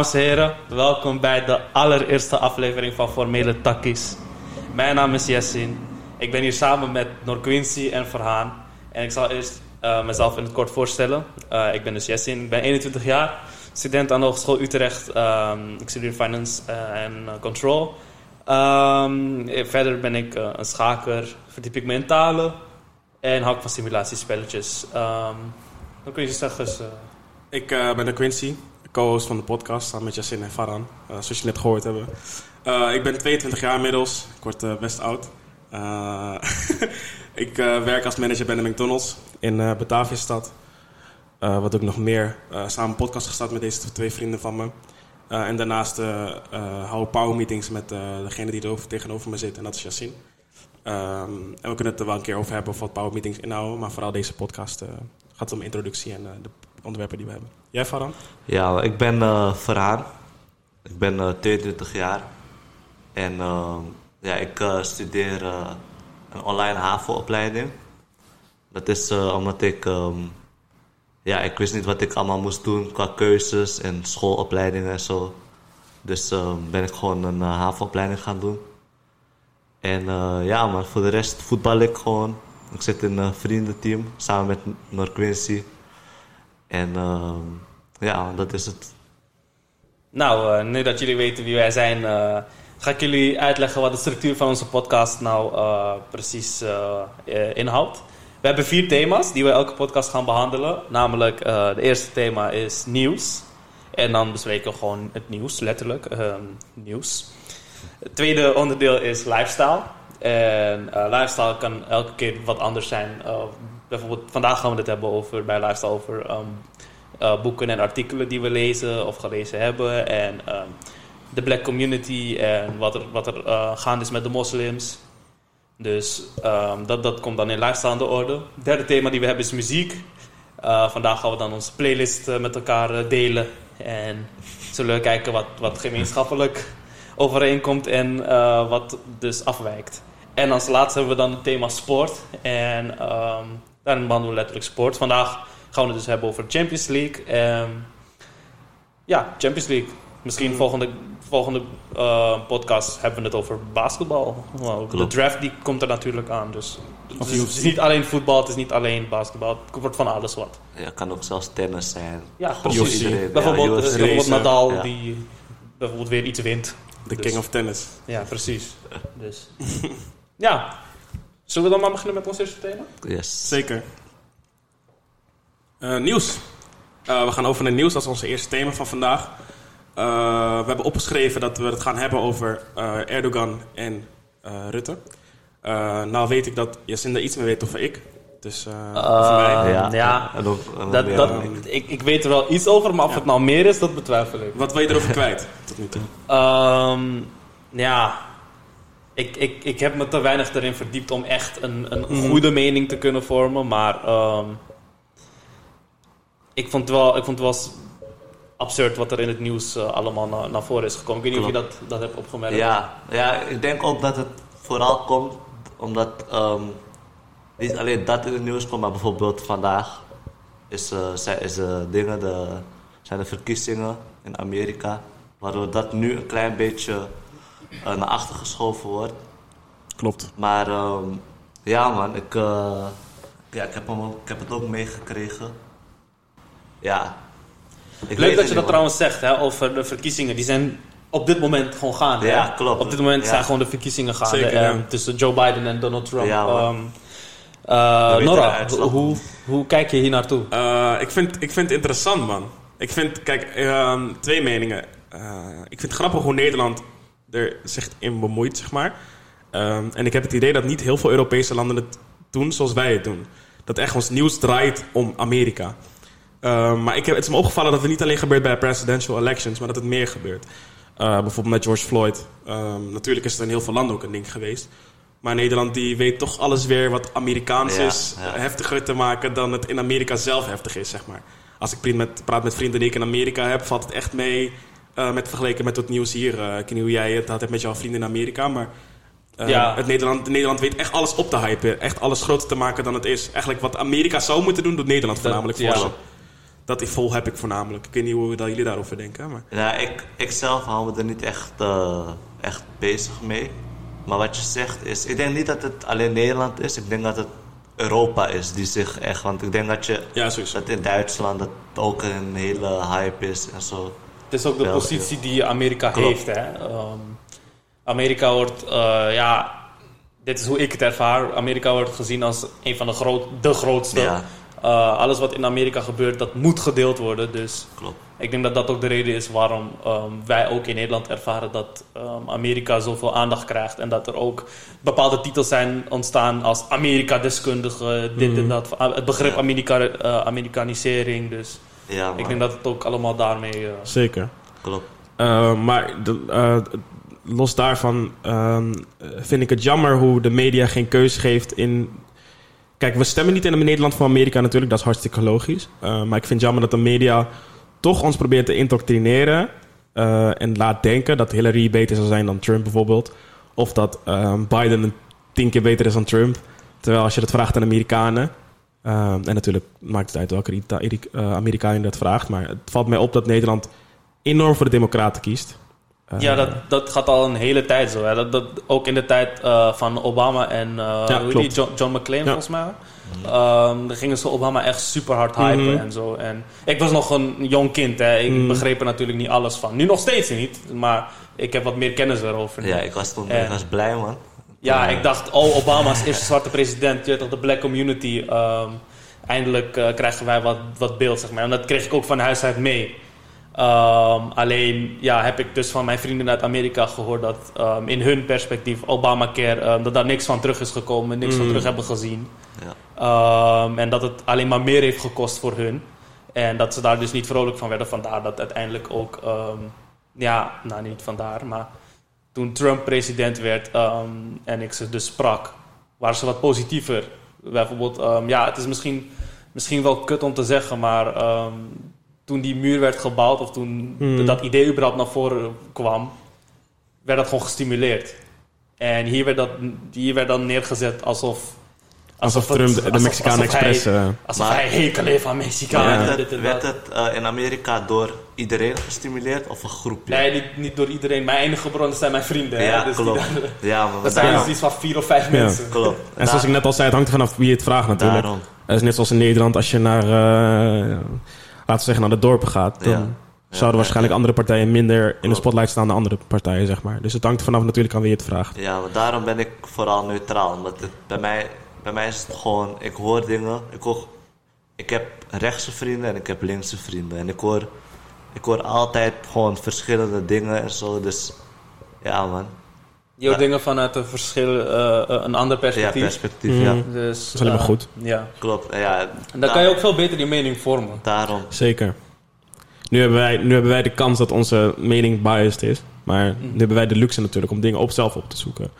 Dames en heren, welkom bij de allereerste aflevering van Formele Takkies. Mijn naam is Jessin. Ik ben hier samen met Nor Quincy en Verhaan. En ik zal eerst uh, mezelf in het kort voorstellen. Uh, ik ben dus Jessin, ik ben 21 jaar, student aan de Hogeschool Utrecht. Um, ik studeer Finance uh, en Control. Um, verder ben ik een schaker, verdiep ik mentale en hou ik van simulatiespelletjes. Um, dan kun je zeggen... Dus, ik ben de Quincy, co-host van de podcast, samen met Yasin en Farhan, zoals je net gehoord hebben. ik ben 22 jaar inmiddels, ik word best oud. ik werk als manager bij de McDonald's in Bataviastad. Wat ook nog meer. Samen podcast gestart met deze twee vrienden van me. en daarnaast hou ik power meetings met degene die er over, tegenover me zit. En dat is Yassine. Um, en we kunnen het er wel een keer over hebben of wat power meetings inhouden. Maar vooral deze podcast gaat om introductie en de onderwerpen die we hebben. Jij Farhan? Ja, ik ben uh. Ik ben 22 jaar. En ja, ik studeer een online HAVO-opleiding. Dat is omdat ik, um, ja, ik wist niet wat ik allemaal moest doen qua keuzes en schoolopleidingen en zo. Dus ben ik gewoon een havenopleiding gaan doen. En ja, maar voor de rest voetbal ik gewoon. Ik zit in een vriendenteam samen met Nor Quincy. En ja, dat is het. Nou, nu dat jullie weten wie wij zijn, ga ik jullie uitleggen wat de structuur van onze podcast nou precies inhoudt. We hebben vier thema's die we elke podcast gaan behandelen. Namelijk, het eerste thema is nieuws. En dan bespreken we gewoon het nieuws, letterlijk. Um, nieuws. Het tweede onderdeel is lifestyle. En lifestyle kan elke keer wat anders zijn. Bijvoorbeeld, vandaag gaan we het hebben over, bij lifestyle over um, boeken en artikelen die we lezen of gelezen hebben. En um, de black community en wat er, wat er gaande is met de moslims. Dus um, dat, dat komt dan in lifestyle aan de orde. Het derde thema die we hebben is muziek. Uh, vandaag gaan we dan onze playlist met elkaar delen. En zullen we kijken wat, wat gemeenschappelijk overeenkomt en wat dus afwijkt. En als laatste hebben we dan het thema sport. En daarin behandelen we letterlijk sport. Vandaag gaan we het dus hebben over Champions League. Um, ja, Champions League. Misschien volgende volgende uh, podcast hebben we het over basketbal. de draft die komt er natuurlijk aan. Dus het is, het is, niet alleen voetbal, het is niet alleen basketbal. Het wordt van alles wat. Ja, het kan ook zelfs tennis zijn. Ja, precies. Bijvoorbeeld, ja, bijvoorbeeld Nadal ja. die bijvoorbeeld weer iets wint. De dus. king of tennis. Ja, precies. dus. ja. Zullen we dan maar beginnen met ons eerste thema? Yes. Zeker. Uh, nieuws. Uh, we gaan over naar nieuws. Dat is ons eerste thema van vandaag. Uh, we hebben opgeschreven dat we het gaan hebben over uh, Erdogan en uh, Rutte. nou weet ik dat Jacinda iets meer weet over ik. Dus voor mij. Ja, ja. En ook, en dat, dat, ik, ik weet er wel iets over, maar of ja. het nou meer is, dat betwijfel ik. Wat wil je erover kwijt tot nu toe? Um, ja, ik, ik, ik heb me te weinig erin verdiept om echt een, een mm. goede mening te kunnen vormen. Maar um, ik vond het wel, ik vond het wel absurd wat er in het nieuws uh, allemaal na, naar voren is gekomen. Ik weet niet Klopt. of je dat, dat hebt opgemerkt. Ja, ja, ik denk ook dat het vooral komt omdat um, niet alleen dat in het nieuws komt, maar bijvoorbeeld vandaag is, uh, is uh, dingen de, zijn de verkiezingen in Amerika, waardoor dat nu een klein beetje naar achter geschoven wordt. Klopt. Maar um, ja man, ik, ja, ik, heb hem, ik heb het ook meegekregen. Ja, ik Leuk dat je dat trouwens zegt hè, over de verkiezingen. Die zijn op dit moment gewoon gaande. Ja, klopt. Op dit moment ja. zijn gewoon de verkiezingen gaande. Zeker, ja. um, tussen Joe Biden en Donald Trump. Ja, um, uh, Nora, hoe, hoe kijk je hier naartoe? Uh, ik, vind, ik vind het interessant, man. Ik vind, kijk, um, twee meningen. Uh, ik vind het grappig hoe Nederland er zich in bemoeit, zeg maar. Um, en ik heb het idee dat niet heel veel Europese landen het doen zoals wij het doen. Dat echt ons nieuws draait om Amerika. Uh, maar ik heb, het is me opgevallen dat het niet alleen gebeurt bij presidential elections, maar dat het meer gebeurt. Uh, bijvoorbeeld met George Floyd. Um, natuurlijk is het in heel veel landen ook een ding geweest. Maar Nederland die weet toch alles weer wat Amerikaans ja, is ja. heftiger te maken dan het in Amerika zelf heftig is, zeg maar. Als ik met, praat met vrienden die ik in Amerika heb, valt het echt mee uh, met vergeleken met het nieuws hier. Uh, ik weet niet hoe jij het had met jouw vrienden in Amerika, maar uh, ja. het Nederland, Nederland weet echt alles op te hypen. Echt alles groter te maken dan het is. Eigenlijk wat Amerika zou moeten doen, doet Nederland voornamelijk voor ja. ze Dat vol heb ik voornamelijk. Ik weet niet hoe dat jullie daarover denken. Maar... Ja, ik, ik zelf hou me er niet echt, eh, echt bezig mee. Maar wat je zegt is, ik denk niet dat het alleen Nederland is. Ik denk dat het Europa is die zich echt, want ik denk dat je Ja, dat in Duitsland dat ook een hele hype is en zo. Het is ook de positie die Amerika Klopt. heeft. Hè? Ehm, Amerika wordt, eh, ja, dit is hoe ik het ervaar. Amerika wordt gezien als een van de, groot, de grootste. Ja. Eh, alles wat in Amerika gebeurt, dat moet gedeeld worden. Dus Klopt. ik denk dat dat ook de reden is waarom ehm, wij ook in Nederland ervaren dat ehm, Amerika zoveel aandacht krijgt. En dat er ook bepaalde titels zijn ontstaan als Amerika-deskundige, dit en dat. Het begrip. Amerika, eh, Amerikanisering. Dus Ja, ik denk dat het ook allemaal daarmee... eh, Zeker. Klopt. Uh, maar de- uh, los daarvan ehm, vind ik het jammer hoe de media geen keuze geeft in. Kijk, we stemmen niet in Nederland voor Amerika natuurlijk, dat is hartstikke logisch. Uh, maar ik vind het jammer dat de media toch ons probeert te indoctrineren uh, en laat denken dat Hillary beter zou zijn dan Trump bijvoorbeeld. Of dat um, Biden een tien keer beter is dan Trump. Terwijl als je dat vraagt aan Amerikanen. Um, en natuurlijk maakt het uit welke Ita- uh, Amerikaan je dat vraagt. Maar het valt mij op dat Nederland enorm voor de Democraten kiest. Uh, Ja, dat, dat gaat al een hele tijd zo. Hè. Dat, dat, ook in de tijd uh, van Obama en uh, Ja, die? John, John McClane, Ja. volgens mij. Um, dan gingen ze Obama echt super hard hypen Mhm. en zo. En ik was nog een jong kind, hè. ik Mhm. begreep er natuurlijk niet alles van. Nu nog steeds niet, maar ik heb wat meer kennis erover. Ja, ik was toen En- ik was blij, man. Ja, ik dacht, oh, Obama is eerste zwarte president. Je weet toch, de black community. ehm, eindelijk eh, krijgen wij wat, wat beeld, zeg maar. En dat kreeg ik ook van huis uit mee. Ehm, alleen ja, heb ik dus van mijn vrienden uit Amerika gehoord dat ehm, in hun perspectief Obamacare, ehm, dat daar niks van terug is gekomen, niks van Mm. terug hebben gezien. Ja. En dat het alleen maar meer heeft gekost voor hun. En dat ze daar dus niet vrolijk van werden. Vandaar dat uiteindelijk ook, ja, nou niet vandaar, maar toen Trump president werd ehm, en ik ze dus sprak, waren ze wat positiever. Bijvoorbeeld, ehm, ja, het is misschien, misschien wel kut om te zeggen, maar ehm, toen die muur werd gebouwd, of toen Hmm. dat idee überhaupt naar voren kwam, werd dat gewoon gestimuleerd. En hier werd, dat, hier werd dan neergezet alsof... alsof het- Trump de, Mexicaan alsof hij- Express... eh, Alsof Maar- hij hekel heeft aan Mexicanen. Maar en werd het, en werd dat. het eh, in Amerika door iedereen gestimuleerd of een groepje? Nee, niet, niet door iedereen. Mijn enige bronnen zijn mijn vrienden. hè. ja, Dus klopt. ja, maar dat zijn dus iets van vier of vijf Ja. mensen. klopt. en zoals ik net al zei, het hangt er vanaf wie het vraagt natuurlijk. Daarom. Het is net zoals in Nederland, als je naar, eh, laten we zeggen, naar de dorpen gaat, dan Ja. zouden Ja, waarschijnlijk ja. andere partijen minder in de spotlight staan dan andere partijen, zeg maar. Dus het hangt er vanaf natuurlijk aan wie het vraagt. Ja, maar daarom ben ik vooral neutraal. Omdat het, bij, mij, bij mij is het gewoon, ik hoor dingen. Ik, hoor, ik heb rechtse vrienden en ik heb linkse vrienden. En ik hoor, ik hoor altijd gewoon verschillende dingen en zo. Dus ja, man. Je hoort Ja. dingen vanuit een verschil, eh, eh, een ander Ja, perspectief. perspectief, Mhm. ja. Dus, Dat is alleen maar eh, goed. Ja. Klopt. Ja, En dan kan je ook veel beter die mening vormen. Daarom. Zeker. Nu hebben, wij, nu hebben wij de kans dat onze mening biased is. Maar nu hebben wij de luxe natuurlijk om dingen op zelf op te zoeken.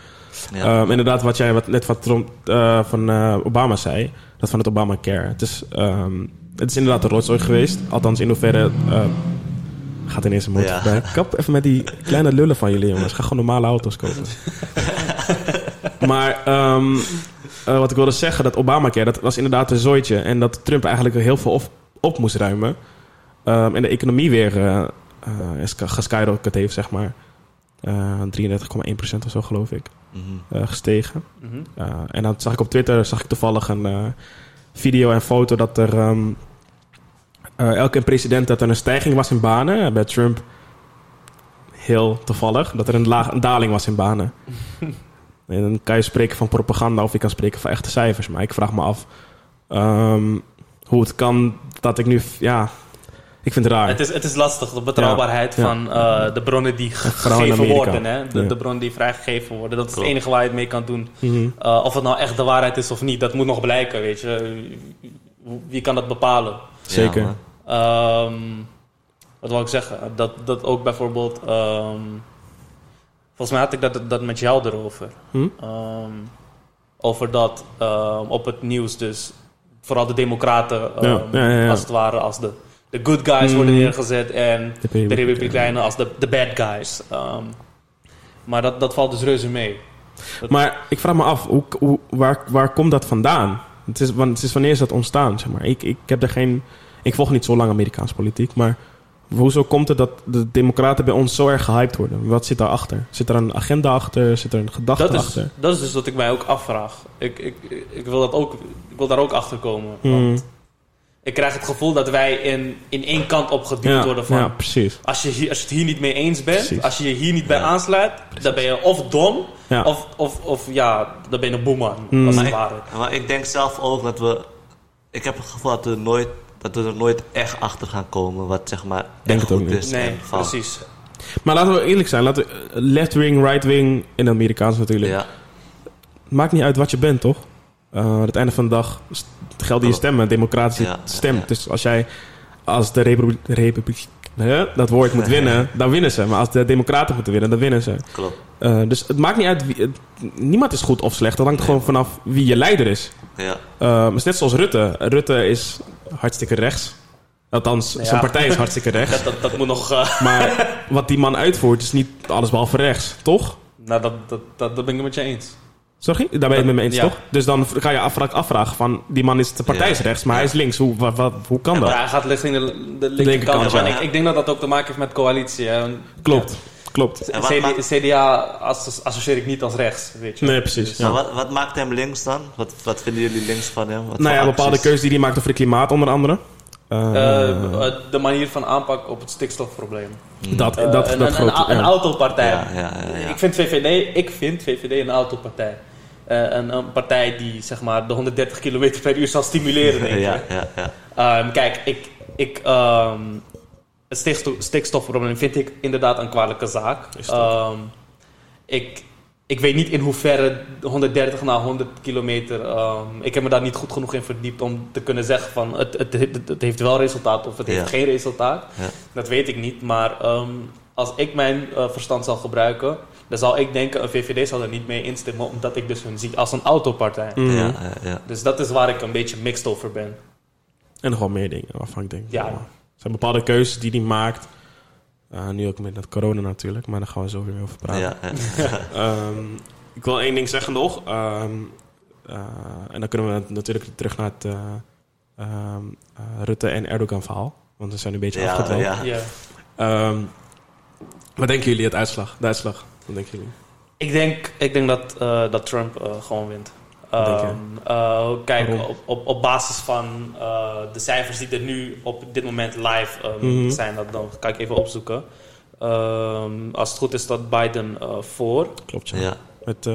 Ja. Ehm, inderdaad, wat jij wat, net wat Trump, eh, van eh, Obama zei, dat van het Obamacare. Het is, ehm, het is inderdaad een rotzooi geweest. Althans, in hoeverre. eh, gaat ineens een motor Ja. Kap even met die kleine lullen van jullie, jongens. Ga gewoon normale auto's kopen. maar ehm, eh, wat ik wilde zeggen, dat Obamacare, dat was inderdaad een zooitje. En dat Trump eigenlijk heel veel op, op moest ruimen. En de economie weer eh eh, is geskyrocket heeft, zeg maar. Eh 33,1% of zo, geloof ik. Mhm. eh, gestegen. Mhm. Uh, en dan zag ik op Twitter zag ik toevallig een eh, video en foto dat er ehm, eh, elke president dat er een stijging was in banen. En Bij Trump heel toevallig dat er een, laag, een daling was in banen. en dan kan je spreken van propaganda of je kan spreken van echte cijfers. Maar ik vraag me af ehm, hoe het kan dat ik nu... Ja, ik vind het raar. Het, is, het is lastig, de betrouwbaarheid Ja, ja. van eh, de bronnen die gegeven worden. Hè? De, Ja. de bronnen die vrijgegeven worden. Dat is Klopt. het enige waar je het mee kan doen. Mhm. Uh, of het nou echt de waarheid is of niet, dat moet nog blijken, weet je. Wie kan dat bepalen? Zeker. Ehm, wat wil ik zeggen? Dat, dat ook bijvoorbeeld... ehm, volgens mij had ik dat, dat met jou erover. Hm? Ehm, over dat op het nieuws dus... Vooral de democraten, Ja, ja, ja, ja. als het ware, als de, de good guys worden neergezet... en De Republikeinen. als de, de bad guys. Ehm, maar dat, dat valt dus reuze mee. Maar ik vraag me af, hoe, hoe, waar, waar komt dat vandaan? Het is, want het is wanneer is dat ontstaan, zeg maar. Ik, ik heb er geen... Ik volg niet zo lang Amerikaanse politiek, maar hoezo komt het dat de democraten bij ons zo erg gehyped worden? Wat zit daarachter? Zit er een agenda achter? Zit er een gedachte Dat is, achter? dat is dus wat ik mij ook afvraag. Ik, ik, ik, wil, dat ook, ik wil daar ook achter komen. Want ik krijg het gevoel dat wij in, in één kant op geduwd Ja, worden van... ja, precies. Als je, hier, als je het hier niet mee eens bent, Precies. als je je hier niet bij Ja. aansluit, dan ben je of dom, Ja. of, of, of ja, dan ben je een boeman, Hmm. als Maar het ik, ware. maar ik denk zelf ook dat we... Ik heb het gevoel dat we, nooit, dat we er nooit echt achter gaan komen wat zeg maar Denk echt het ook goed niet. is Nee, precies. Maar laten we eerlijk zijn. Laten we, left wing, right wing, in het Amerikaans natuurlijk. Ja, Maakt niet uit wat je bent, toch? Eh, aan het einde van de dag gelden je stemmen, democratische Ja, ja, stem. ja. Dus als jij als de republiek, republiek hè, dat woord moet winnen, dan winnen ze. Maar als de democraten moeten winnen, dan winnen ze. klopt. Eh, dus het maakt niet uit. Wie, het- niemand is goed of slecht. Dat hangt gewoon vanaf wie je leider is. Ja, Eh, het is net zoals Rutte. Rutte is hartstikke rechts. Althans, Ja. zijn partij is hartstikke rechts. Dat, dat, dat moet nog... Maar wat die man uitvoert is niet alles behalve rechts, toch? nou, dat, dat, dat, dat ben ik met je eens. Sorry? Daar ben je het met me eens, Ja. toch? Dus dan ga je afvra- afvragen van... Die man is de partij is rechts, maar hij is links. Hoe, wat, wat- hoe kan Maar dat? hij gaat richting de, de linkerkant. ik, ik denk dat dat ook te maken heeft met coalitie. Hè. Klopt, klopt. ja, En wat CD maakt- CDA asso- associeer ik niet als rechts, weet je. Nee, precies. Ja. Maar wat, wat maakt hem links dan? Wat, wat vinden jullie links van hem? Wat Nou ja, bepaalde keuzes die hij maakt over het klimaat onder andere. Eh, Eh, eh, de manier van aanpak op het stikstofprobleem. dat, Eh, dat, een, dat een, grote- een, een ja. autopartij. Ja, ja, ja, ja. Ik vind VVD, ik vind VVD een autopartij. Eh, een, een partij die zeg maar de 130 km per uur zal stimuleren, denk. Ja, ja, ja. Ehm, kijk, ik, ik, ehm, het stiksto- stikstofprobleem vind ik inderdaad een kwalijke zaak. Ehm, ik, ik weet niet in hoeverre 130 naar 100 kilometer. ehm, ik heb me daar niet goed genoeg in verdiept om te kunnen zeggen van het, het, het, het heeft wel resultaat of het heeft geen resultaat. Ja. Dat weet ik niet. Maar ehm, als ik mijn eh, verstand zal gebruiken, dan zal ik denken: een VVD zal er niet mee instemmen, omdat ik dus hun zie als een autopartij. Mhm. ja, ja, ja. Dus dat is waar ik een beetje mixed over ben. En nog wel meer dingen waarvan ik denk... Ja. ja, Er zijn bepaalde keuzes die hij maakt. Eh, nu ook met dat corona natuurlijk, maar daar gaan we zo weer over praten. ja, ja. Ehm, ik wil één ding zeggen nog. Ehm, eh, en dan kunnen we natuurlijk terug naar het eh, ehm, eh, Rutte en Erdogan verhaal. Want we zijn nu een beetje Ja, ja. Ja. Ehm, wat denken jullie het uitslag? De uitslag, wat denken jullie? Ik denk, ik denk dat, eh, dat Trump eh, gewoon wint. Ehm, eh, kijk, op, op, op basis van eh, de cijfers die er nu op dit moment live ehm, Mhm. zijn, dat, dan kan ik even opzoeken. Ehm, als het goed is, dat Biden eh, voor. Klopt, ja. ja. Met, eh,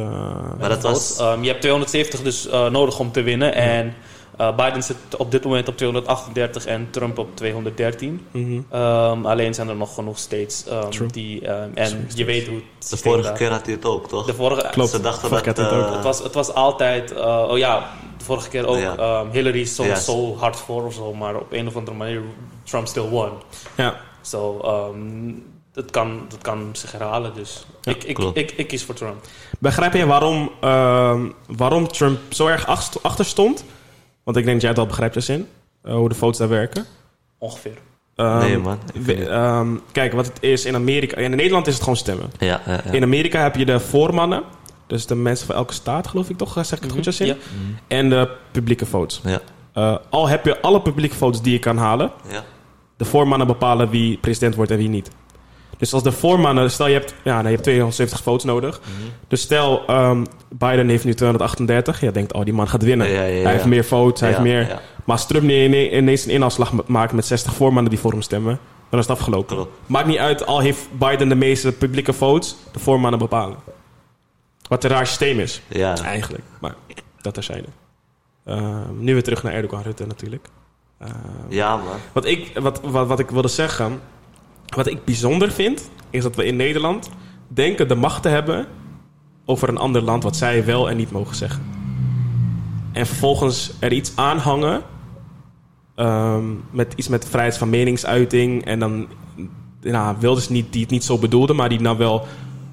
Maar dat was... Ehm, je hebt 270 dus eh, nodig om te winnen. En eh, Biden zit op dit moment op 238 en Trump op 213. mhm. Ehm, alleen zijn er nog genoeg states ehm, die... ehm, en je weet hoe het De vorige keer had hij het ook, toch? De vorige, Klopt. Ze dachten dat... het eh, Het was, het was altijd, eh, oh ja, de vorige keer ook, Ja. ehm, Hillary is zo, zo hard voor of zo, maar op een of andere manier Trump still won. Ja, So, ehm, dat, kan, dat kan zich herhalen, dus Ja, ik, ik, ik, ik kies voor Trump. begrijp je waarom, ehm, waarom Trump zo erg ach- achter stond? Want ik denk dat jij het al begrijpt, Jasin. Uh, hoe de votes daar werken. Ongeveer. Ehm, Nee, man. We- ehm, kijk, wat het is in Amerika... In Nederland is het gewoon stemmen. Ja, ja, ja. In Amerika heb je de voormannen. Dus de mensen van elke staat, geloof ik toch? Zeg ik het goed, Jasin? Ja. En de publieke votes. Ja, Eh, al heb je alle publieke votes die je kan halen... ja. de voormannen bepalen wie president wordt en wie niet. Dus als de voormannen, stel je hebt, ja, nou, je hebt 270 votes nodig. Mhm. Dus stel ehm, Biden heeft nu 238. Je denkt, oh, die man gaat winnen. Ja, ja, ja, hij heeft meer votes, hij heeft meer. Maar als Trump ineens een inhaalslag ma- maakt met 60 voormannen die voor hem stemmen, dan is het afgelopen. Maakt niet uit, al heeft Biden de meeste publieke votes, de voormannen bepalen. Wat een raar systeem is, Ja. eigenlijk. Maar dat terzijde. Ehm nu weer terug naar Erdogan Rutte natuurlijk. Ehm, Ja, man. wat ik, wat, wat, wat ik wilde zeggen, wat ik bijzonder vind, is dat we in Nederland denken de macht te hebben over een ander land wat zij wel en niet mogen zeggen. En vervolgens er iets aanhangen ehm, met iets met vrijheid van meningsuiting en dan nou, Wilders niet, die het niet zo bedoelde, maar die nou wel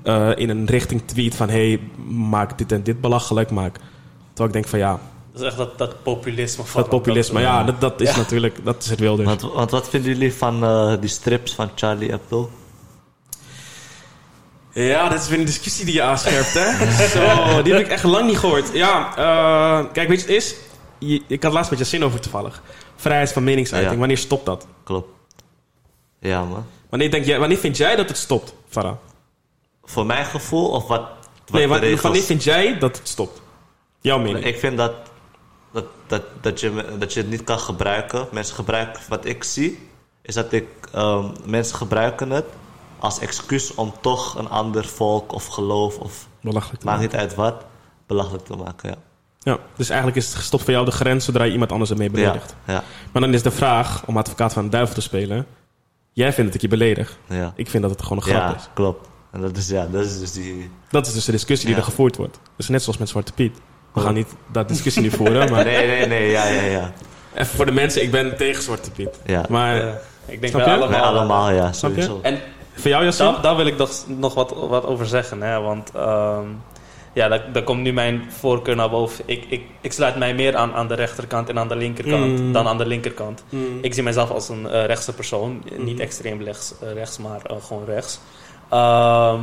eh, in een richting tweet van hey, maak dit en dit belachelijk, maak. Terwijl ik denk van ja, Dat is echt dat, dat populisme. Van dat populisme, dat, ja, dat, dat is Ja. natuurlijk, dat is het Wilders. Want, want wat vinden jullie van eh, die strips van Charlie Hebdo? Ja, dit is weer een discussie die je aanscherpt, hè? Zo, die heb ik echt lang niet gehoord. Ja, eh, kijk, weet je wat het is? je- ik had laatst met je zin over toevallig. Vrijheid van meningsuiting. Ja. Wanneer stopt dat? Klopt. Ja, man. Wanneer, denk jij, wanneer vind jij dat het stopt, Farah? Voor mijn gevoel of wat, wat Nee, de wa- regels... wanneer vind jij dat het stopt? Jouw mening. Ik vind dat, dat, dat, dat, je, dat je het niet kan gebruiken. Mensen gebruiken, wat ik zie, is dat ik, ehm, mensen gebruiken het als excuus om toch een ander volk of geloof of Belachelijk. te maakt niet uit wat, belachelijk te maken. Ja, Ja, dus eigenlijk is het gestopt voor jou de grens zodra je iemand anders ermee ja, beledigt. ja, Maar dan is de vraag, om advocaat van de duivel te spelen. Jij vindt dat ik je beledig. ja. Ik vind dat het gewoon een grap ja is. klopt. En dat is, ja, dat is dus die... Dat is dus de discussie die Ja. er gevoerd wordt. Dus net zoals met Zwarte Piet. We gaan niet dat discussie nu voeren, maar Nee, nee, nee, ja, ja, ja. even voor de mensen, ik ben tegen Zwarte Piet. ja. Maar Eh, ik denk je? allemaal. Wij allemaal, ja, Snap je? sowieso. En voor jou, Yassine? daar, daar wil ik nog, nog wat, wat over zeggen. Hè? Want ehm, ja, daar, daar komt nu mijn voorkeur naar boven. Ik, ik, ik sluit mij meer aan aan de rechterkant en aan de linkerkant Mm. dan aan de linkerkant. Hmm. Ik zie mezelf als een eh, rechtse persoon. Mm. Niet extreem rechts, eh, rechts maar eh, gewoon rechts. Ehm,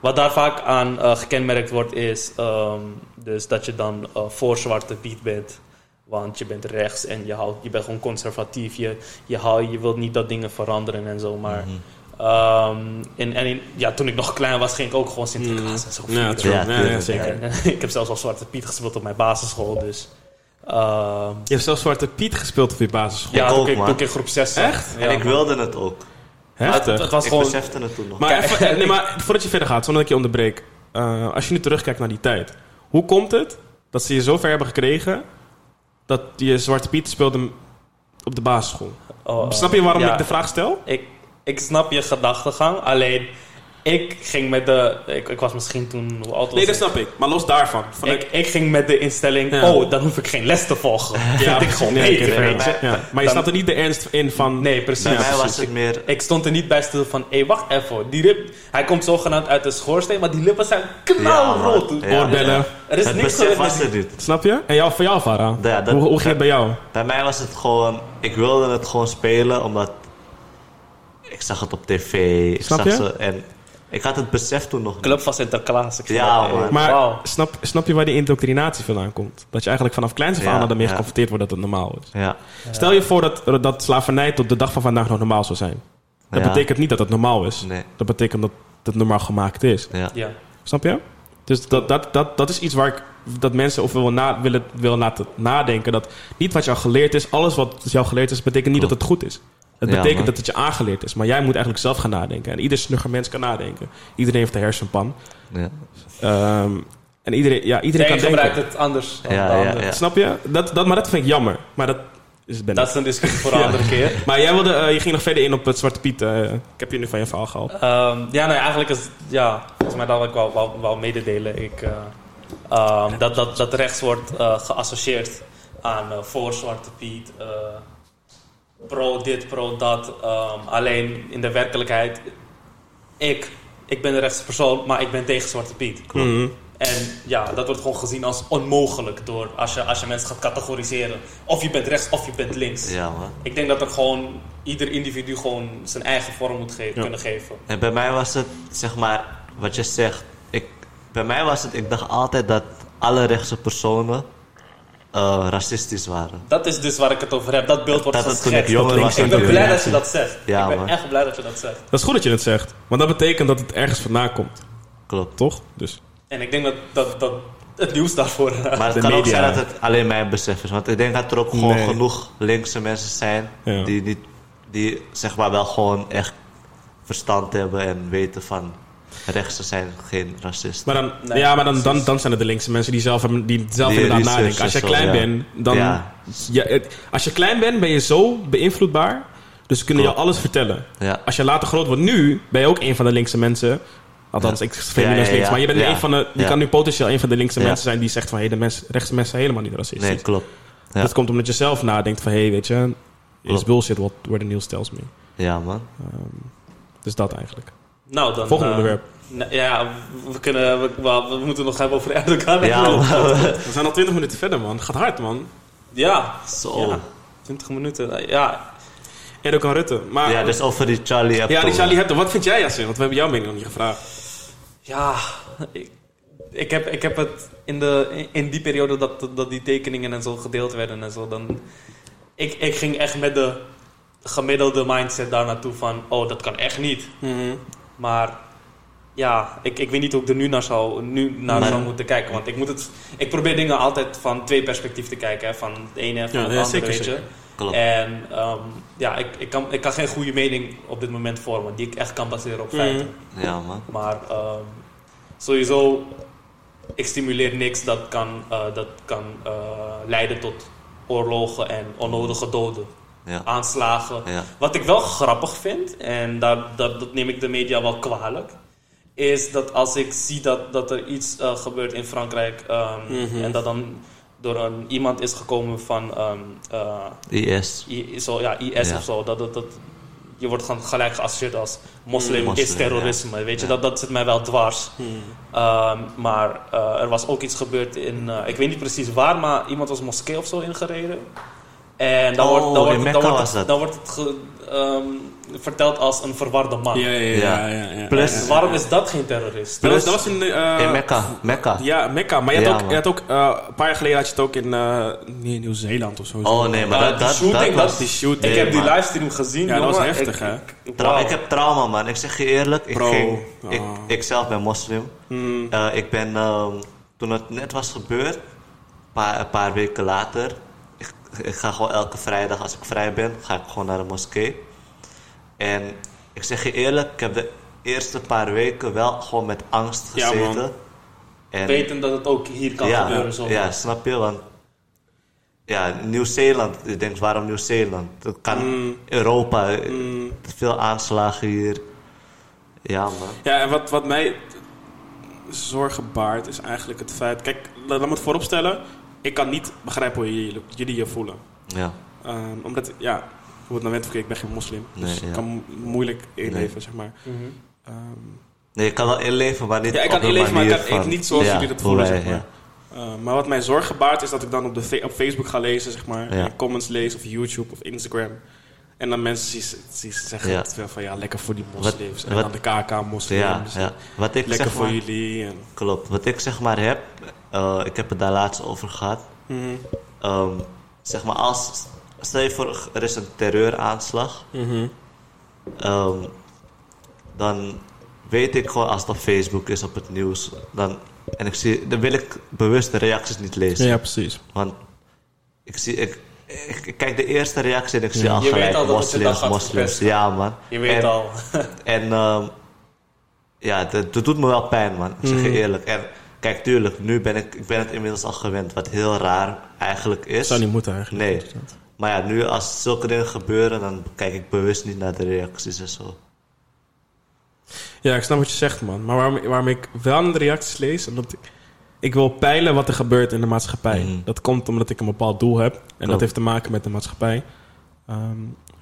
wat daar vaak aan eh, gekenmerkt wordt is ehm, dus dat je dan eh, voor Zwarte Piet bent. Want je bent rechts en je, houdt, je bent gewoon conservatief. Je, je, houdt, je wilt niet dat dingen veranderen en zo. Maar Mhm. ehm, en, en in- ja, toen ik nog klein was, ging ik ook gewoon Sinterklaas en zo. Ja, zeker. Ik heb zelfs al Zwarte Piet gespeeld op mijn basisschool. Dus, ehm, Je hebt zelfs Zwarte Piet gespeeld op je basisschool. ja, ook, toen ik, toen ik in groep 6 zat. Echt? Ja, en ik man. wilde het ook. Heftig. Het, het was ik gewoon... besefte het toen nog. Maar, even- nee, maar voordat je verder gaat, zonder dat ik je onderbreek. eh, als je nu terugkijkt naar die tijd. Hoe komt het dat ze je zo ver hebben gekregen... dat je Zwarte Piet speelde op de basisschool? Oh, Snap je waarom ja, ik de vraag stel? Ik, ik snap je gedachtegang, alleen ik ging met de... Ik, ik was misschien toen... Hoe oud was Nee, dat snap ik. Maar los daarvan. Van Ik, ik ging met de instelling, Ja. oh, dan hoef ik geen les te volgen. ja, Dat ik gewoon nee, beter, nee, weet nee, je. ja. Maar je snapt er niet de ernst in van... Nee, precies. Bij mij was het meer... Ik stond er niet bij stil van, hé, wacht even. Die rib, hij komt zogenaamd uit de schoorsteen, maar die lippen zijn knalrood. Ja, man. Ja. Oorbellen. Er is het niks besef met was er niet. Snap je? En jou, voor jou, Farah? Ja, dat- hoe, hoe ging het bij jou? Bij mij was het gewoon... Ik wilde het gewoon spelen, omdat... Ik zag het op tv. Ik Snap zag je? Ze, en ik had het besef toen nog niet. Club van Sinterklaas. Ik Ja, man. Maar snap, snap je waar die indoctrinatie vandaan komt? Dat je eigenlijk vanaf kleins af Ja, aan ermee ja. geconfronteerd wordt dat het normaal is. Ja. Stel je voor dat, dat slavernij tot de dag van vandaag nog normaal zou zijn. Dat Ja. betekent niet dat het normaal is. Nee. Dat betekent dat het normaal gemaakt is. Ja. Ja. Snap je? Dus dat, dat, dat, dat is iets waar ik dat mensen over wil na, willen, willen laten nadenken. Dat niet wat jou geleerd is, alles wat jou geleerd is, betekent niet dat het goed is. Het betekent dat het je aangeleerd is. Maar jij moet eigenlijk zelf gaan nadenken. En ieder snugger mens kan nadenken. Iedereen heeft een hersenpan. Ja. Ehm, en iedereen, ja, iedereen kan gebruikt denken. het anders dan Ja, de ja, ander. ja. Snap je? Dat, dat, maar dat vind ik jammer. Maar dat is ben Dat is een discussie voor een andere keer. Maar jij wilde, eh, je ging nog verder in op het Zwarte Piet. eh, ik heb je nu van je verhaal gehaald. Ehm, ja, nee, eigenlijk is ja, volgens mij dat wil ik wel, wel, wel mededelen. Ik, eh, ehm, dat, dat, dat rechts wordt eh, geassocieerd aan eh, voor Zwarte Piet, eh, pro dit, pro dat. Ehm, alleen in de werkelijkheid, ik, ik ben de rechtse persoon, maar ik ben tegen Zwarte Piet. Mhm. En ja, dat wordt gewoon gezien als onmogelijk door als je, als je mensen gaat categoriseren. Of je bent rechts of je bent links. ja, man. Ik denk dat er gewoon ieder individu gewoon zijn eigen vorm moet ge- Ja. kunnen geven. En bij mij was het, zeg maar, wat je zegt. Ik, bij mij was het, ik dacht altijd dat alle rechtse personen eh, racistisch waren. Dat is dus waar ik het over heb. Dat beeld wordt Dat geschetst. ik jonger Dat was, ik ben blij dat je dat zegt. Ja, ik ben man. echt blij dat je dat zegt. Dat is goed dat je het zegt. Want dat betekent dat het ergens vandaan komt. Klopt. Toch? Dus. En ik denk dat, dat, dat het nieuws daarvoor... eh, Maar het De kan ook media. zijn dat het alleen mijn besef is. Want ik denk dat er ook gewoon Nee. genoeg linkse mensen zijn Ja. die, niet, die zeg maar wel gewoon echt verstand hebben en weten van rechtse zijn geen racist. Nou, Maar dan, Nee, ja, maar dan, dan, dan zijn het de linkse mensen die zelf, hebben, die zelf Die inderdaad nadenken. Als je klein ja. bent, dan... Ja. Als je klein bent, ben je zo beïnvloedbaar. Dus ze kunnen je alles vertellen. Ja. Als je later groot wordt, nu ben je ook een van de linkse mensen. Althans, Ja. ik vind Ja, niet ja, links, ja. maar je bent Ja. een van de... Je Ja. kan nu potentieel een van de linkse Ja. mensen zijn die zegt van... Hé, de mens, rechtse mensen zijn helemaal niet racistisch. Nee, klopt. Ja. Dat komt omdat je zelf nadenkt van... Hé, hey, weet je... Is Klopt. bullshit what, where the news tells me. Ja, man. Dus dat eigenlijk. Nou, dan... Volgende eh, onderwerp. ja, we, kunnen, we, we, we moeten nog hebben over Erdogan. Ja. We zijn al 20 minuten verder, man. Gaat hard, man. Ja, Zo. Ja. 20 minuten. eh, Ja, Erdogan Rutte. Maar, Ja, dus over die Charlie Hebdo. Ja, die Charlie Hebdo. Wat vind jij, Yasin? Want we hebben jouw mening nog niet gevraagd. ja ik, ik, heb, ik heb het in, de, in die periode dat, dat die tekeningen en zo gedeeld werden en zo, dan... Ik, ik ging echt met de gemiddelde mindset daar naartoe van, oh, dat kan echt niet. Mhm. Maar ja, ik, ik weet niet hoe ik er nu naar zou, nu naar zou moeten kijken. Want ik, moet het, ik probeer dingen altijd van twee perspectieven te kijken. Hè, van het ene en van Ja, het ja, andere, weet je. Klopt. En ehm, ja, ik, ik, kan, ik kan geen goede mening op dit moment vormen. Die ik echt kan baseren op Mhm. feiten. Ja, man. Maar ehm, sowieso, ik stimuleer niks dat kan, eh, dat kan eh, leiden tot oorlogen en onnodige doden. Ja. Aanslagen. Ja. Wat ik wel grappig vind, en daar, dat, dat neem ik de media wel kwalijk, is dat als ik zie dat, dat er iets eh, gebeurt in Frankrijk ehm, Mhm. en dat dan door een, iemand is gekomen van eh, IS. I- zo, ja, IS of zo, dat, dat, dat, je wordt gewoon gelijk geassocieerd als moslim, Moslim, is terrorisme. Weet je, Ja. dat, dat zit mij wel dwars. Mhm. Ehm, maar eh, er was ook iets gebeurd in, ik weet niet precies waar, maar iemand was moskee of zo ingereden. En dan Oh, wordt, dan in wordt, Mekka dan wordt was het, dat. dan wordt het ge- ehm, verteld als een verwarde man. Ja, ja, ja. ja, ja, ja. Plus-. Waarom is dat geen terrorist? Maar dat, was in... eh, In Mekka. Mekka. Ja, Mekka. Maar je had Ja, ook, je had ook eh, een paar jaar geleden had je het ook in eh, Nieuw-Zeeland of zo. Oh nee, maar Ja, dat, die dat, shooting, dat was... Die shoot. ik heb die livestream gezien, Ja, dat was heftig, hè? ik- heb trauma, man. Ik zeg je eerlijk. Ik, Bro. ging, ik, Oh. ik zelf ben moslim. Hmm. Eh, ik ben, ehm, toen het net was gebeurd, een paar, een paar weken later, ik, ga gewoon elke vrijdag als ik vrij ben, ga ik gewoon naar de moskee. En ik zeg je eerlijk, ik heb de eerste paar weken wel gewoon met angst Ja, gezeten. man. en, Weten dat het ook hier kan ja, gebeuren. Zo. ja, snap je? Want ja, Nieuw-Zeeland, je denkt waarom Nieuw-Zeeland? Dat kan Mm. Europa, eh, Mm. veel aanslagen hier. Ja, man. Ja, en wat, wat mij zorgen baart is eigenlijk het feit... Kijk, laat me het vooropstellen. Ik kan niet begrijpen hoe jullie, jullie je voelen. Ja, Ehm, omdat, ja, hoe het nou went, ik ben geen moslim. Dus Nee, ik kan mo- moeilijk inleven, Nee. zeg maar. Mhm. Ehm, nee, je kan wel inleven, maar niet Ja, ik kan inleven, maar ik kan niet zoals Ja, jullie dat voelen, wij, zeg maar. Uh, maar wat mij zorgen baart is dat ik dan op, de op Facebook ga lezen, zeg maar. Ja. En comments lees of YouTube of Instagram. En dan mensen zeggen Ja. het wel van ja, lekker voor die moslims. en wat- dan de KK-moslims. Ja, ja. Wat ik Lekker zeg voor maar, jullie. En, Klopt. Wat ik zeg maar heb, eh, ik heb het daar laatst over gehad. Mhm, Ehm, zeg maar als, stel je voor er is een terreuraanslag. ehm, dan weet ik gewoon als het op Facebook is, op het nieuws. Dan, en ik zie, dan wil ik bewust de reacties niet lezen. Ja, precies. Want ik, zie, ik kijk de eerste reactie ik zie Ja. al Je gelijk moslims, moslims. Ja man. Je weet en, al. En ehm, ja, dat, dat doet me wel pijn, man. Ik zeg je Mhm. eerlijk. En kijk, tuurlijk, nu ben ik, ik ben het inmiddels al gewend. Wat heel raar eigenlijk is. Zou niet moeten eigenlijk. Nee. Maar ja, nu als zulke dingen gebeuren, dan kijk ik bewust niet naar de reacties en zo. Ja, ik snap wat je zegt, man. Maar waarom, waarom ik wel naar de reacties lees... Omdat ik, ik wil peilen wat er gebeurt in de maatschappij. Mhm. Dat komt omdat ik een bepaald doel heb. En dat Klopt. heeft te maken met de maatschappij. Ehm,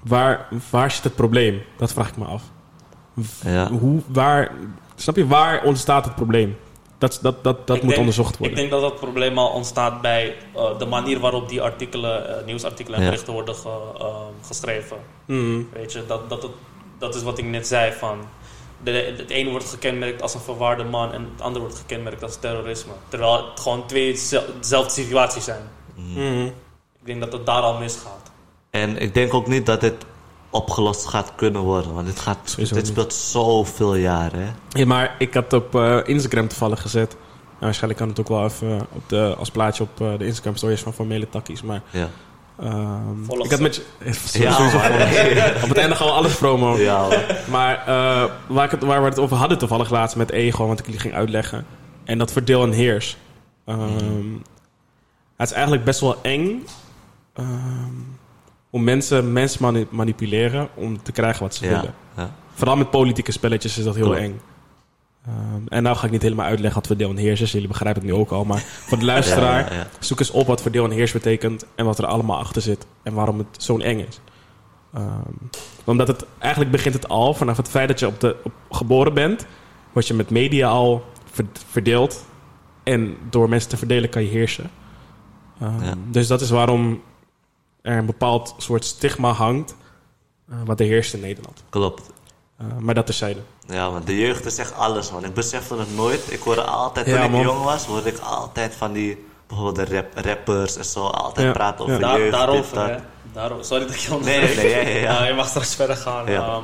waar, waar zit het probleem? Dat vraag ik me af. Ja. Hoe, waar, snap je, waar ontstaat het probleem? Dat, dat, dat, dat Ik moet denk- onderzocht Ik worden. denk dat dat probleem al ontstaat bij eh, de manier waarop die artikelen, eh, nieuwsartikelen en Ja. berichten worden ge- eh, geschreven. Mhm. Weet je, dat, dat, het- dat is wat ik net zei van... De, het ene wordt gekenmerkt als een verwaarde man en het andere wordt gekenmerkt als terrorisme. Terwijl het gewoon twee zel- dezelfde situaties zijn. Mhm. Ik denk dat het daar al misgaat. En ik denk ook niet dat dit opgelost gaat kunnen worden. Want dit, gaat, Sowieso dit speelt zoveel jaren. Hè? Ja, maar ik had op eh, Instagram toevallig gezet. Nou, waarschijnlijk kan het ook wel even op de, als plaatje op eh, de Instagram stories van formele takkies. Maar Ja. Ehm, ik had met je... Ja, Sowieso man. volgen. Op het einde gaan we alles promo. Ja. Maar eh, waar, ik het, waar we het over hadden toevallig laatst met ego, want ik jullie ging uitleggen. En dat verdeel en heers. Ehm, Het is eigenlijk best wel eng ehm, om mensen, mensen mani- manipuleren om te krijgen wat ze ja. willen. ja. Vooral met politieke spelletjes is dat heel Klopt. eng. Ehm, en nou ga ik niet helemaal uitleggen wat verdeel en heers is. Jullie begrijpen het nu ook al. Maar voor de luisteraar, Ja, ja, ja. zoek eens op wat verdeel en heers betekent. En wat er allemaal achter zit. En waarom het zo eng is. Ehm, omdat het eigenlijk begint het al vanaf het feit dat je op de, op, geboren bent. Word je met media al ver- verdeeld. En door mensen te verdelen kan je heersen. Ehm. Dus dat is waarom er een bepaald soort stigma hangt. eh, wat er heerst in Nederland. Klopt. Maar dat terzijde. Ja, man, de jeugd is echt alles, man. Ik besefte het nooit. Ik hoorde altijd, Ja, toen ik jong was, hoorde ik altijd van die, bijvoorbeeld de rap, rappers en zo, altijd Ja, praten over ja. Daar- jeugd, dit, daarover, dat. hè. Daarover. Sorry dat ik je Nee, nee, nee, ja, ja, ja. je mag straks verder gaan. Ja. Ehm,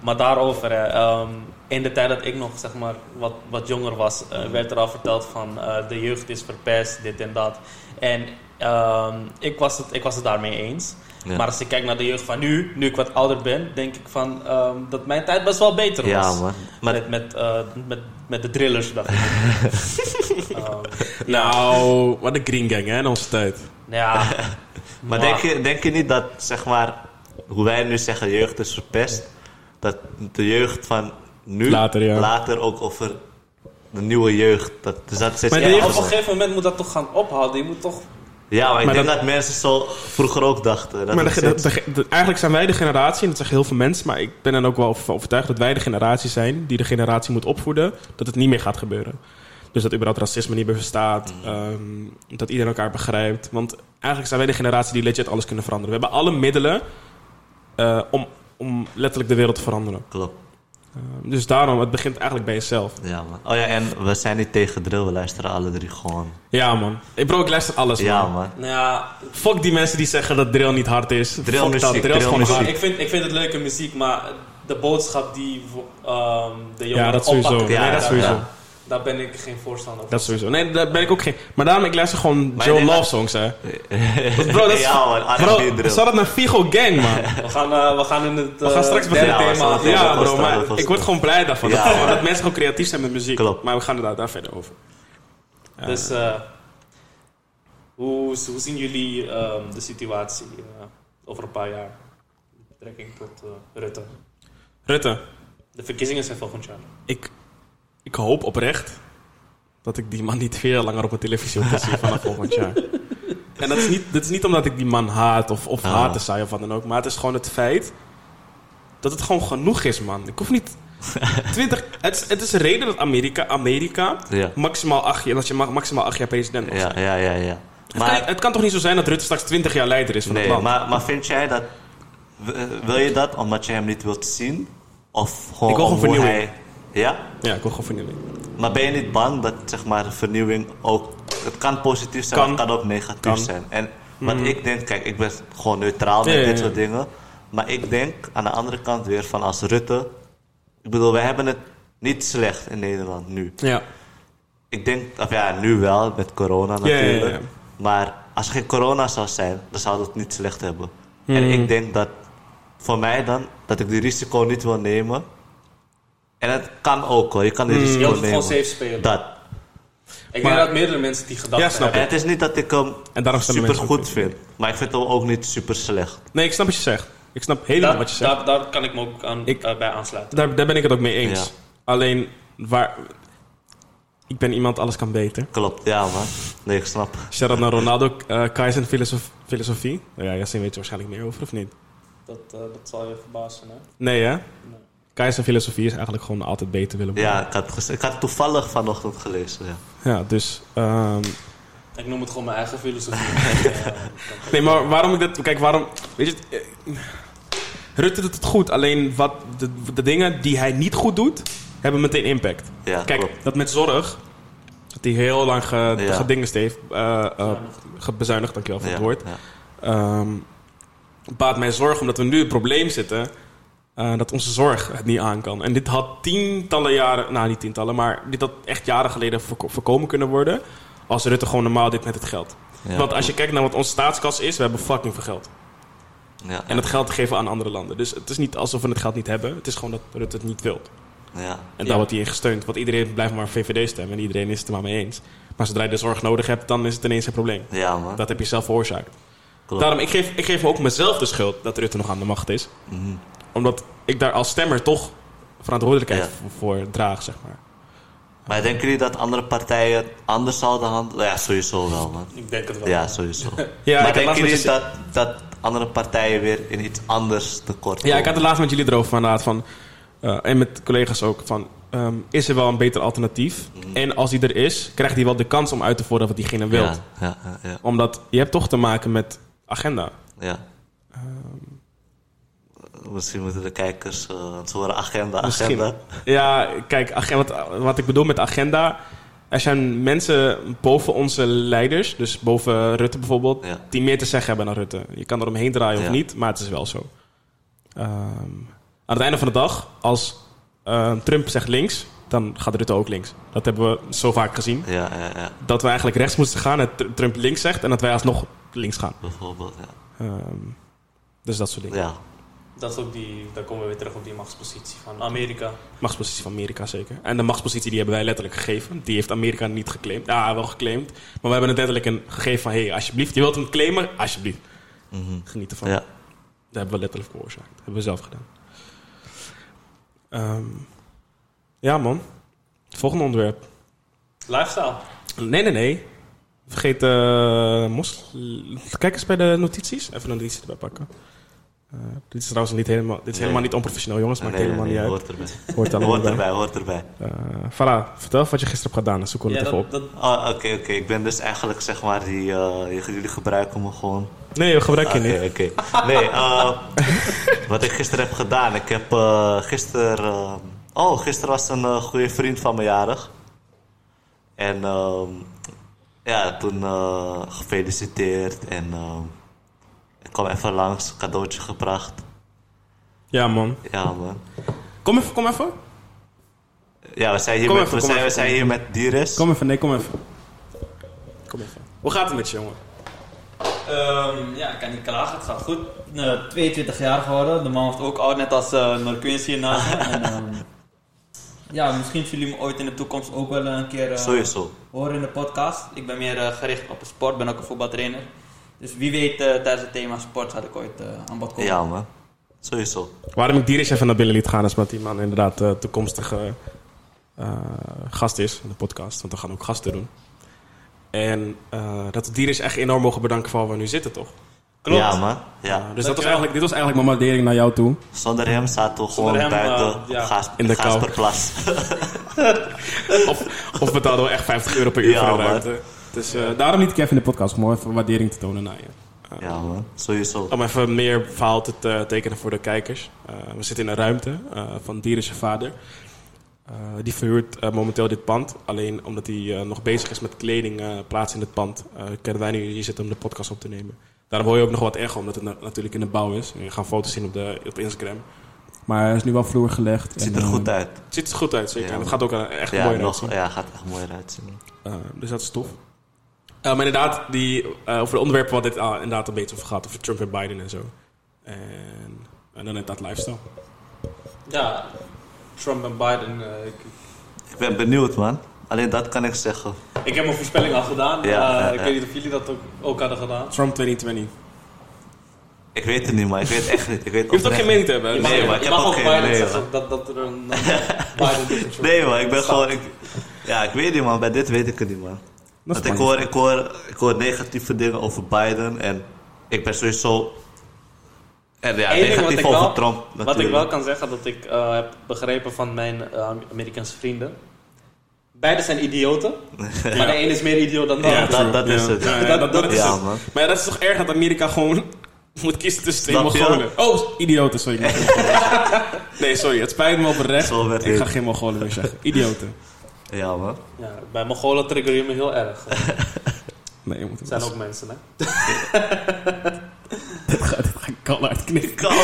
maar daarover, hè, ehm, in de tijd dat ik nog zeg maar, wat, wat jonger was, eh, werd er al verteld van eh, de jeugd is verpest, dit en dat. En ehm, ik, was het, ik was het daarmee eens. Ja. Maar als ik kijk naar de jeugd van nu, nu ik wat ouder ben, denk ik van ehm, dat mijn tijd best wel beter was. Ja, man. Maar Met, met, eh, met, met de drillers. dacht ik. Ehm, Nou, wat een green gang hè, in onze tijd. ja, Maar denk je, denk je niet dat, zeg maar, hoe wij nu zeggen jeugd is verpest, dat de jeugd van nu Later, ja. later ook over de nieuwe jeugd, dat, dus dat steeds Maar de Ja, erger op een gegeven moment moet dat toch gaan ophouden. Je moet toch... Ja, maar ik Maar denk dat- dat, mensen zo vroeger ook dachten. Dat Maar het de, de- steeds- de- de- eigenlijk zijn wij de generatie, en dat zeggen heel veel mensen, maar ik ben er ook wel van overtuigd dat wij de generatie zijn die de generatie moet opvoeden, dat het niet meer gaat gebeuren. Dus dat überhaupt racisme niet meer bestaat, ehm, dat iedereen elkaar begrijpt. Want eigenlijk zijn wij de generatie die legit alles kunnen veranderen. We hebben alle middelen eh, om, om letterlijk de wereld te veranderen. Klopt. Ehm, dus daarom, het begint eigenlijk bij jezelf. Ja, man. Oh ja, en we zijn niet tegen drill, we luisteren alle drie gewoon. Ja, man. Ik bro, ik luister alles, man. Ja, man. Nou ja, Fuck die mensen die zeggen dat drill niet hard is. Drill Fuck muziek, dat, drill is drill gewoon ik vind, ik vind het leuke muziek, maar de boodschap die ehm, de jongeren Ja, dat sowieso. Ja, dat sowieso. Daar, daar ben ik geen voorstander van. Dat sowieso. Nee, daar ben ik ook geen... Maar daarom, ik luister gewoon Maar Joe Love songs, hè. ja, Bro, dat is... man, Bro, zou dat naar Figo Gang, man? We gaan, eh, we gaan in het We gaan eh, straks beginnen. Ja, thema. Ja, was bro, maar ik word gewoon blij daarvan. Ja, dat, man. dat mensen gewoon creatief zijn met muziek. Klopt. Maar we gaan er daar, daar verder over. Ja. Dus eh, hoe, hoe zien jullie ehm, de situatie over een paar jaar? Met betrekking tot eh, Rutte. Rutte, De verkiezingen zijn volgend jaar. ik, ik hoop oprecht dat ik die man niet veel langer op mijn televisie wil zien vanaf volgend jaar. En dat is, niet, dat is niet omdat ik die man haat of, of Ah. haat is saai of wat dan ook. Maar het is gewoon het feit dat het gewoon genoeg is, man. Ik hoef niet... 20, het, is, het is een reden dat Amerika, Amerika Ja. maximaal acht jaar, dat je ma- maximaal acht jaar president mag zijn. Ja, ja, ja, ja. Het, kan, Maar, het kan toch niet zo zijn dat Rutte straks 20 jaar leider is van het nee, land? maar, maar vind jij dat... Wil je dat omdat je hem niet wilt zien? Of gewoon Ik wil om gewoon hoe vernieuwing. hij... Ja? Ja, ik wil gewoon vernieuwing. Maar ben je niet bang dat zeg maar, vernieuwing ook... Het kan positief zijn, maar het kan ook negatief Kan. zijn. En wat ik denk... Kijk, ik ben gewoon neutraal met Ja, dit soort dingen. Maar ik denk aan de andere kant weer van als Rutte... Ik bedoel, wij hebben het niet slecht in Nederland nu. Ja. Ik denk, of ja, nu wel, met corona Ja, ja, ja, natuurlijk. ja. Maar als er geen corona zou zijn, dan we het niet slecht hebben. En ik denk dat, voor mij dan, dat ik die risico niet wil nemen. En het kan ook hoor, je kan die Hmm. Je risico nemen. gewoon safe spelen. Dat. Ik Maar- denk dat meerdere mensen die gedachten Ja, snap En hebben. het is niet dat ik hem En super goed vind. Maar ik vind hem ook niet super slecht. Nee, ik snap wat je zegt. Ik snap helemaal Daar, wat je zegt. daar, daar kan ik me ook aan, Ik- eh, bij aansluiten. Daar, daar ben ik het ook mee eens. Ja. Alleen, waar... Ik ben iemand, alles kan beter. Klopt, ja man. Nee, ik snap. Shout-out naar Ronaldo, eh Kaizen filosof, filosofie. Nou Ja, Yassine weet je waarschijnlijk meer over, of niet? Dat, eh, dat zal je verbazen, hè? Nee, hè? Filosofie is eigenlijk gewoon altijd beter willen worden. Ja, ik had, ik had toevallig vanochtend gelezen. Ja. Ja, dus... ehm, Ik noem het gewoon mijn eigen filosofie. Nee, maar waarom ik dat... Kijk, waarom... Weet je... het, eh, Rutte doet het goed. Alleen wat de, de dingen die hij niet goed doet... hebben meteen impact. Ja, Kijk, klopt. dat met zorg... Dat hij heel lang ge, Ja. gedingest heeft. eh eh, gebezuinigd, dankjewel voor Ja, het woord. ja. Ehm, baat mij zorg omdat we nu in het probleem zitten... eh, dat onze zorg het niet aan kan. En dit had tientallen jaren... Nou, niet tientallen, maar dit had echt jaren geleden voorko- voorkomen kunnen worden... als Rutte gewoon normaal dit met het geld. Ja, Want als je kijkt naar wat onze staatskas is... we hebben fucking veel geld. Ja, En dat geld geven we aan andere landen. Dus het is niet alsof we het geld niet hebben. Het is gewoon dat Rutte het niet wil. ja. En daar wordt hij in gesteund. Want iedereen blijft maar VVD stemmen. En iedereen is het er maar mee eens. Maar zodra je de zorg nodig hebt, dan is het ineens een probleem. ja man. Dat heb je zelf veroorzaakt. Klopt. Daarom, ik geef, ik geef ook mezelf de schuld dat Rutte nog aan de macht is. Mhm. Omdat ik daar als stemmer toch verantwoordelijkheid Ja. voor, voor draag, zeg maar. Maar denken jullie dat andere partijen anders zouden handelen? Ja, sowieso wel, man. ik denk het wel. Ja, sowieso. Ja, maar ik had laatst denken jullie dat, dat andere partijen weer in iets anders tekort Ja, ik had komen? het laatst met jullie erover inderdaad van... eh, en met collega's ook van... ehm, is er wel een beter alternatief? En als die er is, krijgt hij wel de kans om uit te voeren wat diegene wil. Ja, ja, ja, ja, Omdat je hebt toch te maken met agenda. ja. Misschien moeten de kijkers uh, het horen agenda, Misschien. agenda. Ja, kijk, ag- wat, wat ik bedoel met agenda. Er zijn mensen boven onze leiders, dus boven Rutte bijvoorbeeld, Ja. die meer te zeggen hebben dan Rutte. Je kan er omheen draaien of niet, maar het is wel zo. Ehm, aan het einde van de dag, als eh, Trump zegt links, dan gaat Rutte ook links. Dat hebben we zo vaak gezien. Ja, ja, ja, Dat we eigenlijk rechts moesten gaan en Tr- Trump links zegt en dat wij alsnog links gaan. bijvoorbeeld. Ja. Ehm, dus dat soort dingen. ja. Dat is ook die, daar komen we weer terug op die machtspositie van Amerika. Machtspositie van Amerika zeker. En de machtspositie die hebben wij letterlijk gegeven. Die heeft Amerika niet geclaimd. Ja, wel geclaimd. Maar we hebben het letterlijk een gegeven van... hé, hey, alsjeblieft, je wilt hem claimen? Alsjeblieft. Mhm. Geniet ervan. ja. Dat hebben we letterlijk veroorzaakt. Dat hebben we zelf gedaan. Ehm, ja, man. Volgende onderwerp. Lifestyle. Nee, nee, nee. Vergeet... eh mos... Kijk eens bij de notities. Even een notitie erbij pakken. Eh, dit is trouwens niet helemaal, dit is Nee. helemaal niet onprofessioneel, jongens. Maakt Nee, nee, helemaal nee, niet uit. hoort erbij. Hoort Hoort bij. erbij, hoort erbij. Eh Farah, vertel wat je gisteren hebt gedaan. We Ja, het even op. dat, Oh, oké, oké. Ik ben dus eigenlijk, zeg maar, die, eh, jullie gebruiken me gewoon Nee, we gebruiken je Oké, niet. oké. Nee, eh, wat ik gisteren heb gedaan. Ik heb eh gisteren... oh, gisteren was een goede vriend van me jarig. En ehm, ja, toen eh, gefeliciteerd. En ehm, ik kwam even langs, cadeautje gebracht. Ja, man. Ja, man. Kom even, kom even. Ja, we zijn hier, Kom met, even, we kom zijn, we even, zijn hier met Diris. Kom even, nee, kom even. Kom even. Hoe gaat het met je, jongen? Ehm, ja, ik kan niet klagen. Het gaat goed. Eh, 22 jaar geworden. De man wordt ook oud, net als uh, Norquins hiernaast. en, ehm, ja, misschien zullen jullie me ooit in de toekomst ook wel een keer eh, Sowieso. horen in de podcast. Ik ben meer eh, gericht op de sport, ben ook een voetbaltrainer. Dus wie weet, eh, tijdens het thema sport had ik ooit eh, aan bod komen. Ja, man. Sowieso. Waarom ik Dieris even naar binnen liet gaan, is omdat die man inderdaad eh, toekomstige eh, gast is in de podcast. Want we gaan ook gasten doen. En eh, dat we Dieris echt enorm mogen bedanken voor waar we nu zitten, toch? Klopt. Ja, man. Ja. dus dat was eigenlijk, dit was eigenlijk mijn waardering naar jou toe. Zonder hem zaten we gewoon hem, buiten ja. Gaas, In de kou. Gaasperplas. Of, of betaalden we echt 50 euro per uur Ja, voor de man. Dus eh, daarom niet ik even in de podcast, om even waardering te tonen naar je. ja, man. Sowieso. Om even meer verhaal te te tekenen voor de kijkers. Uh, we zitten in een ruimte uh, van Dieris vader. Uh, die verhuurt uh, momenteel dit pand. Alleen omdat hij uh, nog bezig is met kleding uh, plaatsen in het pand, kunnen wij nu hier zitten om de podcast op te nemen. Daarom hoor je ook nog wat echo, omdat het na natuurlijk in de bouw is. En je gaat foto's zien op, de, op Instagram. Maar hij is nu wel vloer gelegd. Het ziet er goed uit. Het ziet er goed uit, zeker. Ja, en het gaat ook echt ja, mooi eruit Ja, gaat echt mooi eruit zien. dus dat is tof. Uh, maar inderdaad, die, uh, over de onderwerpen wat dit uh, inderdaad een beetje over gaat. Over Trump en Biden en zo. En, en dan inderdaad lifestyle. Ja, Trump en Biden. uh, ik, ik, ben benieuwd, man. Alleen dat kan ik zeggen. Ik heb mijn voorspelling al gedaan. Ja, ik ja. weet niet of jullie dat ook, ook hadden gedaan. Trump 2020. Ik weet het niet, maar ik weet echt niet. Ik weet je hoeft ook geen mening te hebben. Nee, je maar ik heb mag ook geen- Biden nee, zeggen dat, dat er een... Biden. Nee, man. Ik ben gewoon... Ik, ja, ik weet niet, man. Bij dit weet ik het niet, man. Want ik hoor, ik, hoor, ik hoor negatieve dingen over Biden. En ik ben sowieso... En ja, Eén wat negatief over wel- Trump Wat natuurlijk. ik wel kan zeggen, dat ik eh, heb begrepen van mijn eh, Amerikaanse vrienden. Beide zijn idioten, maar de een is meer idioot dan de Ja, ander. dat, dat is het. Ja, Dat- dat, is Ja, het. man. Maar ja, dat is toch erg dat Amerika gewoon moet kiezen tussen twee? Mongolen. Oh, idioten, sorry. nee, sorry, het spijt me oprecht. Ik ga geen Mongolen meer zeggen. Idioten. Ja, man. Ja, bij Mongolen trigger je me heel erg. Nee, je moet Het zijn ook mensen, hè? Dit keihard knippen.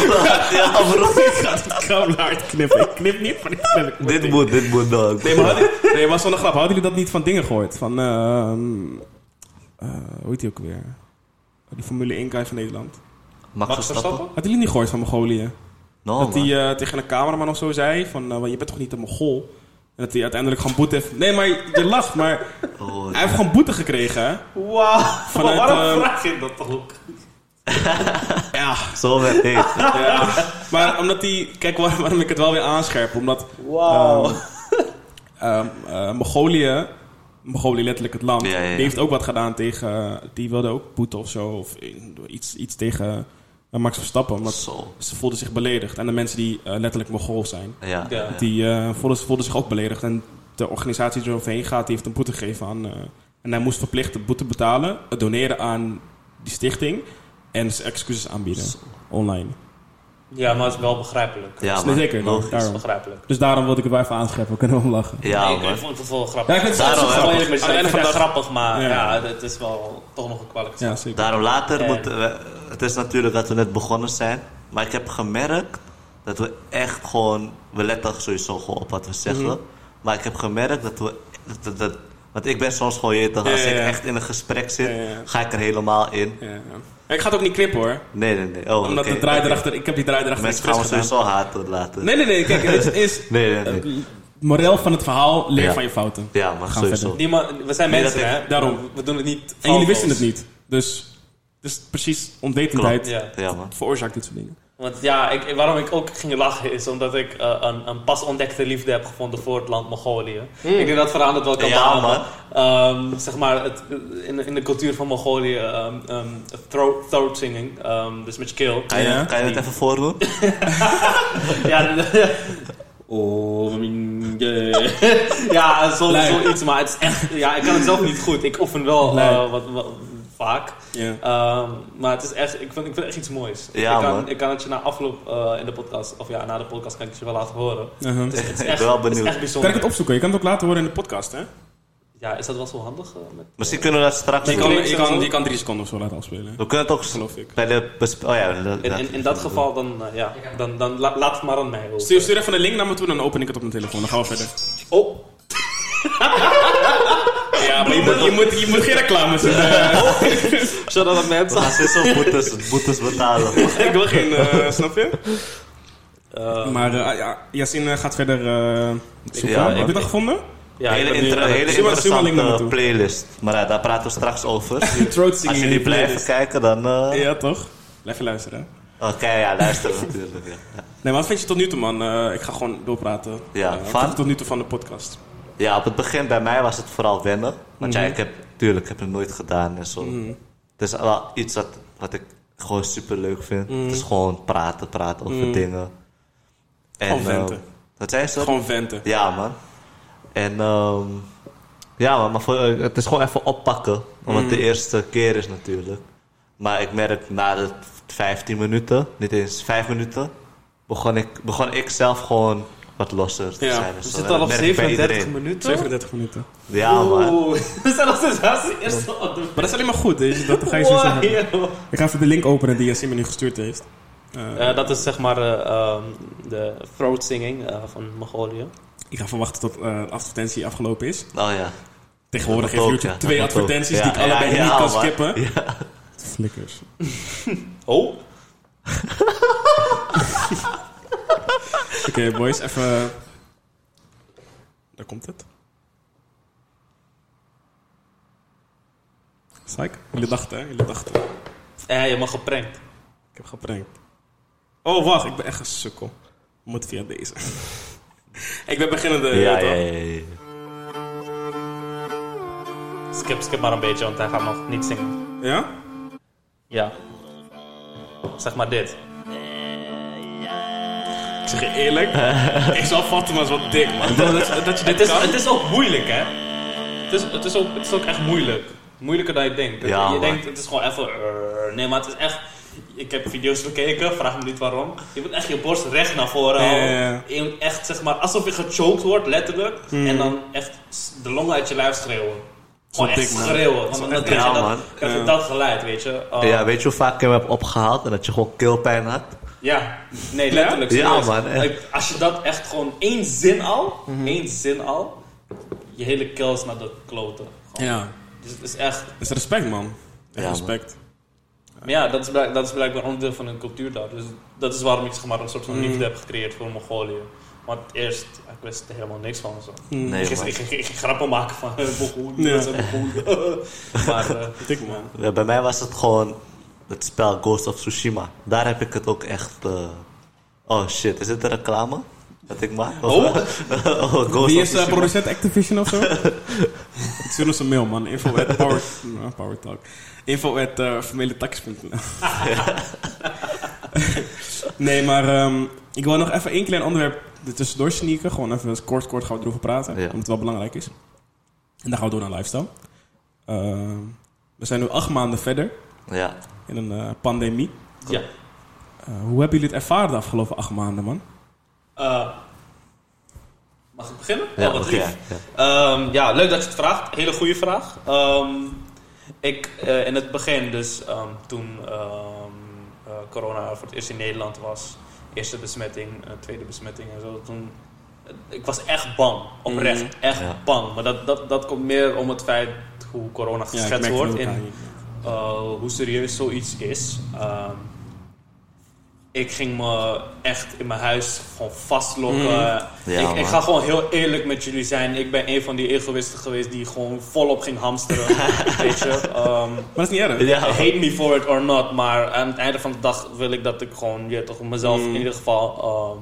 ja, bro. Ik ga knippen. Ik knip niet, maar ik knip. ik dit niet. moet, dit moet dog. Nee, maar hadden, nee, een grap. Hadden jullie dat niet van dingen gehoord? Van, ehm eh, hoe heet die ook weer? Die Formule 1 guy van Nederland. Max Verstappen? Hadden jullie niet gehoord van Mongolië? No, dat hij eh, tegen een cameraman of zo zei van, eh, je bent toch niet een Mongool? En dat hij uiteindelijk gewoon boete heeft... Nee, maar je lacht, maar Oh, hij heeft gewoon boete gekregen, hè? Wauw, Vanuit, waarom ehm, vraag je dat ook? Ja. Zo werd het. ja. Maar omdat hij... Kijk, waar- waarom ik het wel weer aanscherp. Omdat Wauw. Eh, Mongolië, Mongolië letterlijk het land, Ja, ja, ja. die heeft ook wat gedaan tegen, die wilde ook boete of zo, of iets, iets tegen eh, Max Verstappen, omdat Zo. ze voelden zich beledigd. En de mensen die eh, letterlijk Mongool zijn, Ja. ja. Ja. die eh, voelden, voelden zich ook beledigd. En de organisatie die eroverheen gaat, die heeft een boete gegeven aan, eh, en hij moest verplicht de boete betalen, het doneren aan die stichting en zijn excuses aanbieden, online. Ja, maar het is wel begrijpelijk. Ja, Nee, man. zeker, Logisch. Het is daarom. begrijpelijk. Dus daarom wilde ik het wel even aanscheppen. We kunnen wel lachen. Ja, ik, ik man. vond het wel grappig. Ja, ik vind het Daarom, grappig. ik vind het grappig, maar Ja. ja, het is wel toch nog een kwaliteit. Ja, zeker. Daarom later moeten we... Het is natuurlijk dat we net begonnen zijn. Maar ik heb gemerkt dat we echt gewoon... We letten sowieso gewoon op wat we zeggen. Mhm. Maar ik heb gemerkt dat we... Dat, dat- want ik ben soms gewoon, je toch, als Ja, ja, ik echt in een gesprek zit, Ja, ja. ga ik er helemaal in. Ik ga het ook niet knippen hoor. Nee, nee, nee. Oh, Omdat de draai erachter, ik heb die draai erachter Mensen gaan gedaan. sowieso haten laten. Nee, nee, nee. Kijk, het is... Nee, nee, nee. Het moreel van het verhaal, leer Ja. van je fouten. Ja, maar Gaan sowieso. verder. Niemand, we zijn Nee, mensen, ik- hè? daarom. We doen het niet. En jullie wisten het niet. Dus, dus precies onwetendheid Ja. Veroorzaakt dit soort dingen. Want ja, ik, waarom ik ook ging lachen is omdat ik eh, een, een pas ontdekte liefde heb gevonden voor het land Mongolië. Ik denk dat verandert wel kan Hmm. Ja. Ehm, zeg maar, het, in, in de cultuur van Mongolië, ehm ehm, throat, throat singing, ehm, dus met je keel. Kan je, Ja. kan je het even voordoen? ja, Oh, yeah. ja, zo, zoiets, maar het is echt, ja, ik kan het zelf niet goed. Ik oefen wel eh, wat, wat- vaak. Ja. Ehm, maar het is echt, ik vind, ik vind het echt iets moois. Ja, ik, kan, man. ik kan het je na afloop eh, in de podcast, of ja, na de podcast kan ik het je wel laten horen. Uh-huh. Het is, het is Ik ben wel het is benieuwd. echt Kan bijzonder. ik het opzoeken? Je kan het ook laten horen in de podcast, hè? Ja, is dat wel zo handig? eh, met, Misschien kunnen we dat straks Je kan, kan- je, kan, je kan drie seconden of zo laten afspelen. We kunnen het ook Geloof ik. bij de... Oh ja, dat- in, in, in dat geval, dan, eh, ja, dan, dan la- laat het maar aan mij. hoor. Stuur, stuur even een link naar me toe, dan open ik het op mijn telefoon. Dan gaan we verder. Oh, Ja, maar je moet, je moet, je moet geen reclame doen. zodat het We mensen... boetes, boetes betalen. ik wil geen, eh, snap je? Eh, Maar eh, ja, Yassine gaat verder eh zoeken. Ja, Heb je dat gevonden? ja, hele inter- hele interessante playlist. Maar ja, daar praten we straks over. Als jullie blijven kijken, dan... eh, Ja, toch? Blijf je luisteren. Oké, ja, luister natuurlijk. Ja. Nee, maar wat vind je tot nu toe, man? Eh, ik ga gewoon doorpraten. Ja, wat van? vind je tot nu toe van de podcast? Ja, op het begin bij mij was het vooral wennen. Want ja, Mhm. ik heb... Tuurlijk, ik heb het nooit gedaan en zo. Mhm. Het is wel iets wat, wat ik gewoon super leuk vind. Mhm. Het is gewoon praten, praten over dingen. En, Gewoon venten. eh, wat zei je zo? Gewoon venten. Ja, man. En ehm ja, man, maar voor, eh, het is gewoon even oppakken. Omdat het de eerste keer is natuurlijk. Maar ik merk na de 15 minuten, niet eens 5 minuten, begon ik, begon ik zelf gewoon wat losser te Ja. zijn. We zitten En al op merk ik bij 37 iedereen. minuten. 37 minuten. Ja, man. We zijn steeds als de eerste op de Maar dat is alleen maar goed, dus dat ga je zo zeggen. Ik ga even de link openen die Yassine me nu gestuurd heeft. Eh, Eh, dat is zeg maar eh, ehm, de throat singing eh, van Mongolië. ik ga verwachten tot eh, de advertentie afgelopen is. Oh ja. Tegenwoordig heeft YouTube twee advertenties Ja, die ik allebei ja, niet ja, kan man. skippen. Ja. Flikkers. Oh, Oké, boys, even... Daar komt het. Psych. Jullie dachten, hè? Jullie dachten. eh, je mag geprankt. Ik heb geprankt. Oh, wacht. Ik ben echt een sukkel. Moet via deze. ik ben beginnende... Ja, toch? ja, ja, ja. Skip, skip maar een beetje, want hij gaat nog niet zingen. Ja? Ja. Zeg maar dit. Ik zeg je eerlijk. ik zal Fatima is wat dik, man. Dat, dat, dat je dit Het is, kan. het is ook moeilijk, hè? Het is, het, is ook, het is ook echt moeilijk. Moeilijker dan je denkt. Ja, je man. denkt, het is gewoon even... eh, nee, maar het is echt... Ik heb video's gekeken, vraag me niet waarom. Je moet echt je borst recht naar voren houden. ja, ja. Je moet echt, zeg maar, alsof je gechoked wordt, letterlijk. Hmm. En dan echt de longen uit je lijf schreeuwen. Gewoon echt schreeuwen. Want dan krijg je dat, dat geluid, weet je. Uh, Ja, weet je hoe vaak ik hem heb opgehaald en dat je gewoon keelpijn had? Ja, nee, letterlijk. Ja, man, echt. Als je dat echt gewoon één zin al, één zin al, je hele keel is naar de kloten. Gewoon. Ja. Dus het is echt... Dat is respect, man. Echt Ja, respect. Maar ja, dat is, dat is blijkbaar onderdeel van hun cultuur daar. Dus dat is waarom ik zeg maar, een soort van Mm. liefde heb gecreëerd voor Mongolië. Want eerst, ik wist er helemaal niks van. Zo. Nee, ik, ik, grappen maken van Mongolië, Ja. maar Dik, man. Ja, bij mij was het gewoon het spel Ghost of Tsushima. Daar heb ik het ook echt. eh, Oh shit, is dit een reclame? Dat ik maak? Oh. oh Ghost Wie is uh, producent Activision of zo? ik stuur ons een mail, man. Info at power, nou, power talk. Info at uh, familietakjes.nl Nee, maar ehm, ik wil nog even één klein onderwerp er tussendoor sneaken. Gewoon even kort, kort gaan we erover praten. Ja. Omdat het wel belangrijk is. En dan gaan we door naar lifestyle. Ehm, we zijn nu acht maanden verder Ja, in een eh, pandemie. ja, Eh, hoe hebben jullie het ervaren de afgelopen acht maanden, man? Eh, mag ik beginnen? Ja, oh, wat begin, lief. ja. Ehm, ja, leuk dat je het vraagt. Hele goede vraag. Ehm, ik, eh, in het begin, dus ehm, toen ehm, eh, corona voor het eerst in Nederland was, eerste besmetting, tweede besmetting en zo, toen, ik was echt bang, oprecht, echt Ja. bang. Maar dat, dat, dat komt meer om het feit hoe corona geschetst wordt in. Uh, hoe serieus zoiets is. Ehm, ik ging me echt in mijn huis gewoon vastlokken. Ja, ik, ik ga gewoon heel eerlijk met jullie zijn. Ik ben een van die egoïsten geweest die gewoon volop ging hamsteren. weet je. Ehm, Maar dat is niet erg. Ja. hate me for it or not. Maar aan het einde van de dag wil ik dat ik gewoon je, toch mezelf Mm. in ieder geval ehm,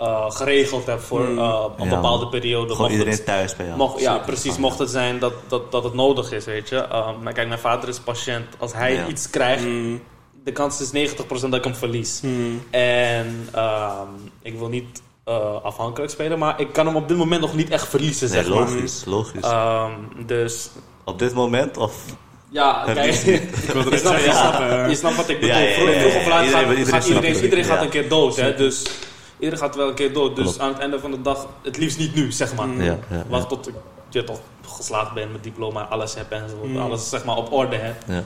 uh, geregeld heb voor Mm. uh, een Ja, bepaalde periode. Gewoon Mocht het- iedereen thuis bij jou. Mocht, ja, precies. Mocht het zijn dat, dat, dat het nodig is, weet je. Um, maar kijk, mijn vader is patiënt. Als hij Ja. iets krijgt, Mm, de kans is 90% dat ik hem verlies. mm. En um, ik wil niet uh, afhankelijk spelen, maar ik kan hem op dit moment nog niet echt verliezen, Nee, zeg maar. logisch, logisch. Um, dus Op dit moment of... ja, kijk, je- je, snapt, eh, je snapt wat ik bedoel. Ja, ja, ja, Vroeg- ja, vroeg ja. of laat Iedereen- gaat, iedereen gaat iedereen, een keer dood, hè. Dus iedereen gaat wel een keer dood. Dus Klopt. aan het einde van de dag, het liefst niet nu, zeg maar. Mm. Ja, ja, Wacht tot ik je toch geslaagd ben met diploma, alles heb en zo, Mm. alles zeg maar op orde heb. ja.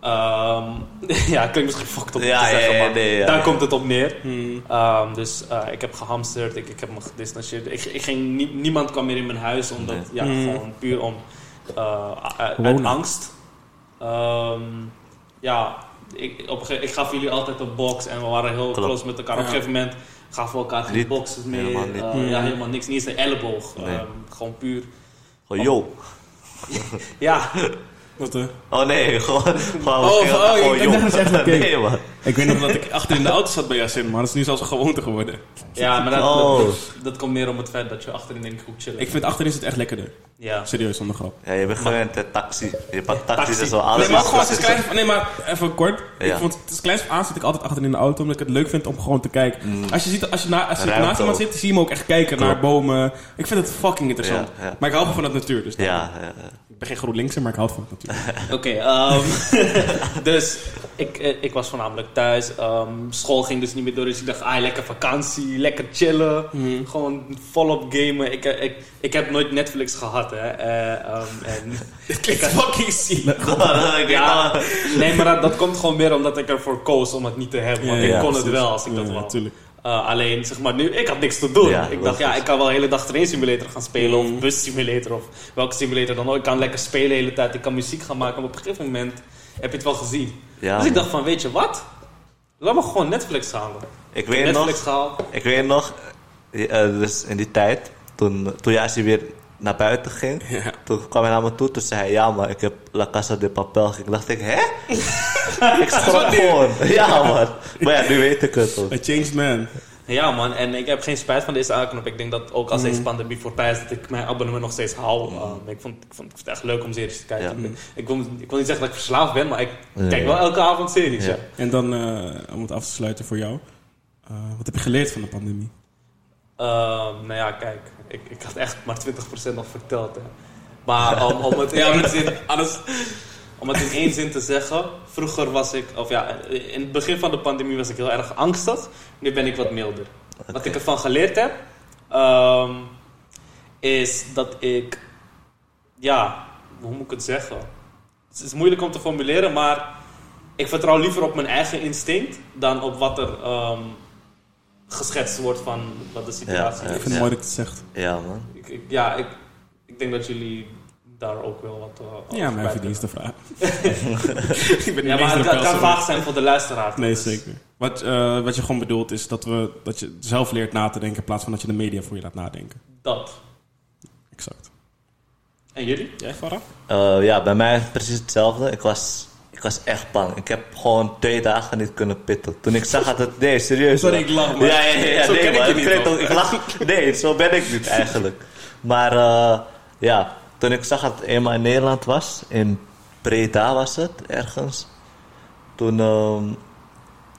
Ehm, ja, klinkt misschien fucked op Ja, te zeggen, ja, maar nee, ja. daar komt het op neer. Mm. Ehm, dus eh, ik heb gehamsterd, ik, ik heb me gedistanceerd. Ik, ik ging, nie- niemand kwam meer in mijn huis, omdat, Nee. ja, Mm. gewoon puur om, uh, uit, angst. Ehm, ja, ik, op ik gaf jullie altijd een box en we waren heel Klopt. close met elkaar. Op een gegeven moment gaven elkaar geen Niet. boxes meer. Helemaal niet. Eh. Ja, helemaal niks. Niet eens een elleboog. Nee. Ehm, gewoon puur. Gewoon, yo. Ja, Wat? Oh nee, gewoon... gewoon Oh, oh, ik dacht echt. Nee, man. Ik weet nog dat ik achter in de auto zat bij Yasin, maar dat is nu zelfs een gewoonte geworden. ja maar dat, Oh. dat, dat komt meer om het feit dat je achterin denk ik goed chillen. Ik vind achterin zit echt lekkerder. ja. Serieus, zonder grap. Ja, je bent gewend, hè, taxi. Je pakt taxi Taxi. en zo, alles Nee, maar is gewoon af- Nee, maar even kort. Ik vond het kleins af aan zit ik altijd achter in de auto, omdat ik het leuk vind om gewoon te kijken. Als je, ziet, als je, na, als je Ruimte naast iemand zit, zie je hem ook echt kijken naar bomen. Ik vind het fucking interessant. Ja, ja. Maar ik hou van het natuur, dus Ja, ja, ja. ik ben geen GroenLinkser, maar ik hou van het natuur. Oké, ehm, dus ik, eh, ik was voornamelijk thuis. Ehm, school ging dus niet meer door, dus ik dacht, ah, lekker vakantie, lekker chillen. Mhm. Gewoon volop gamen. Ik, eh, ik, ik heb nooit Netflix gehad, hè. Eh, ehm, en Het klinkt fucking zielig. Ik ja, wel- nee, maar dat, dat komt gewoon meer omdat ik ervoor koos om het niet te hebben. Want Ja, ik ja, kon het wel als ik dat Ja, wou. natuurlijk. Uh, alleen, zeg maar, nu, ik had niks te doen. Ja, ik dacht, ja, ik kan wel de hele dag train simulator gaan spelen. Mm. Of bus simulator. Of welke simulator dan ook. Ik kan lekker spelen de hele tijd. Ik kan muziek gaan maken. Maar op een gegeven moment heb je het wel gezien. Ja, dus ik dacht van, weet je wat? Laat me gewoon Netflix halen. Ik weet heb nog... Netflix gehaald. Ik weet nog, eh, dus in die tijd, toen, toen Yassi weer naar buiten ging, Ja. toen kwam hij naar me toe, toen zei hij, ja maar ik heb La Casa de Papel gekeken. dacht ik, hè? ik schrok gewoon. Ja man. Maar ja, nu weet ik het ook. A changed man. Ja man, en ik heb geen spijt van deze aanknop. Ik denk dat ook als Mm. deze pandemie voorbij is, dat ik mijn abonnement nog steeds hou. Um, ik, vond, ik, vond, ik vond het echt leuk om series te kijken. Ja. Ik, ik, wil, ik wil niet zeggen dat ik verslaafd ben, maar ik kijk wel elke avond series. Ja. Ja. En dan, eh, om het af te sluiten voor jou. Eh, wat heb je geleerd van de pandemie? Ehm, nou ja, kijk, ik, ik had echt maar 20% nog verteld. Hè. Maar om, om, het in één zin, om het in één zin te zeggen, vroeger was ik, of ja, in het begin van de pandemie was ik heel erg angstig. Nu ben ik wat milder. Wat ik ervan geleerd heb, ehm, is dat ik, ja, hoe moet ik het zeggen? Het is moeilijk om te formuleren, maar ik vertrouw liever op mijn eigen instinct dan op wat er ehm, geschetst wordt van wat de situatie Ja, Ik is. vind het mooi dat je het zegt. Ja man. Ik, ik- ja, ik, ik denk dat jullie daar ook wel wat uh, over Ja, mijn verdienste vraag. ik ben Ja, maar het, kan vaag zijn voor de luisteraar. Nee, dus- zeker. Wat, eh, wat je gewoon bedoelt is dat, we, dat je zelf leert na te denken in plaats van dat je de media voor je laat nadenken. Dat. Exact. En jullie? Jij, Farah? Eh, ja, bij mij precies hetzelfde. Ik was, ik was echt bang. Ik heb gewoon twee dagen niet kunnen pitten. Toen ik zag dat het... Nee, serieus. Sorry, ik lach, maar- Ja, ja, ja. ja, Zo nee, ken ik niet, ik lach. Nee, zo ben ik niet eigenlijk. Maar eh, ja, toen ik zag dat het eenmaal in Nederland was, in Breda was het, ergens. Toen... ehm,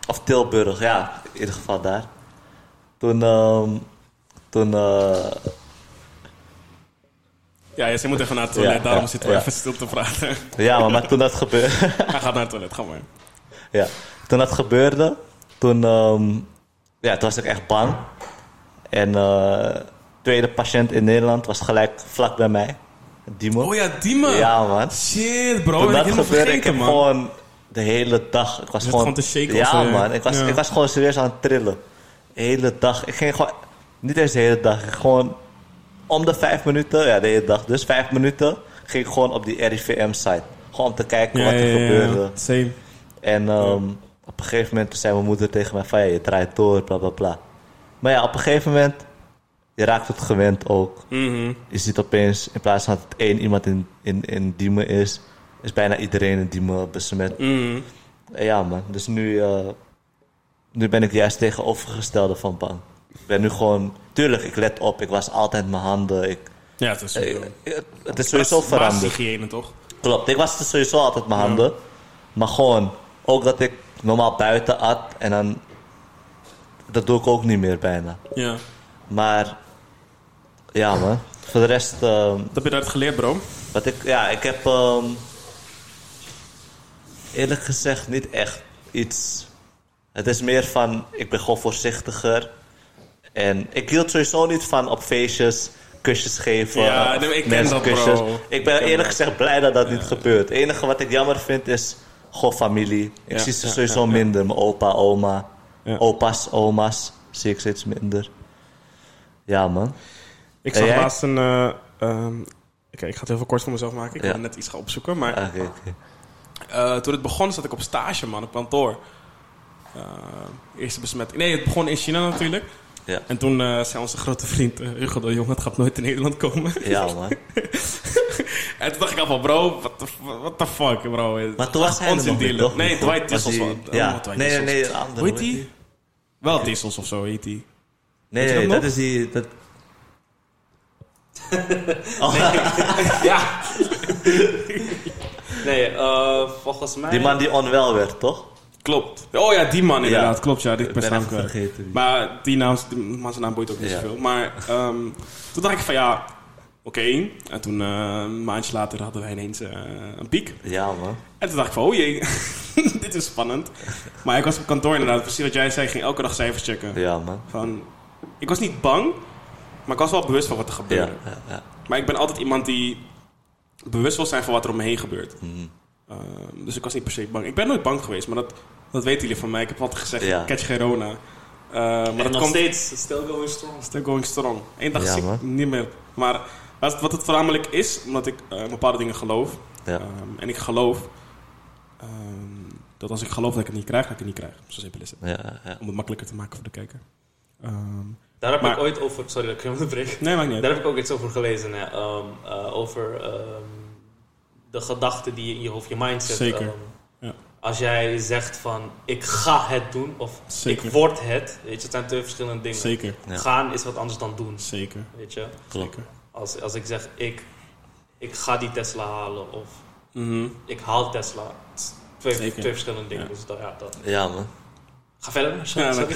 of Tilburg, ja. In ieder geval daar. Toen... ehm, toen... eh, Ja, ja, ze moet even naar het toilet, Ja, daarom ja, zitten we even stil te praten. ja, maar, maar toen dat gebeurde... Hij gaat naar het toilet, ga maar. Ja, toen dat gebeurde, toen, ehm, ja, toen was ik echt bang. En eh tweede patiënt in Nederland was gelijk vlak bij mij. Dimo. Oh ja, die man. Ja, man. Shit, bro. Toen ik dat gebeurde, ik heb man. gewoon de hele dag... Ik was gewoon... gewoon te shaken Ja, zo, man. Ik was, ik was gewoon serieus aan het trillen. De hele dag. Ik ging gewoon... Niet eens de hele dag. Ik ging gewoon om de vijf minuten... Ja, de hele dag. Dus vijf minuten ging ik gewoon op die RIVM-site. Gewoon om te kijken Ja, wat er ja, gebeurde. ja. Same. En ehm, op een gegeven moment zei mijn moeder tegen mij van... Ja, je draait door, bla, bla, bla. Maar ja, op een gegeven moment... Je raakt het gewend ook. Mhm. Je ziet opeens, in plaats van dat het één iemand in, in, in Diemen is... is bijna iedereen in Diemen besmet. Mhm. En Ja, man. Dus nu, eh, nu ben ik juist tegenovergestelde van bang. Ik ben nu gewoon... Tuurlijk, ik let op. Ik was altijd mijn handen. Ik, Ja, het is eh, het is sowieso is veranderd. basishygiëne, toch? Klopt, ik was sowieso altijd mijn handen. Maar gewoon, ook dat ik normaal buiten at en dan... Dat doe ik ook niet meer bijna. Ja. Maar, ja man. Voor de rest, ehm, Wat heb je daaruit geleerd, bro? wat ik, ja, ik heb ehm, eerlijk gezegd niet echt iets. Het is meer van, ik ben gewoon voorzichtiger. En ik hield sowieso niet van op feestjes kusjes geven. Ja, nee, ik ken dat, bro. kusjes. Ik ben Ik eerlijk gezegd blij dat dat niet gebeurt. Het enige wat ik jammer vind is gewoon familie. Ik Ja, zie ze sowieso minder. Mijn opa, oma, opa's, oma's zie ik steeds minder. Ja man. Ik zag laatst een... ehm, Oké, ik ga het heel veel kort voor mezelf maken. Ik wilde net iets gaan opzoeken. Maar Oké, oké. eh, toen het begon zat ik op stage, man, op kantoor. Eh, eerste besmetting. Nee, het begon in China natuurlijk. Ja. En toen eh, zei onze grote vriend eh, Hugo de Jong, het gaat nooit in Nederland komen. Ja man. en toen dacht ik al van, bro, what the, fuck, bro. Maar toen was hij Onzin dealen. toch? Nee, Was Dwight Dissels. hij- was- Ja, oh, nee, nee, nee, een. Hoe heet die? Wel Dissels of zo heet die. Nee, dat is die... Dat... Ja. nee, eh, volgens mij... Die man die onwel werd, toch? Klopt. Oh ja, die man inderdaad. Ja. Klopt, ja. Dit Ik ben naam vergeten. Maar die naam, die man zijn naam boeit ook niet Ja. zoveel. Maar ehm, toen dacht ik van ja, oké. En toen eh, een maandje later hadden wij ineens eh, een piek. Ja, man. En toen dacht ik van, oh jee, dit is spannend. Maar ik was op kantoor inderdaad, precies wat jij zei, ging elke dag cijfers checken. Ja, man. Van, ik was niet bang, maar ik was wel bewust van wat er gebeurde. ja, ja. Maar ik ben altijd iemand die bewust wil zijn van wat er om me heen gebeurt. Mhm. Ehm, dus ik was niet per se bang. Ik ben nooit bang geweest, maar dat, dat weten jullie van mij. Ik heb altijd gezegd, Ja. catch geen Rona. Eh, maar En dat nog komt steeds, still going strong. still going strong. Eén dag Ja, ziek, man. niet meer. Maar wat, wat het voornamelijk is, omdat ik eh, in bepaalde dingen geloof. Ja. Ehm, en ik geloof ehm, dat als ik geloof dat ik het niet krijg, dat ik het niet krijg. Zo simpel is het. Ja, ja. Om het makkelijker te maken voor de kijker. Ehm, Daar heb Maar- ik ooit over... Sorry dat ik je onderbreek. nee, maakt niet Daar heb ik ook iets over gelezen. Ehm, eh, over ehm, de gedachten die je in je hoofd, je mindset. Zeker, ehm, ja. Als jij zegt van, ik ga het doen. Of Zeker. ik word het. Weet je, het zijn twee verschillende dingen. Zeker, Ja. Gaan is wat anders dan doen. zeker, Weet je. Zeker. Als, als ik zeg, ik, ik ga die Tesla halen. Of Mhm. ik haal Tesla. Twee, twee verschillende dingen. Ja. Dus dat, ja, dat. Ja, man. Ga verder. Sorry.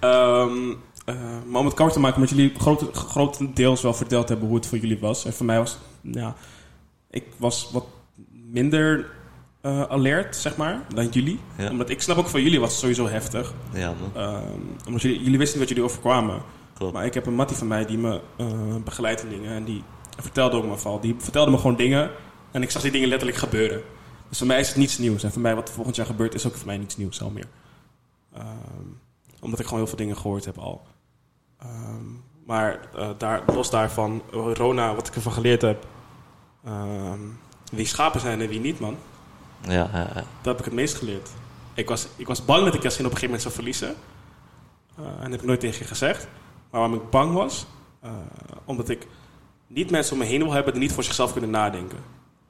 Ehm, eh, maar om het kort te maken, omdat jullie grote, grotendeels wel verteld hebben hoe het voor jullie was. En voor mij was, ja, ik was wat minder eh, alert, zeg maar, dan jullie. Ja. Omdat ik snap ook van jullie was sowieso heftig. Ja. Ehm, omdat jullie, jullie wisten niet wat jullie overkwamen. Klopt. Maar ik heb een mattie van mij die me eh, begeleidt in dingen. En die vertelde ook mijn val. Die vertelde me gewoon dingen. En ik zag die dingen letterlijk gebeuren. Dus voor mij is het niets nieuws. En voor mij wat er volgend jaar gebeurt is ook voor mij niets nieuws al meer. Ehm, omdat ik gewoon heel veel dingen gehoord heb al. Ehm, maar eh, daar, los daarvan, eh, Rona, wat ik ervan geleerd heb. Ehm, wie schapen zijn en wie niet, man. Ja, ja, ja. Dat heb ik het meest geleerd. Ik was, ik was bang dat ik Yasin op een gegeven moment zou verliezen. Eh, en dat heb ik nooit tegen je gezegd. Maar waarom ik bang was, eh, omdat ik niet mensen om me heen wil hebben die niet voor zichzelf kunnen nadenken.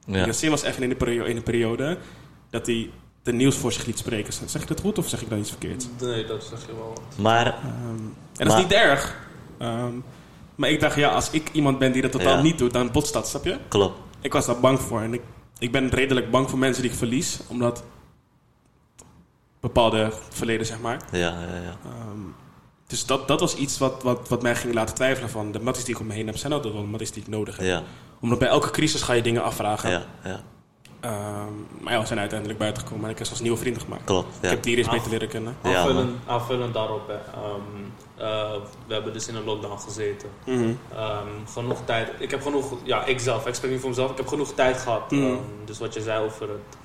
Ja. Was even in een, periode, in een periode dat hij de nieuws voor zich liet spreken. Zeg ik dat goed of zeg ik dan iets verkeerds? Nee, dat zeg je wel. Maar, Ehm, en dat is niet erg. Ehm, maar ik dacht, ja, als ik iemand ben die dat totaal Ja. niet doet, dan botst dat, snap je? klopt. Ik was daar bang voor. En ik, ik ben redelijk bang voor mensen die ik verlies. Omdat bepaalde verleden, zeg maar. Ja, ja, ja. Ehm, dus dat, dat was iets wat, wat, wat mij ging laten twijfelen van... de matties die ik om me heen heb, zijn ook wel de matties die ik nodig heb. Ja, Omdat bij elke crisis ga je dingen afvragen. ja, ja. Ehm, maar ja, we zijn uiteindelijk buiten gekomen en ik heb zelfs nieuwe vrienden gemaakt. Klopt, Ik ja. heb die er eens beter leren kennen. Aanvullend, aanvullend daarop, hè. Ehm, eh, we hebben dus in een lockdown gezeten. Mhm. Ehm, genoeg tijd. Ik heb genoeg, ja, ik zelf, ik spreek niet voor mezelf. Ik heb genoeg tijd gehad. Mm. Ehm, dus wat je zei over het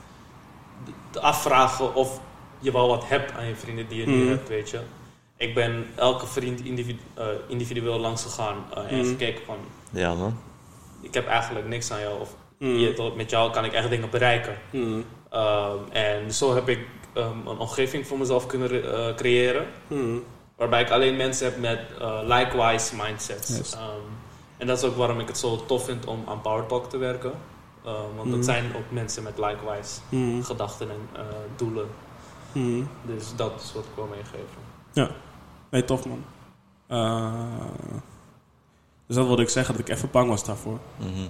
het afvragen of je wel wat hebt aan je vrienden die je niet Mm. hebt, weet je. Ik ben elke vriend individu- eh, individueel langs gegaan eh, en Mm. gekeken van, Ja, man. ik heb eigenlijk niks aan jou. Of Je- met jou kan ik echt dingen bereiken. Mhm. Ehm, en zo heb ik ehm, een omgeving voor mezelf kunnen eh, creëren. Mhm. Waarbij ik alleen mensen heb met eh, likewise mindsets. Yes. Ehm, en dat is ook waarom ik het zo tof vind om aan Power Talk te werken. Want dat zijn ook mensen met likewise gedachten en eh, doelen. Dus dat is wat ik wil meegeven. Ja, nee, tof man. Eh, dus dat wilde ik zeggen, dat ik even bang was daarvoor. Mhm.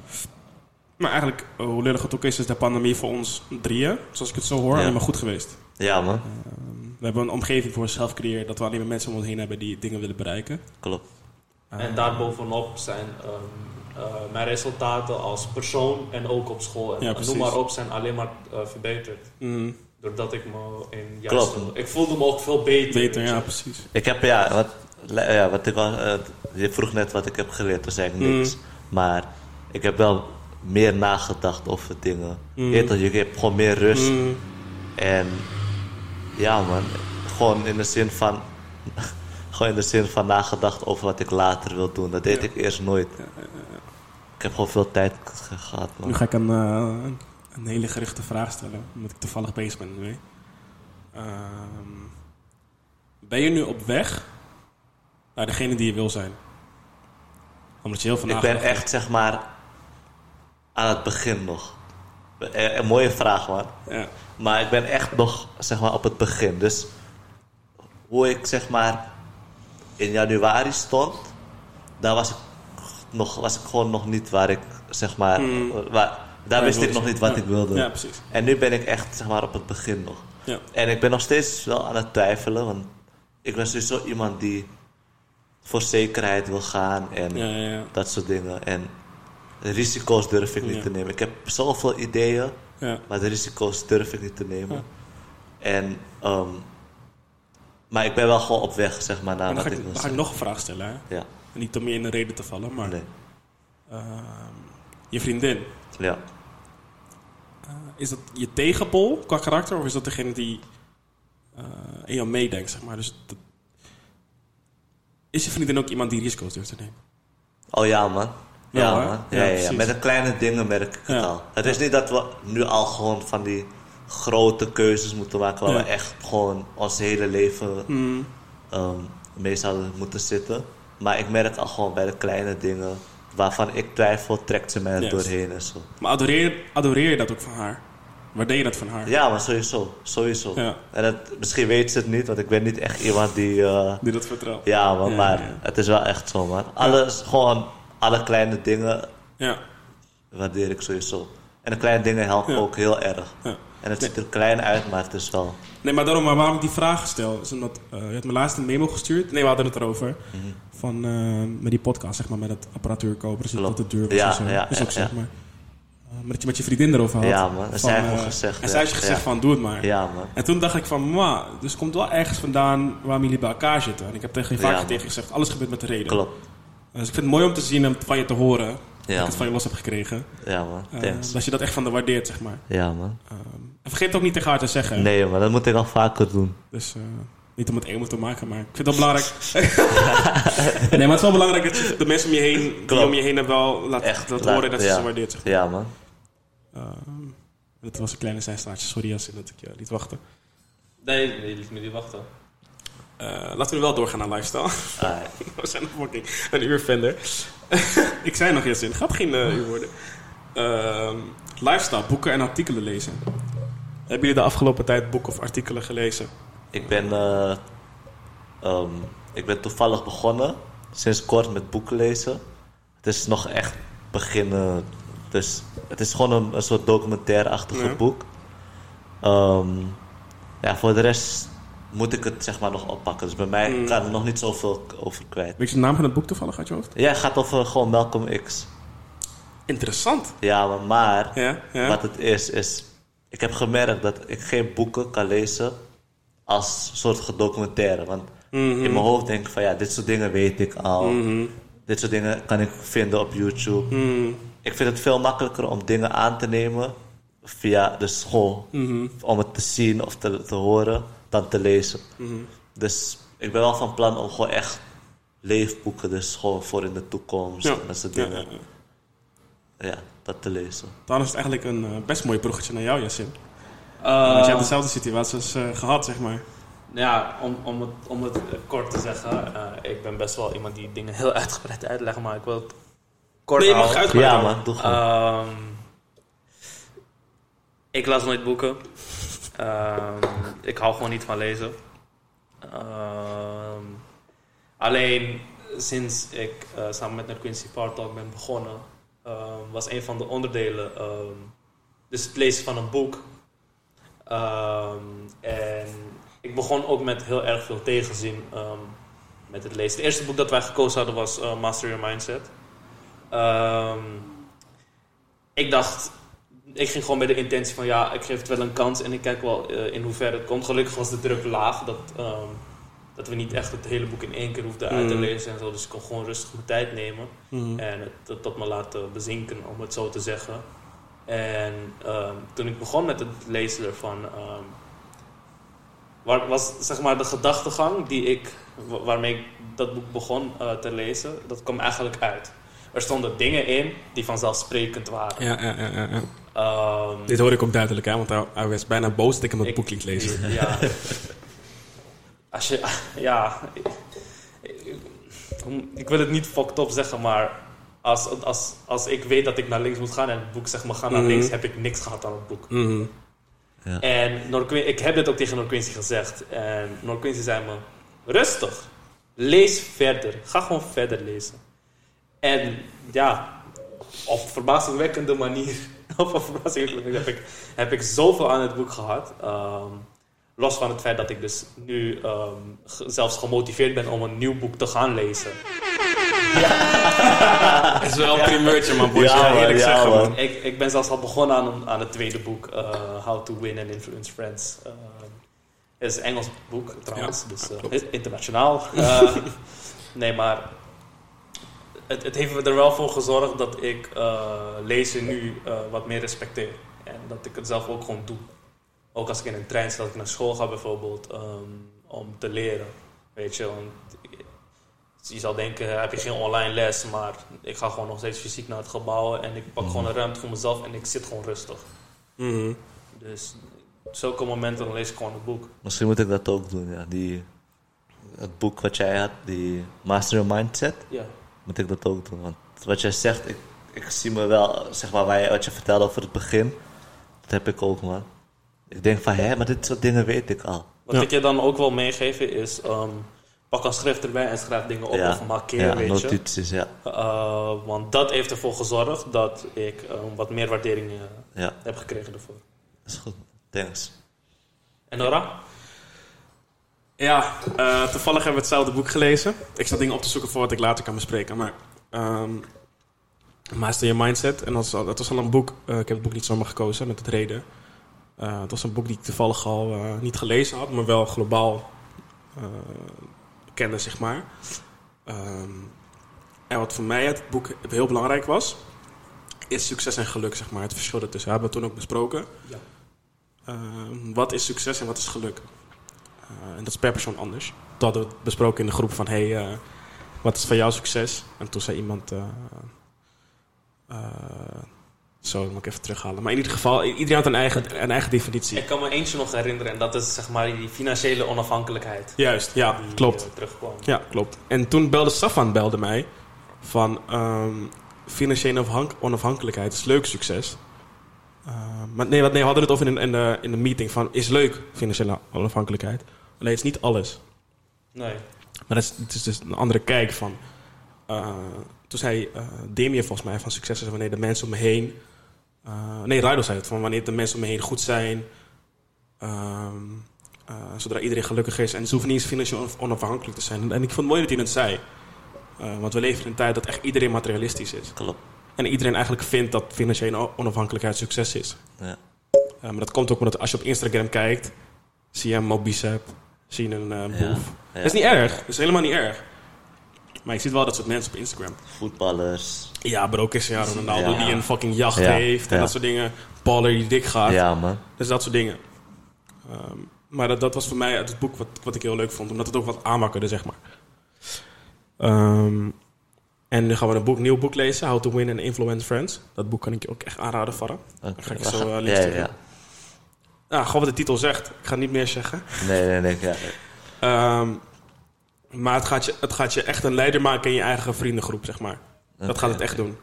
Maar eigenlijk, eh, hoe lullig het ook is, is de pandemie voor ons drieën, zoals ik het zo hoor, Ja. maar goed geweest. Ja, man. Ehm, we hebben een omgeving voor onszelf gecreëerd dat we alleen maar mensen om ons heen hebben die dingen willen bereiken. Klopt. En daarbovenop zijn ehm, eh, mijn resultaten als persoon en ook op school. En Ja, noem maar op, zijn alleen maar eh, verbeterd. mhm, Doordat ik me in juist... Klopt. Ik voelde me ook veel beter. beter, ja, precies. Ik heb, ja, wat, ja, wat ik al, eh, je vroeg net wat ik heb geleerd, toen zei ik niks. Maar ik heb wel meer nagedacht over dingen. Mm. Je toch, je hebt gewoon meer rust. Mhm, En ja, man, gewoon in de zin van. gewoon in de zin van nagedacht over wat ik later wil doen. Dat deed Ja. ik eerst nooit. Ik heb gewoon veel tijd ge- gehad, man. Nu ga ik een, eh, een hele gerichte vraag stellen, omdat ik toevallig bezig ben ermee. Ehm, ben je nu op weg naar degene die je wil zijn? Omdat je heel veel Ik ben hebt. echt, zeg maar, aan het begin nog. Eh, Een mooie vraag, man. Ja. Maar ik ben echt nog, zeg maar, op het begin. Dus hoe ik, zeg maar, in januari stond, daar was ik, nog, was ik gewoon nog niet waar ik, zeg maar, Mm. waar, daar wist ik nog niet wat Ja. ik wilde. Ja, precies. En nu ben ik echt, zeg maar, op het begin nog. Ja. En ik ben nog steeds wel aan het twijfelen, want ik ben sowieso iemand die voor zekerheid wil gaan en dat soort dingen. En risico's durf ik niet Ja. te nemen. Ik heb zoveel ideeën, ja. maar de risico's durf ik niet te nemen. Ja. En, ehm, maar ik ben wel gewoon op weg, zeg maar, naar wat ik wil dan ga ik nog een vraag stellen. Hè? Ja, Niet om je in de reden te vallen, maar nee. ehm, je vriendin, Ja. eh, is dat je tegenpol qua karakter of is dat degene die eh, in jou meedenkt, zeg maar? Dus dat- is je vriendin ook iemand die risico's durft te nemen? Oh ja, man. Ja. Ja, Ja. Met de kleine dingen merk ik het al. Het is niet dat we nu al gewoon van die grote keuzes moeten maken... waar we echt gewoon ons hele leven Hmm. ehm, mee zouden moeten zitten. Maar ik merk al gewoon bij de kleine dingen... waarvan ik twijfel, trekt ze mij er Yes. doorheen en zo. Maar adoreer, adoreer je dat ook van haar? Waardeer je dat van haar? Ja, maar sowieso. Sowieso. Ja. En het, misschien weet ze het niet, want ik ben niet echt iemand die... eh, Die dat vertrouwt? ja, maar ja. het is wel echt zo, man. Alles, gewoon alle kleine dingen Ja. waardeer ik sowieso. En de kleine dingen helpen Ja. ook heel erg. ja. En het ziet er klein uit, maar het is wel... Nee, maar daarom maar waarom ik die vraag stel, is omdat eh, je had me laatst een memo gestuurd. Nee, we hadden het erover. Van eh, met die podcast, zeg maar, met het apparatuur kopen. Dus dat het duur was Ja, zo. ja, is ook zeg maar. Eh, maar dat je met je vriendin erover had. Ja, man. En Van, zij eh, gezegd, En zij heeft gezegd van, doe het maar. Ja, man. En toen dacht ik van, ma, dus komt wel ergens vandaan waarom jullie bij elkaar zitten. En ik heb tegen je vaak tegen gezegd, alles gebeurt met de reden. Klopt. Dus ik vind het mooi om te zien en van je te horen. dat ik het van je los heb gekregen. Ja, man. Eh, dat je dat echt van de waardeert, zeg maar. Ja, man. Ehm, en vergeet het ook niet tegen haar te zeggen. Nee, man. Dat moet ik al vaker doen. Dus eh, niet om het emo te maken, maar ik vind het wel belangrijk. nee, maar het is wel belangrijk dat je de mensen om je heen, die om je heen hebben wel laat, Echt, laat laat- horen dat je ja. ze waardeert. Zeg. maar. Ja, man. Ehm, dat was een kleine zijstraatje. Sorry Yasin dat ik je liet wachten. Nee, nee, je liet me niet wachten. Eh, laten we wel doorgaan naar lifestyle. Ah, we zijn nog fucking een uur verder. ik zei nog Yasin, het gaat geen eh, uur worden. Ehm, lifestyle, boeken en artikelen lezen. Hebben jullie de afgelopen tijd boeken of artikelen gelezen? ik ben... eh, ehm, ik ben toevallig begonnen. Sinds kort met boeken lezen. Het is nog echt beginnen. Dus het is gewoon een, een soort documentaire-achtig Ja. boek. Ehm, ja, voor de rest moet ik het zeg maar nog oppakken. Dus bij mij Mm. kan er nog niet zoveel over kwijt. Weet je de naam van het boek toevallig uit je hoofd? Ja, het gaat over gewoon Malcolm X. Interessant. Ja, maar, maar Ja, ja. wat het is, is... Ik heb gemerkt dat ik geen boeken kan lezen als soort gedocumentaire. Want Mhm. in mijn hoofd denk ik van ja, dit soort dingen weet ik al. Dit soort dingen kan ik vinden op YouTube. Mhm. Ik vind het veel makkelijker om dingen aan te nemen via de school. Mhm. Om het te zien of te, te horen dan te lezen. Mhm. Dus ik ben wel van plan om gewoon echt leefboeken, dus gewoon voor in de toekomst Ja. en dat soort dingen. ja, Ja, ja. dat te lezen. Dan is het eigenlijk een eh, best mooi bruggetje naar jou, Yassin. Eh, Want je hebt dezelfde situatie als, eh, gehad, zeg maar. Ja, om, om, het, om het kort te zeggen, eh, ik ben best wel iemand die dingen heel uitgebreid uitlegt, maar ik wil het kort Nee, je mag houden. uitgebreid Ja man, doe gewoon. Ehm, ik las nooit boeken. Ehm, ik hou gewoon niet van lezen. Ehm, alleen sinds ik eh, samen met Quincy Part Talk ben begonnen, ehm, was een van de onderdelen dus het lezen van een boek. En ik begon ook met heel erg veel tegenzin met het lezen. Het eerste boek dat wij gekozen hadden was eh, Master Your Mindset. Ik dacht, ik ging gewoon met de intentie van ja, ik geef het wel een kans en ik kijk wel eh, in hoeverre het komt. Gelukkig was de druk laag, dat, ehm, dat we niet echt het hele boek in één keer hoefden uit te Mhm. lezen en zo. Dus ik kon gewoon rustig mijn tijd nemen Mhm. en het tot- tot me laten bezinken, om het zo te zeggen. En ehm, toen ik begon met het lezen ervan, ehm, was zeg maar de gedachtegang die ik, wa- waarmee ik dat boek begon eh, te lezen, dat kwam eigenlijk uit. Er stonden dingen in die vanzelfsprekend waren. Ja, ja, ja, ja, ja. Ehm, Dit hoor ik ook duidelijk, hè, want hij, hij was bijna boos dat ik hem het Ik- boek liet lezen. Ja. Als je, ja. Ik, ik- ik wil het niet fucked up zeggen, maar als, als, als ik weet dat ik naar links moet gaan en het boek zegt me ga naar Mhm. links, heb ik niks gehad aan het boek. Mhm. En Noor Quin- ik heb dit ook tegen Noor Quincy gezegd. En Noor Quincy zei me, rustig, lees verder. Ga gewoon verder lezen. En ja, op verbazingwekkende manier, op een verbazingwekkende manier heb ik, heb ik zoveel aan het boek gehad. Ehm, los van het feit dat ik dus nu ehm, zelfs gemotiveerd ben om een nieuw boek te gaan lezen. Het is wel een primeurtje, man, boys. Ja, Ja, eerlijk ja, zeggen, man. Ik, ik ben zelfs al begonnen aan, aan het tweede boek, eh, How to Win and Influence Friends. Het is een Engels boek trouwens, Ja, dus ja, eh, internationaal. Eh, nee, maar het, het heeft er wel voor gezorgd dat ik eh, lezen nu eh, wat meer respecteer. En dat ik het zelf ook gewoon doe. Ook als ik in een trein zit, als ik naar school ga bijvoorbeeld, ehm, om te leren. Weet je, want je zal denken, heb je geen online les, maar ik ga gewoon nog steeds fysiek naar het gebouw en ik pak gewoon een ruimte voor mezelf en ik zit gewoon rustig. Mhm. Dus op zulke momenten dan lees ik gewoon het boek. Misschien moet ik dat ook doen, ja. Die, het boek wat jij had, die Master Your Mindset, Ja. Moet ik dat ook doen. Want wat jij zegt, ik, ik zie me wel, zeg maar, waar je, wat je vertelde over het begin, dat heb ik ook, man. Ik denk van, hé, maar dit soort dingen weet ik al. Wat Ja. ik je dan ook wil meegeven is, ehm, pak een schrift erbij en schrijf dingen op ja, of markeer, ja, weet je. notities, ja. Eh, want dat heeft ervoor gezorgd dat ik eh, wat meer waardering Ja, heb gekregen ervoor. dat is goed. Thanks. En Nora? Ja, eh, toevallig hebben we hetzelfde boek gelezen. Ik zat dingen op te zoeken voor wat ik later kan bespreken. Maar ehm Master Your Mindset. En dat was, al- dat was al een boek. eh, ik heb het boek niet zomaar gekozen met het reden. Eh, het was een boek die ik toevallig al niet gelezen had, maar wel globaal kende, zeg maar. Ehm, en wat voor mij het boek heel belangrijk was, is succes en geluk, zeg maar. Het verschil ertussen. hebben we toen ook besproken. Ja. Ehm, wat is succes en wat is geluk? Eh, en dat is per persoon anders. Toen hadden we het besproken in de groep van... hey, eh, wat is voor jou succes? En toen zei iemand... eh, zo, dat moet ik even terughalen. Maar in ieder geval, iedereen had een eigen, een eigen definitie. Ik kan me eentje nog herinneren en dat is zeg maar die financiële onafhankelijkheid. Juist, ja, die, klopt. terugkwam. Ja, klopt. En toen belde Safan belde mij van ehm, financiële afhank- onafhankelijkheid is leuk succes. Maar nee, wat, nee, we hadden het over in, in, de, in de meeting van is leuk financiële onafhankelijkheid. Alleen het is niet alles. Nee. Maar dat is, het is dus een andere kijk van. eh, toen zei uh, volgens mij van succes is wanneer de mensen om me heen. eh, nee, Rido zei het van wanneer de mensen om me heen goed zijn. ehm, eh, zodra iedereen gelukkig is. En ze hoeven niet eens financieel onafhankelijk te zijn. En ik vond het mooi dat hij het zei. Eh, want we leven in een tijd dat echt iedereen materialistisch is. Klopt. En iedereen eigenlijk vindt dat financiële onafhankelijkheid succes is. Ja. Uh, maar dat komt ook omdat als je op Instagram kijkt, zie je een Mobicep, zie je een uh, Ja, boef. Dat is niet erg, dat is helemaal niet erg. Maar je ziet wel dat soort mensen op Instagram. Voetballers. Ja, maar ook is ja, Ronaldo Ja. die een fucking jacht Ja, heeft en ja. dat soort dingen. Baller die dik gaat. Ja, man. Dus dat soort dingen. Ehm, maar dat, dat was voor mij uit het boek wat, wat ik heel leuk vond, omdat het ook wat aanwakkerde, zeg maar. Ehm, en nu gaan we een boek, nieuw boek lezen, How to Win and Influence Friends. Dat boek kan ik je ook echt aanraden, Farah. Oké, ga ik zo, eh, ja, links ja, sturen. Nou, gewoon wat de titel zegt. Ik ga niet meer zeggen. Nee, nee, nee. Ja. Ehm, maar het gaat, je, het gaat je echt een leider maken in je eigen vriendengroep, zeg maar. Dat gaat het echt doen.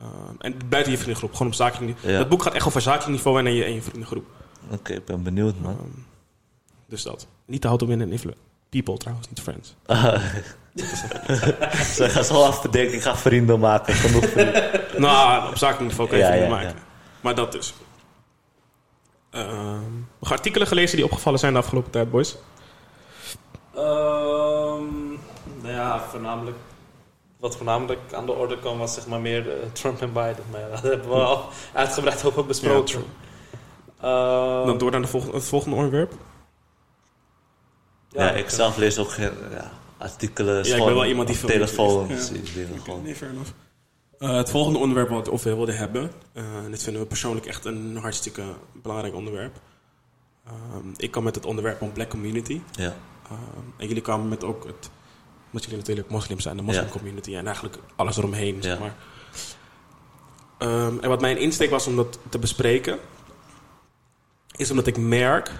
Ehm, en buiten je vriendengroep, gewoon op zakelijk niveau. Ja. Dat boek gaat echt over zakelijk niveau en in je, in je vriendengroep. Oké, ik ben benieuwd, man. Dus dat. Niet de how to win and influence. People trouwens, niet friends. Zo, ik ga zo af bedenken, ik ga vrienden maken. Genoeg vrienden. nou, op zakelijk niveau kan je Ja, vrienden ja, maken. ja. Maar dat dus. Ehm nog artikelen gelezen die opgevallen zijn de afgelopen tijd, boys? Ehm, nou ja, voornamelijk. Wat voornamelijk aan de orde kwam was zeg maar meer eh, Trump en Biden. Maar ja, dat hebben we al uitgebreid over besproken. Ja, Ehm, Dan door naar de volgende, het volgende onderwerp. Ja, ik zelf lees ook geen ja, artikelen. ik ben wel iemand die telefoon. Ja. zie ik gewoon. Nee, Eh, het volgende onderwerp wat we over wilden hebben. en dit vinden we persoonlijk echt een hartstikke belangrijk onderwerp. Ehm, ik kwam met het onderwerp van black community. Ja, Ehm, en jullie kwamen met ook het... Omdat jullie natuurlijk moslims zijn, de moslim Ja. community. En eigenlijk alles eromheen, zeg maar. Ehm, en wat mijn insteek was om dat te bespreken... is omdat ik merk...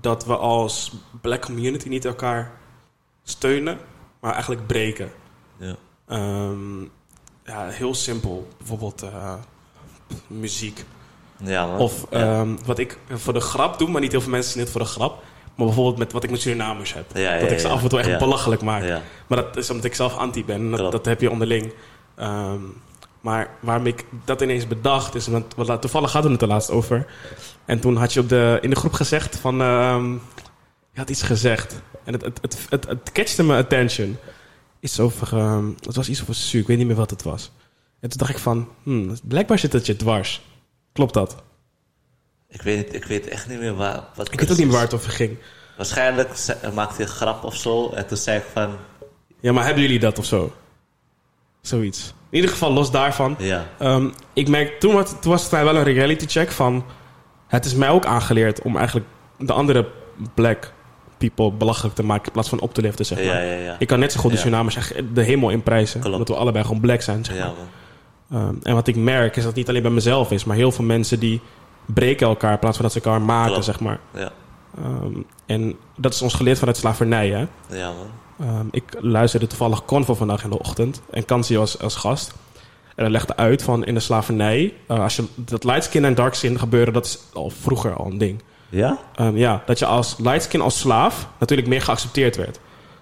dat we als black community niet elkaar steunen... maar eigenlijk breken. Ja. Ehm, ja, heel simpel. Bijvoorbeeld eh, muziek. ja man. Of ehm, wat ik voor de grap doe, maar niet heel veel mensen zien het voor de grap. Maar bijvoorbeeld met wat ik met Surinamers heb. Ja, dat ik ze af en toe echt belachelijk maak. Maar dat is omdat ik zelf anti ben. En Dat, heb je onderling. Ehm, maar waarom ik dat ineens bedacht is... Want la- toevallig hadden we het er laatst over. En toen had je op de, in de groep gezegd van... je had iets gezegd. En het, het, het, het, het catchte mijn attention. Iets over... ehm, het was iets over su. Ik weet niet meer wat het was. En toen dacht ik van... Hmm, blijkbaar zit het je dwars. Klopt dat? Ik, weet, ik weet echt niet meer waar. Wat Ik weet ook niet meer waar het over ging. Waarschijnlijk maakte hij een grap of zo. En toen zei ik van... Ja, maar hebben jullie dat of zo? Zoiets. In ieder geval, los daarvan. Ja, Ehm, ik merk, toen, was- toen was het mij wel een reality check van... Het is mij ook aangeleerd om eigenlijk de andere black people belachelijk te maken... in plaats van op te liften, zeg maar. ja, ja. ja. Ik kan net zo goed de echt de hemel in prijzen. Klopt. Omdat we allebei gewoon black zijn, zeg maar. Ehm, en wat ik merk is dat het niet alleen bij mezelf is... maar heel veel mensen die breken elkaar... in plaats van dat ze elkaar maken, Klopt. zeg maar. Ja, Ehm, en dat is ons geleerd vanuit slavernij, hè. ja, man. Ehm, ik luisterde toevallig Convo vandaag in de ochtend. En Kansi was als gast. En hij legde uit van in de slavernij... eh, als je, dat light skin en dark skin gebeuren... dat is al vroeger al een ding. Ja? Ehm, ja, dat je als light skin als slaaf... natuurlijk meer geaccepteerd werd.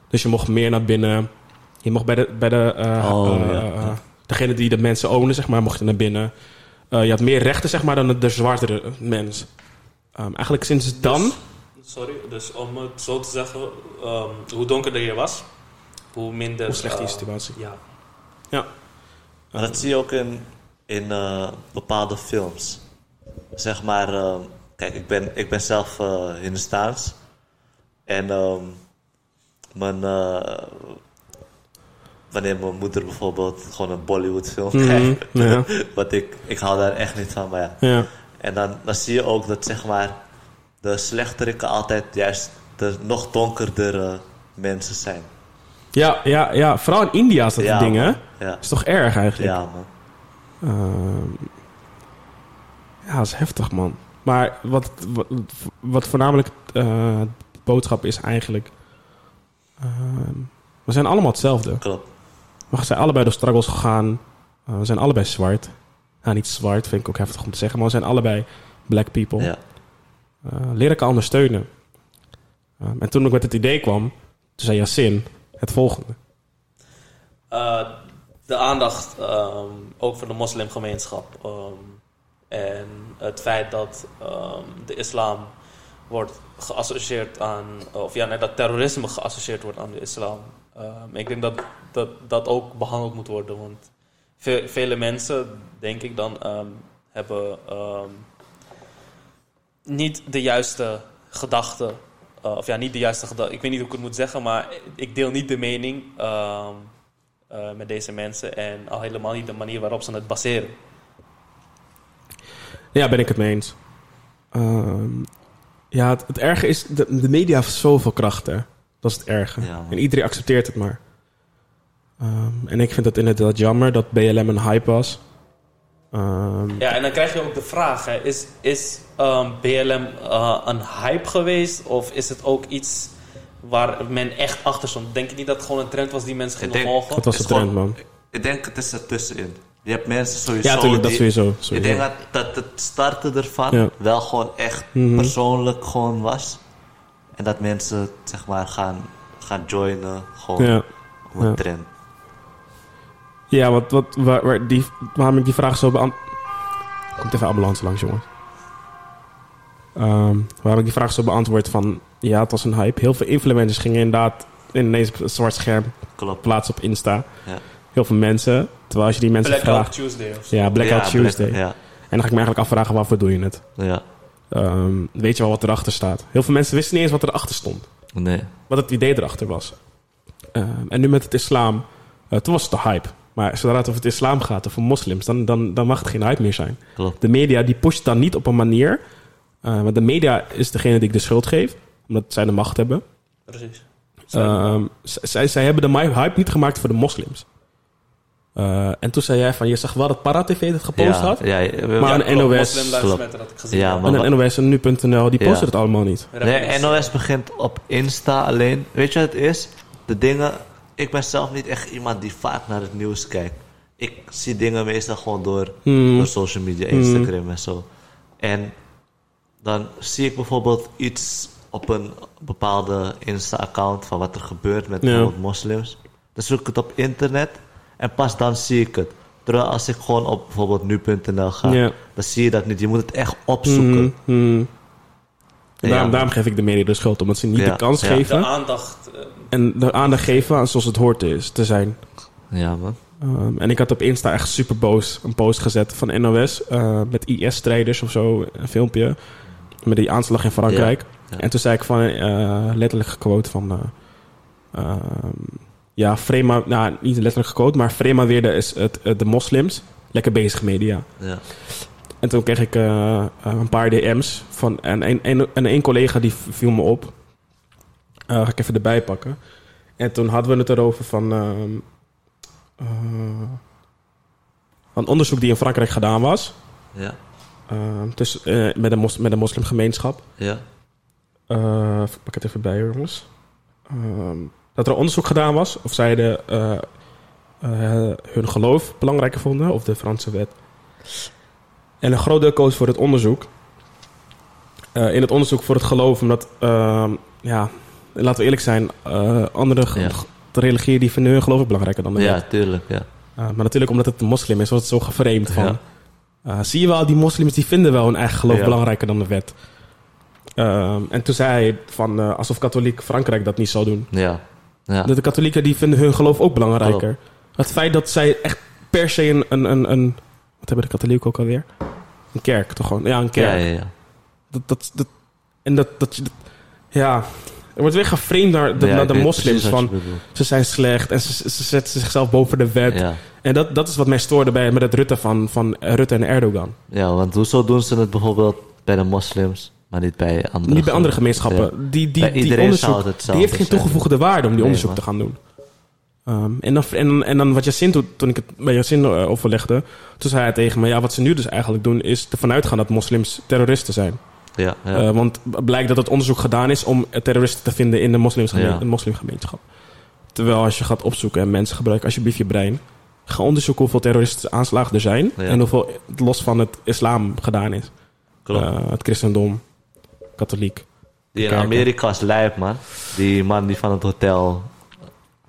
Dus je mocht meer naar binnen. Je mocht bij de... Bij de eh, Oh, eh, ja. eh, degene die de mensen ownen, zeg maar... mocht je naar binnen. Eh, je had meer rechten, zeg maar... dan de, de zwartere mens. Ehm, eigenlijk sinds dan... Sorry, dus om het zo te zeggen, ehm, hoe donkerder je was, hoe minder. Hoe slechter je situatie. Ja. Ja. Maar dat zie je ook in, in bepaalde films. Zeg maar, kijk, ik ben, ik ben zelf eh Hindustaans. En ehm, mijn, eh, wanneer mijn moeder bijvoorbeeld gewoon een Bollywood film Mhm, kijkt. ja. Wat ik, ik hou daar echt niet van, maar ja. ja. En dan, dan zie je ook dat zeg maar de slechteriken altijd juist de nog donkerdere mensen zijn. Ja, ja, ja, vooral in India is dat Ja, een ding, hè? Ja, is toch erg eigenlijk? ja man. Ehm, ja, dat is heftig, man. Maar wat, wat, wat voornamelijk eh, de boodschap is eigenlijk... ehm, we zijn allemaal hetzelfde. Klopt. We zijn allebei door struggles gegaan. Eh, we zijn allebei zwart. Nou, niet zwart, vind ik ook heftig om te zeggen. Maar we zijn allebei black people. Ja. Eh, leer elkaar ondersteunen. Ehm, en toen ik met het idee kwam... Toen zei Yassin het volgende. De aandacht ehm, ook voor de moslimgemeenschap. En het feit dat ehm, de islam wordt geassocieerd aan, of ja, nee, dat terrorisme geassocieerd wordt aan de islam. Ehm, ik denk dat, dat dat ook behandeld moet worden. Want ve- vele mensen, denk ik dan, ehm, hebben niet de juiste gedachten. eh, of ja, niet de juiste gedachten. Ik weet niet hoe ik het moet zeggen, maar ik deel niet de mening eh, met deze mensen. En al helemaal niet de manier waarop ze het baseren. Ja, ben ik het mee eens. Ehm, ja, het, het erge is, de, de media heeft zoveel kracht, hè. Dat is het erge. Ja, en iedereen accepteert het maar. Ehm, en ik vind het inderdaad jammer dat BLM een hype was. Ehm, Ja, en dan krijg je ook de vraag: hè, is, is ehm, BLM eh, een hype geweest? Of is het ook iets waar men echt achter stond? Denk je niet dat het gewoon een trend was die mensen Ik gingen denk- volgen? dat was is de trend, gewoon- man. Ik denk het is ertussenin. Je hebt mensen sowieso... Ja, tuurlijk, dat sowieso. Ik denk dat, dat het starten ervan Ja. wel gewoon echt Mhm. persoonlijk gewoon was. En dat mensen zeg maar gaan, gaan joinen gewoon Ja. om een Ja. trend. Ja, wat, wat, waar, waar die, waarom ik die vraag zo beantwoord... Komt even ambulance langs, jongens. Ehm, waarom ik die vraag zo beantwoord van... Ja, het was een hype. Heel veel influencers gingen inderdaad ineens op een zwart scherm Klopt. plaatsen op Insta. Ja. Heel veel mensen. Terwijl als je die mensen Blackout vraagt... Tuesday of zo. Ja, Blackout Ja, Tuesday. Black- Ja, En dan ga ik me eigenlijk afvragen, waarvoor doe je het? ja. Ehm, weet je wel wat erachter staat? Heel veel mensen wisten niet eens wat erachter stond. Nee. Wat het idee erachter was. Ehm, en nu met het islam... eh, toen was het de hype. Maar zodra het over het islam gaat, of voor moslims... Dan, dan, dan mag het geen hype meer zijn. Klopt. De media die pusht dan niet op een manier... eh, want de media is degene die ik de schuld geef. Omdat zij de macht hebben. Precies. Ehm, zij, zij hebben de hype niet gemaakt voor de moslims. Eh, en toen zei jij van... Je zag wel dat Para-TV het gepost Ja, had. ja, we- Maar ja, een NOS, klopt. Had ik gezien. Ja, maar- En een NOS en nu.nl, die Ja. posten het allemaal niet. Nee, NOS begint op Insta alleen. Weet je wat het is? De dingen... Ik ben zelf niet echt iemand die vaak naar het nieuws kijkt. Ik zie dingen meestal gewoon door, Hmm. door social media, Instagram en zo. En dan zie ik bijvoorbeeld iets op een bepaalde Insta-account... van wat er gebeurt met Ja. bijvoorbeeld moslims. Dan zoek ik het op internet en pas dan zie ik het. Terwijl als ik gewoon op bijvoorbeeld nu.nl ga... Ja. dan zie je dat niet. Je moet het echt opzoeken. Mhm, mhm. Ja, daarom, daarom geef ik de media de schuld, omdat ze niet Ja, de kans ja. geven De aandacht. eh, en de aandacht geven aan zoals het hoort is, te zijn. Ja, man. Ehm, en ik had op Insta echt super boos een post gezet van NOS eh, met IS-strijders of zo, een filmpje met die aanslag in Frankrijk. Ja, ja. En toen zei ik van eh, letterlijk gequote van. eh, ehm, ja, Frema, nou niet letterlijk gequote, maar Frema weerde is het, het- de moslims. Lekker bezig media. Ja. En toen kreeg ik eh, eh, een paar DM's van en een, een, en een collega die viel me op. Eh, ga ik even erbij pakken. En toen hadden we het erover van ehm, eh, een onderzoek die in Frankrijk gedaan was. Ja. ehm, eh, met, een mos, met een moslimgemeenschap. Ja. Eh, pak het even bij, jongens. Dat er onderzoek gedaan was of zij de, eh, eh, hun geloof belangrijker vonden of de Franse wet. En een groot deel koos voor het onderzoek. Eh, in het onderzoek voor het geloof, omdat, ehm, ja, laten we eerlijk zijn, andere Ja. religieën die vinden hun geloof belangrijker dan de Ja, wet. tuurlijk, ja. Maar natuurlijk omdat het een moslim is, wordt het zo geframed van... Ja. zie je wel, die moslims die vinden wel hun eigen geloof Ja. belangrijker dan de wet. Ehm, en toen zei hij van, alsof katholiek Frankrijk dat niet zou doen. Ja. Ja. De katholieken die vinden hun geloof ook belangrijker. Het feit dat zij echt per se een, een, een, een... Wat hebben de katholieken ook alweer? Een kerk, toch gewoon? Ja, een kerk. Ja, ja, ja. Dat, dat, dat, en dat, dat, ja... Er wordt weer geframed naar de, Ja, naar ik de weet moslims van... Ze zijn slecht en ze, ze zetten zichzelf boven de wet. Ja. En dat, dat is wat mij stoorde bij, met het Rutte van, van Rutte en Erdogan. ja, want hoezo doen ze het bijvoorbeeld bij de moslims, maar niet bij andere Niet bij andere gemeenschappen. Ja. Die, die, Bij die onderzoek, die heeft geen toegevoegde waarde om die Nee, onderzoek man. te gaan doen. Ehm, en, dan, en, en dan wat Jacin, toen, toen ik het bij Jacin eh, overlegde, toen zei hij tegen me, ja, wat ze nu dus eigenlijk doen, is ervan uitgaan dat moslims terroristen zijn. Ja, ja. Eh, want blijkt dat het onderzoek gedaan is om terroristen te vinden in de Ja. de moslimgemeenschap. Terwijl als je gaat opzoeken en mensen gebruiken alsjeblieft je brein, ga onderzoeken hoeveel terroristische aanslagen er zijn en hoeveel los van het islam gedaan is. Klopt. Eh, het christendom, katholiek. die in kerken. Amerika is lijp, man. Die man die van het hotel...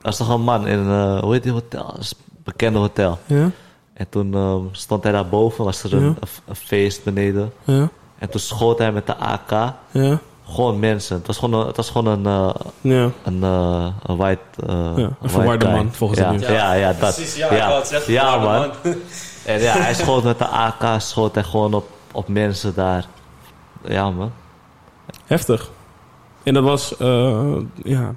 Dat is toch een man in, eh, hoe heet die hotel? Dat is een bekende hotel. Ja, En toen ehm, stond hij daar boven, was er een, Ja. een, een feest beneden. ja, En toen schoot hij met de AK ja. gewoon mensen. Het was gewoon een, het was gewoon een, eh, Ja. een, eh, een white... eh, een verwarde man, volgens ja. nieuws. Ja, ja, dat. Precies, ja, zeggen. Ja, verwarde man. En ja, hij schoot met de AK, schoot hij gewoon op, op mensen daar. Ja, man. Heftig. En dat was, eh, ja,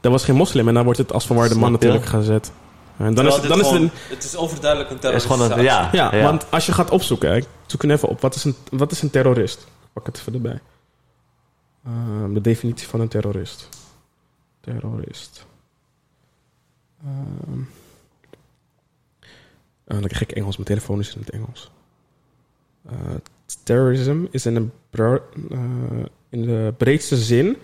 dat was geen moslim en dan wordt het als verwarde man natuurlijk gezet. En dan is, dan is het gewoon- een, het is overduidelijk een een, actie. ja, ja, want als je gaat opzoeken, hè, zoek er even op, wat is een, wat is een terrorist? Ik Pak het even erbij. Ehm, de definitie van een terrorist. Terrorist. Ehm ah, dan krijg ik Engels, mijn telefoon is in het Engels. Terrorism is in, een eh, in de breedste zin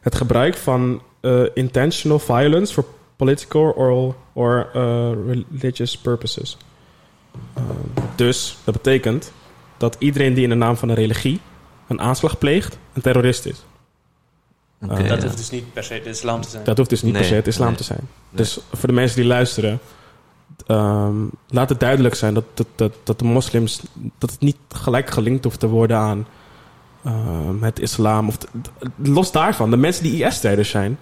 het gebruik van eh, intentional violence for political or, or eh, religious purposes. Dus dat betekent dat iedereen die in de naam van een religie een aanslag pleegt, een terrorist is. Oké, Dat ja. hoeft dus niet per se de islam te zijn. Dat hoeft dus niet per se het islam nee. te zijn. Dus voor de mensen die luisteren, ehm, laat het duidelijk zijn dat, dat, dat, dat de moslims, dat het niet gelijk gelinkt hoeft te worden aan ehm, het islam. Of los daarvan, de mensen die IS-strijders zijn,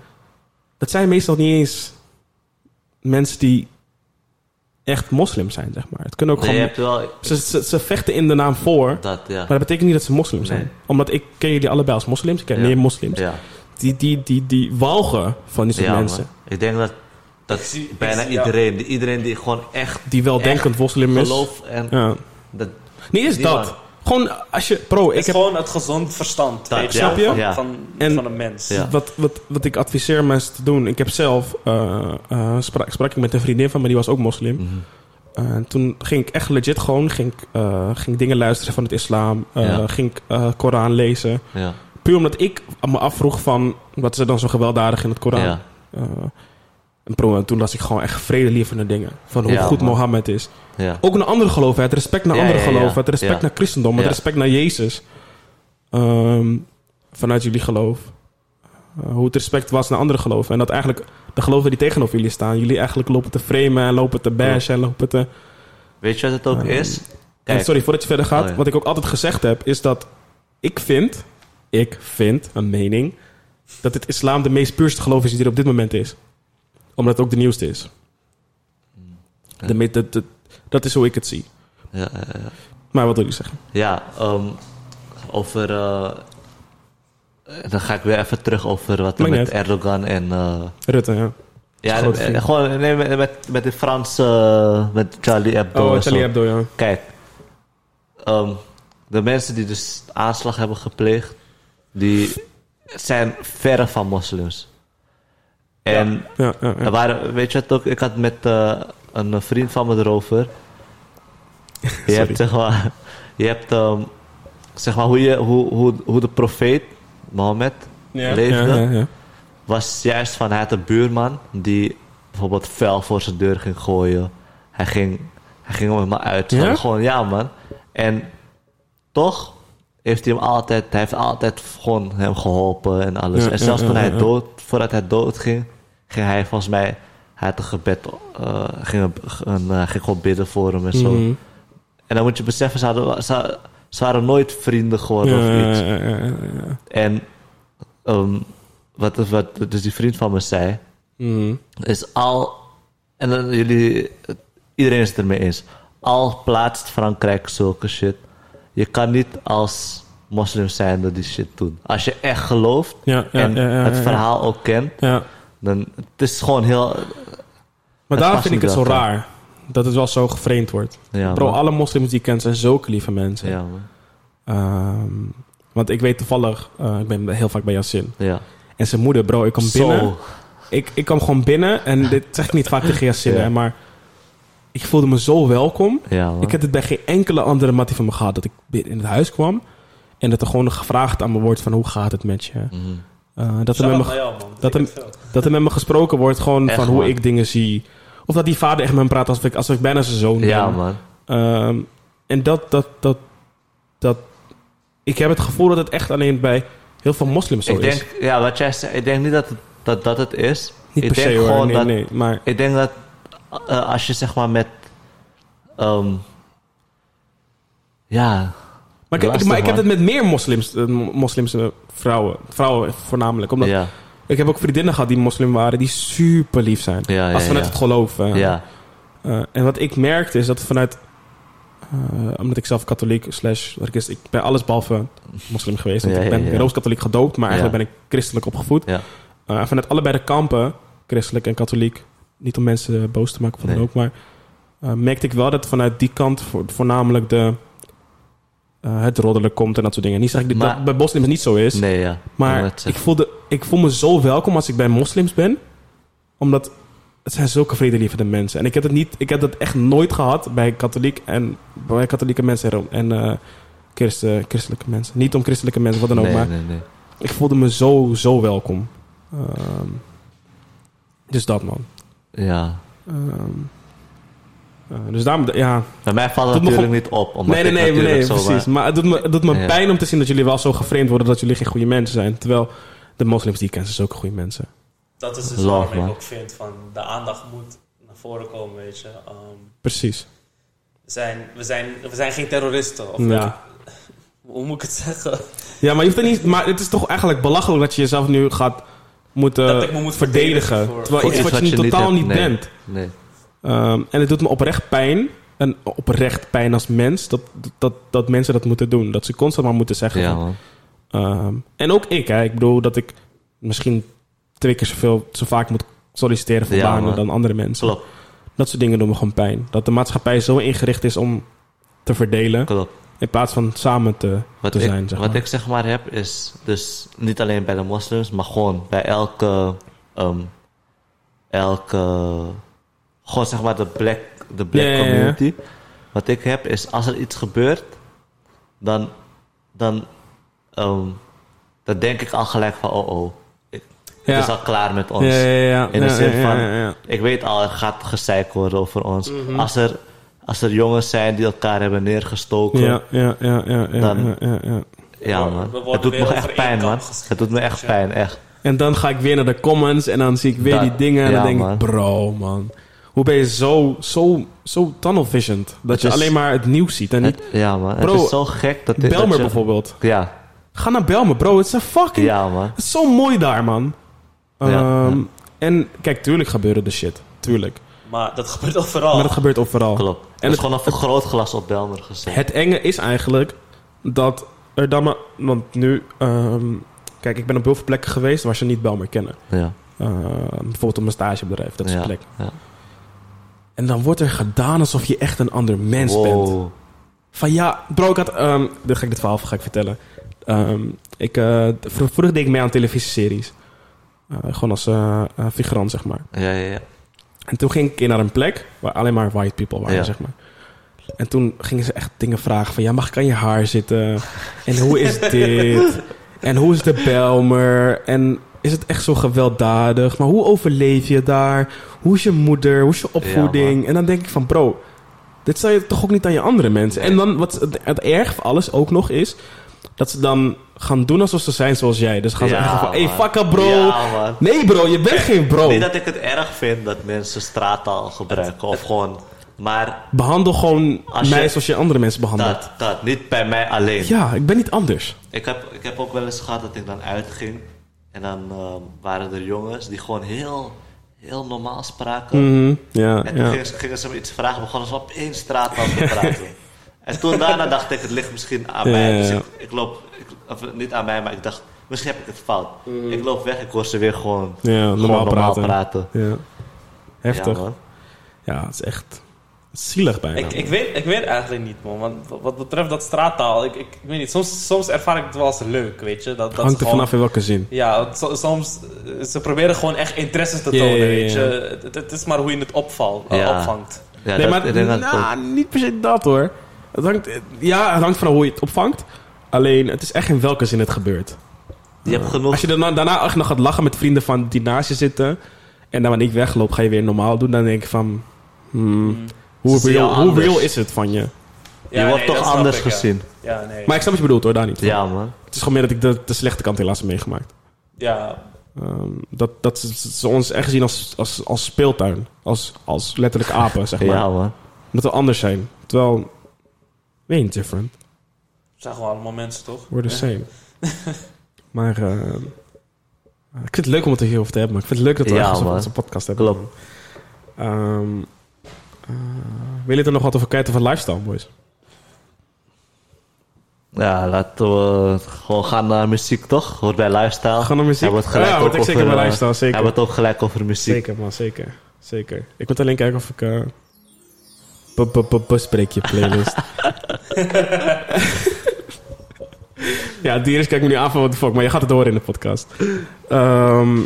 dat zijn meestal niet eens mensen die echt moslim zijn, zeg maar. Het kunnen ook Nee, je gewoon... hebt wel Ze, ze, ze vechten in de naam voor, dat, ja. maar dat betekent niet dat ze moslim zijn. Nee. Omdat ik ken jullie allebei als moslims, ik ken Ja. meer moslims. Ja, Die, die, die, die walgen van die soort ja mensen. man. Ik denk dat, dat ik bijna zie- iedereen, iedereen die gewoon echt Die wel denkend moslim is. geloof en Ja. dat, Niet eens Die dat. man. Gewoon als je... Bro, Het ik is heb... gewoon het gezond verstand Dat, weet snap je? Van, Ja. van, En- van een mens. Ja. Wat, wat, wat ik adviseer mensen te doen... Ik heb zelf... eh, eh, sprak, sprak ik met een vriendin van me, die was ook moslim. Mhm. Eh, en toen ging ik echt legit gewoon... Ging, ik, eh, ging dingen luisteren van het islam. eh, Ja. Ging ik eh, Koran lezen. ja, Puur omdat ik me afvroeg van... Wat is er dan zo gewelddadig in het Koran? ja, En en toen las ik gewoon echt vredelievende dingen. Van hoe Ja, goed man. Mohammed is. ja. Ook naar andere geloven. Het respect naar Ja, andere geloven. Het respect naar christendom. Het respect naar Jezus. Ehm, vanuit jullie geloof. Eh, hoe het respect was naar andere geloven. En dat eigenlijk de geloven die tegenover jullie staan. Jullie eigenlijk lopen te framen en lopen te bashen en lopen te... Weet je wat het ook Ehm, is? En Kijk, sorry, voordat je verder gaat. Oh. Wat ik ook altijd gezegd heb, is dat ik vind... Ik vind, een mening... Dat het islam de meest puurste geloof is die er op dit moment is. Omdat het ook de nieuwste is. De, de- de- dat is hoe ik het zie. ja. Maar wat wil je zeggen? Ja, ehm, over. eh, dan ga ik weer even terug over wat er met. Erdogan en. eh, Rutte, ja. ja, eh, gewoon nee, met, met, die Franse. met Charlie Hebdo. Oh, Charlie. Hebdo, ja. Kijk, ehm, de mensen die dus aanslag hebben gepleegd, die zijn verre van moslims. En Ja, ja, ja. er waren, weet je wat ook, ik had met eh, een vriend van me erover. Je hebt zeg maar, je hebt ehm, zeg maar hoe, je, hoe, hoe, hoe de profeet Mohammed Ja, leefde, ja, ja, ja. was juist van hij had een buurman die bijvoorbeeld vuil voor zijn deur ging gooien. Hij ging, hij ging hem maar uit. Ja? Gewoon, ja man. En toch heeft hij hem altijd, hij heeft altijd gewoon hem geholpen en alles. Ja, en zelfs ja, toen hij dood, voordat hij dood ging, ging hij volgens mij, hij had een gebed, eh, ging, een, eh, ging gewoon bidden voor hem en zo. Mhm. En dan moet je beseffen, ze, hadden, ze, ze waren nooit vrienden geworden of iets. ja, ja, ja, ja. En ehm, wat, wat dus die vriend van me zei, Mhm. is al, en dan jullie, iedereen is het ermee eens, al plaatst Frankrijk zulke shit, je kan niet als moslim zijn dat die shit doen. Als je echt gelooft Ja, ja, en ja, het verhaal ook kent, Ja. dan het is gewoon heel, Maar past vind ik het zo raar. Dat het wel zo geframed wordt. Bro, man. alle moslims die ik ken zijn zulke lieve mensen. Ehm, want ik weet toevallig, eh, ik ben heel vaak bij Yassin. ja. En zijn moeder, bro, ik kwam binnen. Zo, Ik, ik kwam gewoon binnen en dit zeg ik niet vaak tegen hè, maar ik voelde me zo welkom. ja. Ik heb het bij geen enkele andere mattie van me gehad dat ik binnen in het huis kwam en dat er gewoon gevraagd aan me wordt van hoe gaat het met je? Mhm. Eh, dat, er met me, jou, dat veel. dat er met me gesproken wordt gewoon Echt, van hoe man. ik dingen zie. Of dat die vader echt met me praat alsof ik, alsof ik bijna zijn zoon Ja, ben. man. Ehm, en dat, dat, dat, dat... Ik heb het gevoel dat het echt alleen bij heel veel moslims zo Ik is. denk, ja, wat jij zei, ik denk niet dat het, dat, dat het is. Niet ik per denk se hoor, gewoon nee, dat, nee. Maar Ik denk dat eh, als je zeg maar met. ehm, ja, Maar ik, maar ik heb het met meer moslims, eh, mo- moslimse vrouwen. Vrouwen voornamelijk. Omdat Ja, ik heb ook vriendinnen gehad die moslim waren, die super lief zijn. ja. Als vanuit het geloof. eh. Ja, Eh, en wat ik merkte is dat vanuit... eh, omdat ik zelf katholiek slash... is, Ik ben alles behalve moslim geweest. Want Ja, ik ben ja. rooms-katholiek gedoopt. Maar eigenlijk ben ik christelijk opgevoed. Eh, vanuit allebei de kampen, christelijk en katholiek... niet om mensen eh, boos te maken van Nee. dan ook... maar eh, merkte ik wel dat vanuit die kant... voor- voornamelijk de, eh, het roddelen komt en dat soort dingen. Niet zeg ik dat Maar- dat bij moslims niet zo is... nee, ja. Maar net ik, voelde, ik voel me zo welkom als ik bij moslims ben. Omdat het zijn zulke vredelievende mensen. En ik heb, het niet, ik heb dat echt nooit gehad bij katholiek en bij katholieke mensen en, eh, christen, christelijke mensen. Niet om christelijke mensen, wat dan ook. Nee, maar nee, nee. ik voelde me zo, zo welkom. Ehm, dus dat man. Ja. Ehm, eh, dus daarom, ja. Bij mij valt Doet het me natuurlijk niet op. Omdat Nee, nee, ik nee, nee, precies. maar- Maar het doet me, het doet me Ja. pijn om te zien dat jullie wel zo geframed worden dat jullie geen goede mensen zijn. Terwijl de moslims die ik ken, zijn zulke goede mensen. Dat is dus Love, waarom ik ook vind van de aandacht moet naar voren komen, weet je. Ehm, Precies. we, zijn, we, zijn, we zijn geen terroristen. Of Ja. Hoe moet ik het zeggen? Ja, maar je hoeft er niet. Maar het is toch eigenlijk belachelijk dat je jezelf nu gaat moeten Dat ik me moet verdedigen. voor- terwijl voor iets wat je, totaal hebt, niet nee. bent. Nee. Ehm, en het doet me oprecht pijn. En oprecht pijn als mens. Dat, dat, dat mensen dat moeten doen. Dat ze constant maar moeten zeggen. Ja, van, ehm, en ook ik. Hè. Ik bedoel dat ik misschien twee keer zoveel, zo vaak moet solliciteren voor Ja, banen man. dan andere mensen. Klopt, Dat soort dingen doen me gewoon pijn. Dat de maatschappij zo ingericht is om te verdelen. klopt. In plaats van samen te, Wat, te ik, zijn. Zeg wat maar. ik zeg maar heb is dus niet alleen bij de moslims, maar gewoon bij elke, ehm, elke, gewoon zeg maar de black, de black community. Wat ik heb is als er iets gebeurt, dan, dan, ehm, dan denk ik al gelijk van oh oh, ik, Ja. het is al klaar met ons. Ja, ja, ja. In de zin van, ik weet al, er gaat gezeik worden over ons. Mhm. als, er, als er jongens zijn die elkaar hebben neergestoken, Ja, ja, ja, ja, ja, Dan- ja, ja, ja. man. Het doet me echt pijn man. Het doet me echt Ja. pijn, echt. En dan ga ik weer naar de comments en dan zie ik weer die dingen. En ja, dan denk man. ik, bro, man. Hoe ben je zo, zo, zo tunnel visioned? Dat Het je is- alleen maar het nieuws ziet en niet... Het- ja man, Bro, het is zo gek dat dit... Belmer dat je- bijvoorbeeld. Ja, Ga naar Belmer, bro. Het is een fucking... ja man. Het is zo mooi daar, man. Ja, Ehm, ja. En kijk, tuurlijk gebeuren de shit. Tuurlijk. Maar dat gebeurt overal. Maar dat gebeurt overal. Klopt. En er is het- gewoon een vergrootglas op Belmer gezet. Het enge is eigenlijk dat er dan maar... Want nu... ehm, kijk, ik ben op heel veel plekken geweest waar ze niet Belmer kennen. ja, Ehm, bijvoorbeeld op mijn stagebedrijf, dat is ja, een plek. ja. En dan wordt er gedaan alsof je echt een ander mens bent. Wow. Van ja, bro, ik had... ehm dan ga ik dit verhaal ga ik vertellen. Ehm, ik, eh, vro- vroeger deed ik mee aan televisieseries. Eh, gewoon als eh, eh, figurant, zeg maar. Ja, ja, ja. En toen ging ik naar een plek waar alleen maar white people waren, Ja. zeg maar. En toen gingen ze echt dingen vragen van... Ja, mag ik aan je haar zitten? En hoe is dit? En hoe is de Belmer? En is het echt zo gewelddadig? Maar hoe overleef je daar? Hoe is je moeder? Hoe is je opvoeding? Ja, en dan denk ik van... Bro, dit zou je toch ook niet aan je andere mensen? En dan wat het, het erg van alles ook nog is... Dat ze dan gaan doen alsof ze zijn zoals jij. Dus gaan ze Ja, zeggen van... Hey, fuck up, bro. Ja. Nee, bro, je bent geen bro. Niet dat ik het erg vind dat mensen straattaal gebruiken of gewoon... Maar Behandel gewoon Als je- mij zoals je andere mensen behandelt. dat, dat, niet bij mij alleen. Ja, ik ben niet anders. Ik heb, ik heb ook wel eens gehad dat ik dan uitging. En dan ehm, waren er jongens die gewoon heel, heel normaal spraken. Mhm, Ja, En toen ja. gingen, ze, gingen ze me iets vragen, begonnen ze op één straattaal te praten. en toen daarna dacht ik, het ligt misschien aan Ja, mij. ja, Dus ik, ik loop, ik, of niet aan mij, maar ik dacht, misschien heb ik het fout. Ik loop weg, ik hoor ze weer gewoon. Ja, gewoon normaal normaal, praten. praten. Ja. Heftig. Ja, Ja, het is echt zielig bijna. Ik, ik, weet, ik weet eigenlijk niet, man. Want wat betreft dat straattaal, ik, ik, ik weet niet. Soms, soms ervaar ik het wel als leuk, weet je. Dat, dat Hangt er gewoon- vanaf in welke zin. Ja, so- soms... eh, Ze proberen gewoon echt interesse te Ja, tonen, ja, ja, weet je. Het, het is maar hoe je het opvalt, eh, Ja. opvangt. Ja, nee, dat, maar nou, niet per se dat hoor. Het hangt, ja, het hangt van hoe je het opvangt. Alleen, het is echt in welke zin het gebeurt. Je hebt genoeg... Als je daarna, daarna echt nog gaat lachen met vrienden van die naast je zitten... en dan wanneer ik wegloop, ga je weer normaal doen... dan denk ik van... hmm, hoe, Ze zien real, hoe real is het van je? je wordt toch anders ik, gezien. Ja, nee. Maar ik snap wat je bedoelt hoor, daar niet. Ja, man. Het is gewoon meer dat ik de, de slechte kant helaas heb meegemaakt. Ja, Ehm, dat, dat ze, ze ons echt zien als, als, als speeltuin. Als, als letterlijk apen, zeg maar. Ja, man. Dat we anders zijn. Terwijl, we ain't different. zijn gewoon allemaal mensen, toch? We're the same. maar eh, ik vind het leuk om het er hierover te hebben. Maar ik vind het leuk dat we Ja, ergens onze podcast hebben. Klopt. Ehm eh, wil je er nog wat over kijken over lifestyle, boys? Ja, laten we gewoon gaan naar muziek, toch? Hoort bij lifestyle. Gaan naar muziek? Hebben we het gelijk Ja, ook ik zeker over, bij eh, lifestyle, zeker. Hebben we het ook gelijk over muziek. Zeker, man, zeker. Zeker. Ik moet alleen kijken of ik... eh bu- bespreek je playlist. ja, Dieris kijkt me nu aan van what the fuck, maar je gaat het horen in de podcast. Ehm,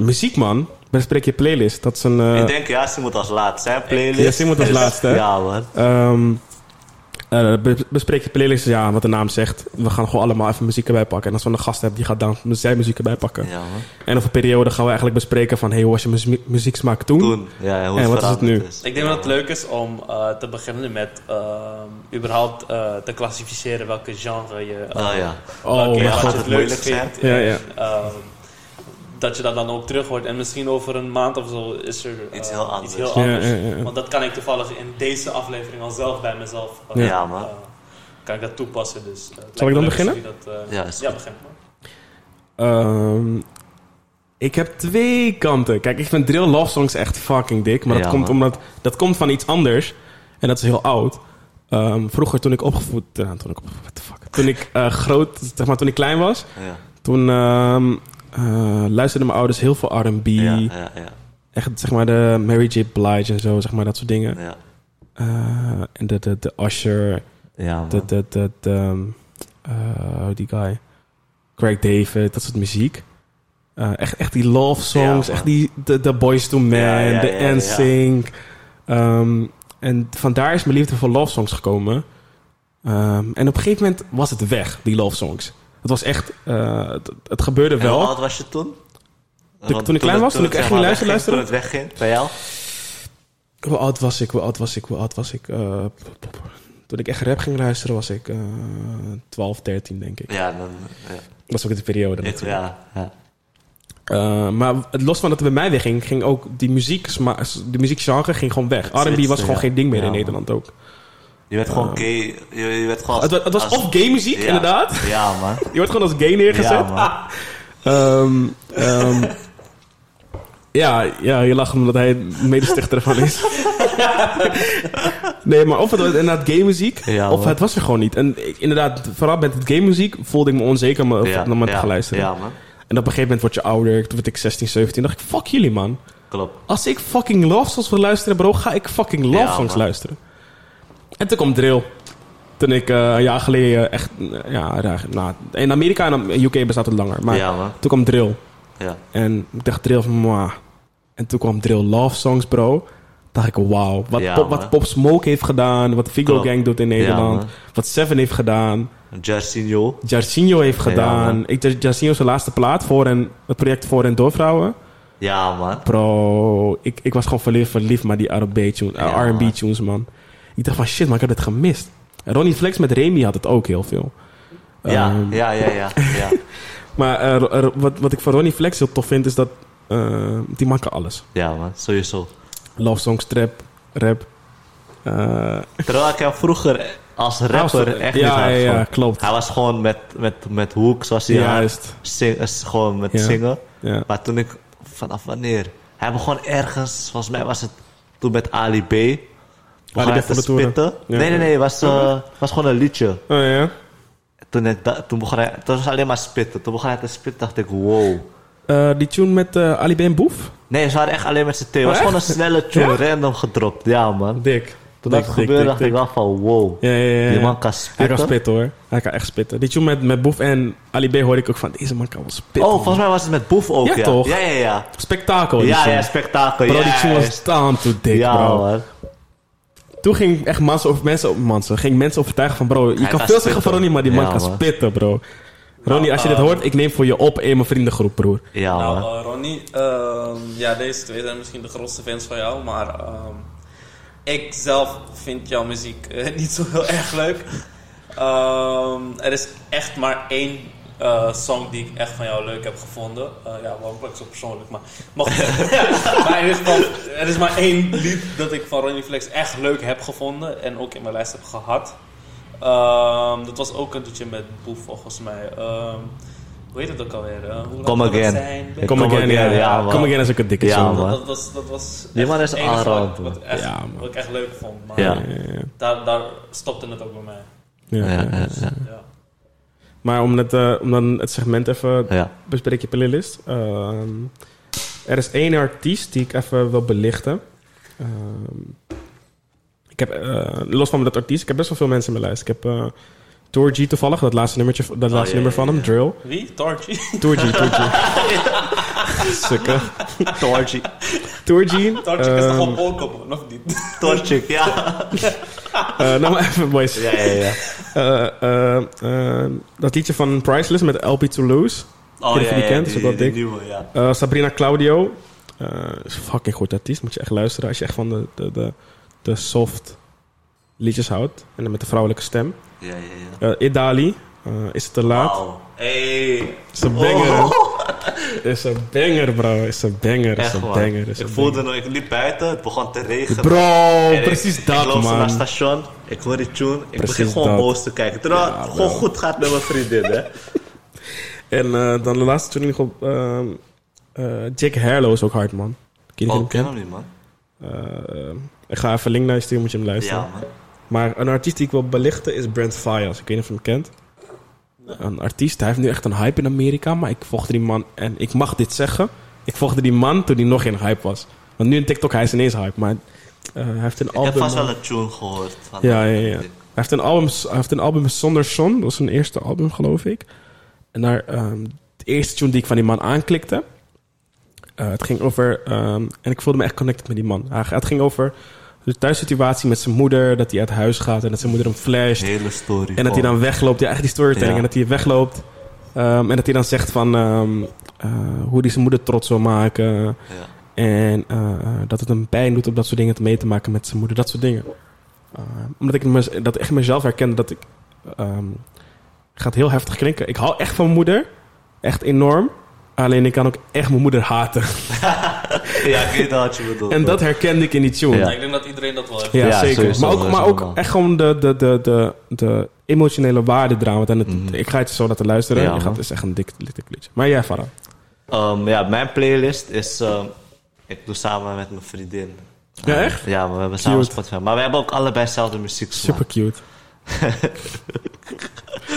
muziek, man. Bespreek je playlist. Dat is een... eh, Ik denk, ja, ze moet als laatste zijn, playlist. Ja, ze moet als laatste, hè? Ja, man. Ehm, eh, be- bespreek je playlist, ja, wat de naam zegt. We gaan gewoon allemaal even muziek erbij pakken. En als we een gast hebben, die gaat dan zijn muziek erbij pakken. Ja. En over een periode gaan we eigenlijk bespreken van... Hey, hoe was je muzie- muzieksmaak toen? Toen, ja, hoe En het wat is het nu? is. Ik denk dat het leuk is om eh, te beginnen met ehm, überhaupt eh, te klassificeren welke genre je, eh, Oh ja. Oh, welke wat je het leukst vindt. Ja, ja. Dat je dat dan ook terug hoort. En misschien over een maand of zo is er eh, Iets heel anders. Iets heel anders. ja, ja, ja. Want dat kan ik toevallig in deze aflevering al zelf bij mezelf. eh, Ja, man. eh, kan ik dat toepassen. Dus, eh, Zal ik dan beginnen? Dat, eh, Ja, ja, begin maar. Ehm, ik heb twee kanten. Kijk, ik vind drill love songs echt fucking dik. Maar dat, Ja, komt man. omdat, dat komt van iets anders. En dat is heel oud. Ehm, vroeger toen ik opgevoed... eh, toen ik, what the fuck? Toen ik eh, groot... Zeg maar, toen ik klein was... Ja, Toen ehm, eh, luisterden mijn ouders heel veel R&B. ja, ja, ja. Echt, zeg maar, de Mary J. Blige en zo. Zeg maar, dat soort dingen. ja. Eh, en de, de, de Usher. Ja, man. De, de, de, de, ehm, eh, die guy. Craig David, dat soort muziek. Echt, echt die love songs. Ja, echt die de, de Boys to Men, de. NSYNC. Ehm, en vandaar is mijn liefde voor love songs gekomen. Ehm, en op een gegeven moment was het weg, die love songs. Het was echt... eh, het, het gebeurde En hoe wel. oud was je toen? Toen- toen ik klein was, toen ik echt ging luisteren, wegging, Toen het wegging, bij jou? Hoe oud was ik? Hoe oud was ik? Hoe oud was ik? Eh, toen ik echt rap ging luisteren was ik eh 12, 13 denk ik. Ja, dan... Ja, Dat was ook de periode. natuurlijk. ja, ja. Eh, maar het los van dat het bij mij wegging, ging ook die muziek, de muziekgenre ging gewoon weg. R&B was gewoon ja. geen ding meer in. Nederland ook. Je werd gewoon gay. Je, je werd gewoon... Het, wa- het was als- of gay muziek, Ja. inderdaad. Ja, man. Je wordt gewoon als gay neergezet. Ja, man. Ehm, ehm, ja, ja, je lacht omdat hij medestichter ervan is. nee, maar of het was inderdaad gay muziek, Ja, of het was er gewoon niet. En ik- inderdaad, vooral met het gay muziek voelde ik me onzeker om Ja, om het te ja, gaan luisteren. Ja, man. En op een gegeven moment word je ouder, toen werd ik 16, 17, dacht ik, fuck jullie man. Klopt. Als ik fucking love songs wil luisteren, bro, ga ik fucking love Ja, songs man. luisteren. En toen kwam drill. Toen ik eh, een jaar geleden echt, eh, ja, nou, in Amerika en in UK bestaat het langer. Maar Ja, toen kwam drill. Ja. En ik dacht drill van, mwah. En toen kwam drill love songs, bro. dacht ik, wauw. Wat, Ja, pop, wat Pop Smoke heeft gedaan, wat Figo Klopt. Gang doet in Nederland. man. wat Seven heeft gedaan. Jarcinho. Jarcinho heeft gedaan. man. ik, Jarcinho zijn laatste plaat voor en, het project voor en door vrouwen. Ja, man. Bro, ik, ik was gewoon verliefd, verliefd maar die R&B tunes, Ja, eh, R&B tunes, man. Ik dacht van shit, maar ik heb het gemist. En Ronnie Flex met Remy had het ook heel veel. Ja, Ehm, ja, ja, ja. ja. Maar eh, ro- wat, wat ik van Ronnie Flex heel tof vind, is dat eh, die man kan alles. Ja, man. Sowieso. Love songs, trap, rap. eh, Terwijl ik hem vroeger als rapper echt niet ja, had ja, ja, klopt. Hij was gewoon met, met, met hoek, zoals hij. Juist. Zing, is gewoon met Ja. zingen. Ja. Maar toen ik, vanaf wanneer? Hij begon ergens, volgens mij was het toen met Ali B. Hij van te spitten. Nee, nee, nee, het was, eh, was gewoon een liedje. Oh ja. Toen, ik da- toen begon hij, toen was het alleen maar spitten. Toen begon hij te spitten, dacht ik, wow. Eh, die tune met eh Ali B en Boef? Nee, ze waren echt alleen met z'n tweeën. Het Oh, was gewoon een snelle tune, random gedropt. Ja, man. Dik. Toen dat dik, gebeurde, dik, dacht ik wel van, wow. Ja, ja, ja. Die ja. man kan Hij spitten. kan spitten hoor. Hij kan echt spitten. Die tune met, met Boef en Ali B hoorde ik ook van, deze man kan wel spitten. Oh, man. volgens mij was het met Boef ook, Ja, ja. toch? Ja, ja, ja. Spektakel. die Ja, tune. ja, spektakel. Bro, die tune was down to dik, Ja, bro. man. Toen ging echt mensen over mensen, op mensen, ging mensen overtuigen van bro, je Hij kan kan veel zeggen van Ronnie, maar die man Ja, kan man. spitten, bro. Ronnie, als je dit eh, hoort, ik neem voor je op in mijn vriendengroep, broer. Ja, nou, eh, Ronnie, ehm, ja, deze twee zijn misschien de grootste fans van jou, maar ehm, ik zelf vind jouw muziek eh, niet zo heel erg leuk. Ehm, er is echt maar één eh, song die ik echt van jou leuk heb gevonden. Eh, ja, waarom ben ik zo persoonlijk? Maar, maar, maar er, is er maar één lied dat ik van Ronnie Flex echt leuk heb gevonden en ook in mijn lijst heb gehad. Ehm, dat was ook een doetje met Boef volgens mij. Ehm, hoe heet het ook alweer? Eh, hoe Come Again. zijn? Weet Come ik Again, ja. Come Again is ook een dikke Ja, man. Dat, dat was, dat was Die man is allround, wat, echt, Ja, man. wat ik echt leuk vond. Maar Ja. Ja, ja, daar, daar stopte het ook bij mij. ja. Ja, Ja, ja, ja. Ja. Maar om, het, eh, om dan het segment even Ja. bespreek je playlist. Ehm, er is één artiest die ik even wil belichten. Ehm, ik heb, eh, los van dat artiest, ik heb best wel veel mensen in mijn lijst. Ik heb uh, Tour G toevallig, dat laatste, nummertje, dat laatste ja, nummer van hem. Drill. Wie? Torchy? Tour G, Tour G. Sukke. Torchik. Tour G. Torchy is toch ehm, gewoon Pokémon, of niet? Torchik, ja. eh, nou maar even, boys. Ja, ja, ja. Eh, dat liedje van Priceless met LP. Oh, weet niet of ja, die ja, kent, is ook wel die, die dik. nieuwe, ja. Sabrina Claudio. is een fucking goed artiest. Moet je echt luisteren als je echt van de, de, de, de soft liedjes houdt. En dan met de vrouwelijke stem. Ja, ja, ja. Idali. is het te laat? Wauw. Hey. Is een banger. Oh. Is een banger, bro. Is een banger. Is een man. banger. Is Ik een voelde nog, ik liep buiten, het begon te regenen. Bro, En ik- precies ik, dat, loop zo naar het man. station, ik hoor die tune, ik Precies begin gewoon dat. boos te kijken. Terwijl Ja, het gewoon goed gaat met mijn vriendin, hè. En eh, dan de laatste tune nog op... ehm eh, Jake Harlow is ook hard, man. Ken je Oh, hem ik ken hem niet, man. Eh, ik ga even een link naar je sturen, moet je hem luisteren. Ja, man. Maar een artiest die ik wil belichten is Brent Fayez. Ik weet niet of je hem kent. Een artiest, hij heeft nu echt een hype in Amerika. Maar ik volgde die man, en ik mag dit zeggen. Ik volgde die man toen hij nog geen hype was. Want nu in TikTok, hij is ineens hype. Maar eh, hij heeft een Ik album... heb vast wel een tune gehoord. Van Ja, ja, ja. Hij heeft een album, hij heeft een album zonder Son. Dat was zijn eerste album, geloof ik. En daar, de eerste tune die ik van die man aanklikte. eh, het ging over. ehm, en ik voelde me echt connected met die man. Hij- het ging over de thuissituatie met zijn moeder. Dat hij uit huis gaat en dat zijn moeder hem flasht. Hele story. En dat hij dan wegloopt. Ja, eigenlijk die storytelling. Ja. En dat hij wegloopt. Ehm, en dat hij dan zegt van ehm, eh, hoe hij zijn moeder trots wil maken. Ja. En eh, dat het hem pijn doet om dat soort dingen te mee te maken met zijn moeder. Dat soort dingen. Eh, omdat ik me, dat echt mezelf herkende dat ik... ehm gaat heel heftig klinken. Ik hou echt van mijn moeder. Echt enorm. Alleen ik kan ook echt mijn moeder haten. ja, ik weet wat je bedoelt. En dat herkende ik in die tune. Ja. Ja, ik denk dat iedereen dat wel heeft. Ja, Ja, zeker. sowieso, maar ook, dat maar ook echt gewoon de, de, de, de, de emotionele waarde eraan. Want het, Mhm. Ik ga het zo laten luisteren. Ja, gaat, is echt een dik, dik liedje. Maar jij, Farah? Ehm, ja, mijn playlist is... ehm, ik doe samen met mijn vriendin. Ja, echt? Ja, maar we hebben samen. Spotify. Maar we hebben ook allebei dezelfde muziek Super cute.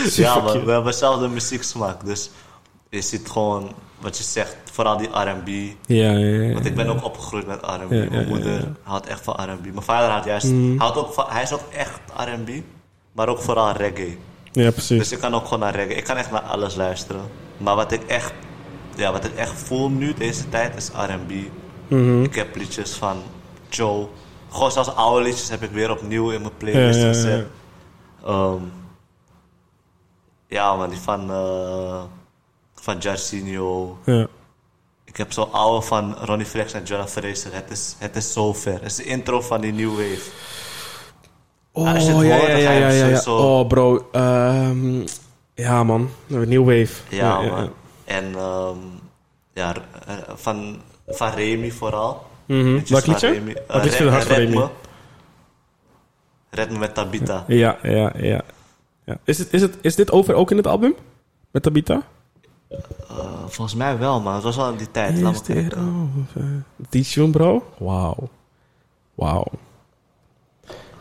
Super Ja, maar cute. we hebben dezelfde muzieksmaak. Dus je ziet gewoon wat je zegt, vooral die R&B. Ja, ja, ja. Want ik ben ook opgegroeid met R&B. Mijn moeder houdt echt van R&B. Mijn vader houdt juist, Mm. houdt ook van, hij is ook echt R&B, maar ook vooral reggae. Ja, precies. Dus ik kan ook gewoon naar reggae. Ik kan echt naar alles luisteren. Maar wat ik echt, ja, wat ik echt voel nu deze tijd is R&B. Mhm. Ik heb liedjes van Joe. Gewoon zelfs oude liedjes heb ik weer opnieuw in mijn playlist Ja, ja, gezet. Ehm, ja, man, die van, eh van Jarcinho. Ja. Ik heb zo'n oude van Ronnie Flex en Jonah Fraser. Het is, het is zo ver. Het is de intro van die New Wave. Oh, ja, hoort, ja, ja, ja, Oh, bro. ehm, ja, man. New Wave. Ja, man. En ehm, ja, eh, van, van Remy vooral. Liedjes Welk van liedje? Remy. Eh, Wat is Red- het hart van Remy? Red Me met Tabita. Ja, ja, ja. ja. Is, het, is, het, is dit over ook in het album? Met Tabita? Eh, volgens mij wel, man. Het was wel in die tijd. Laat me dit kijken. over? Die tune, bro? Wauw. Wauw.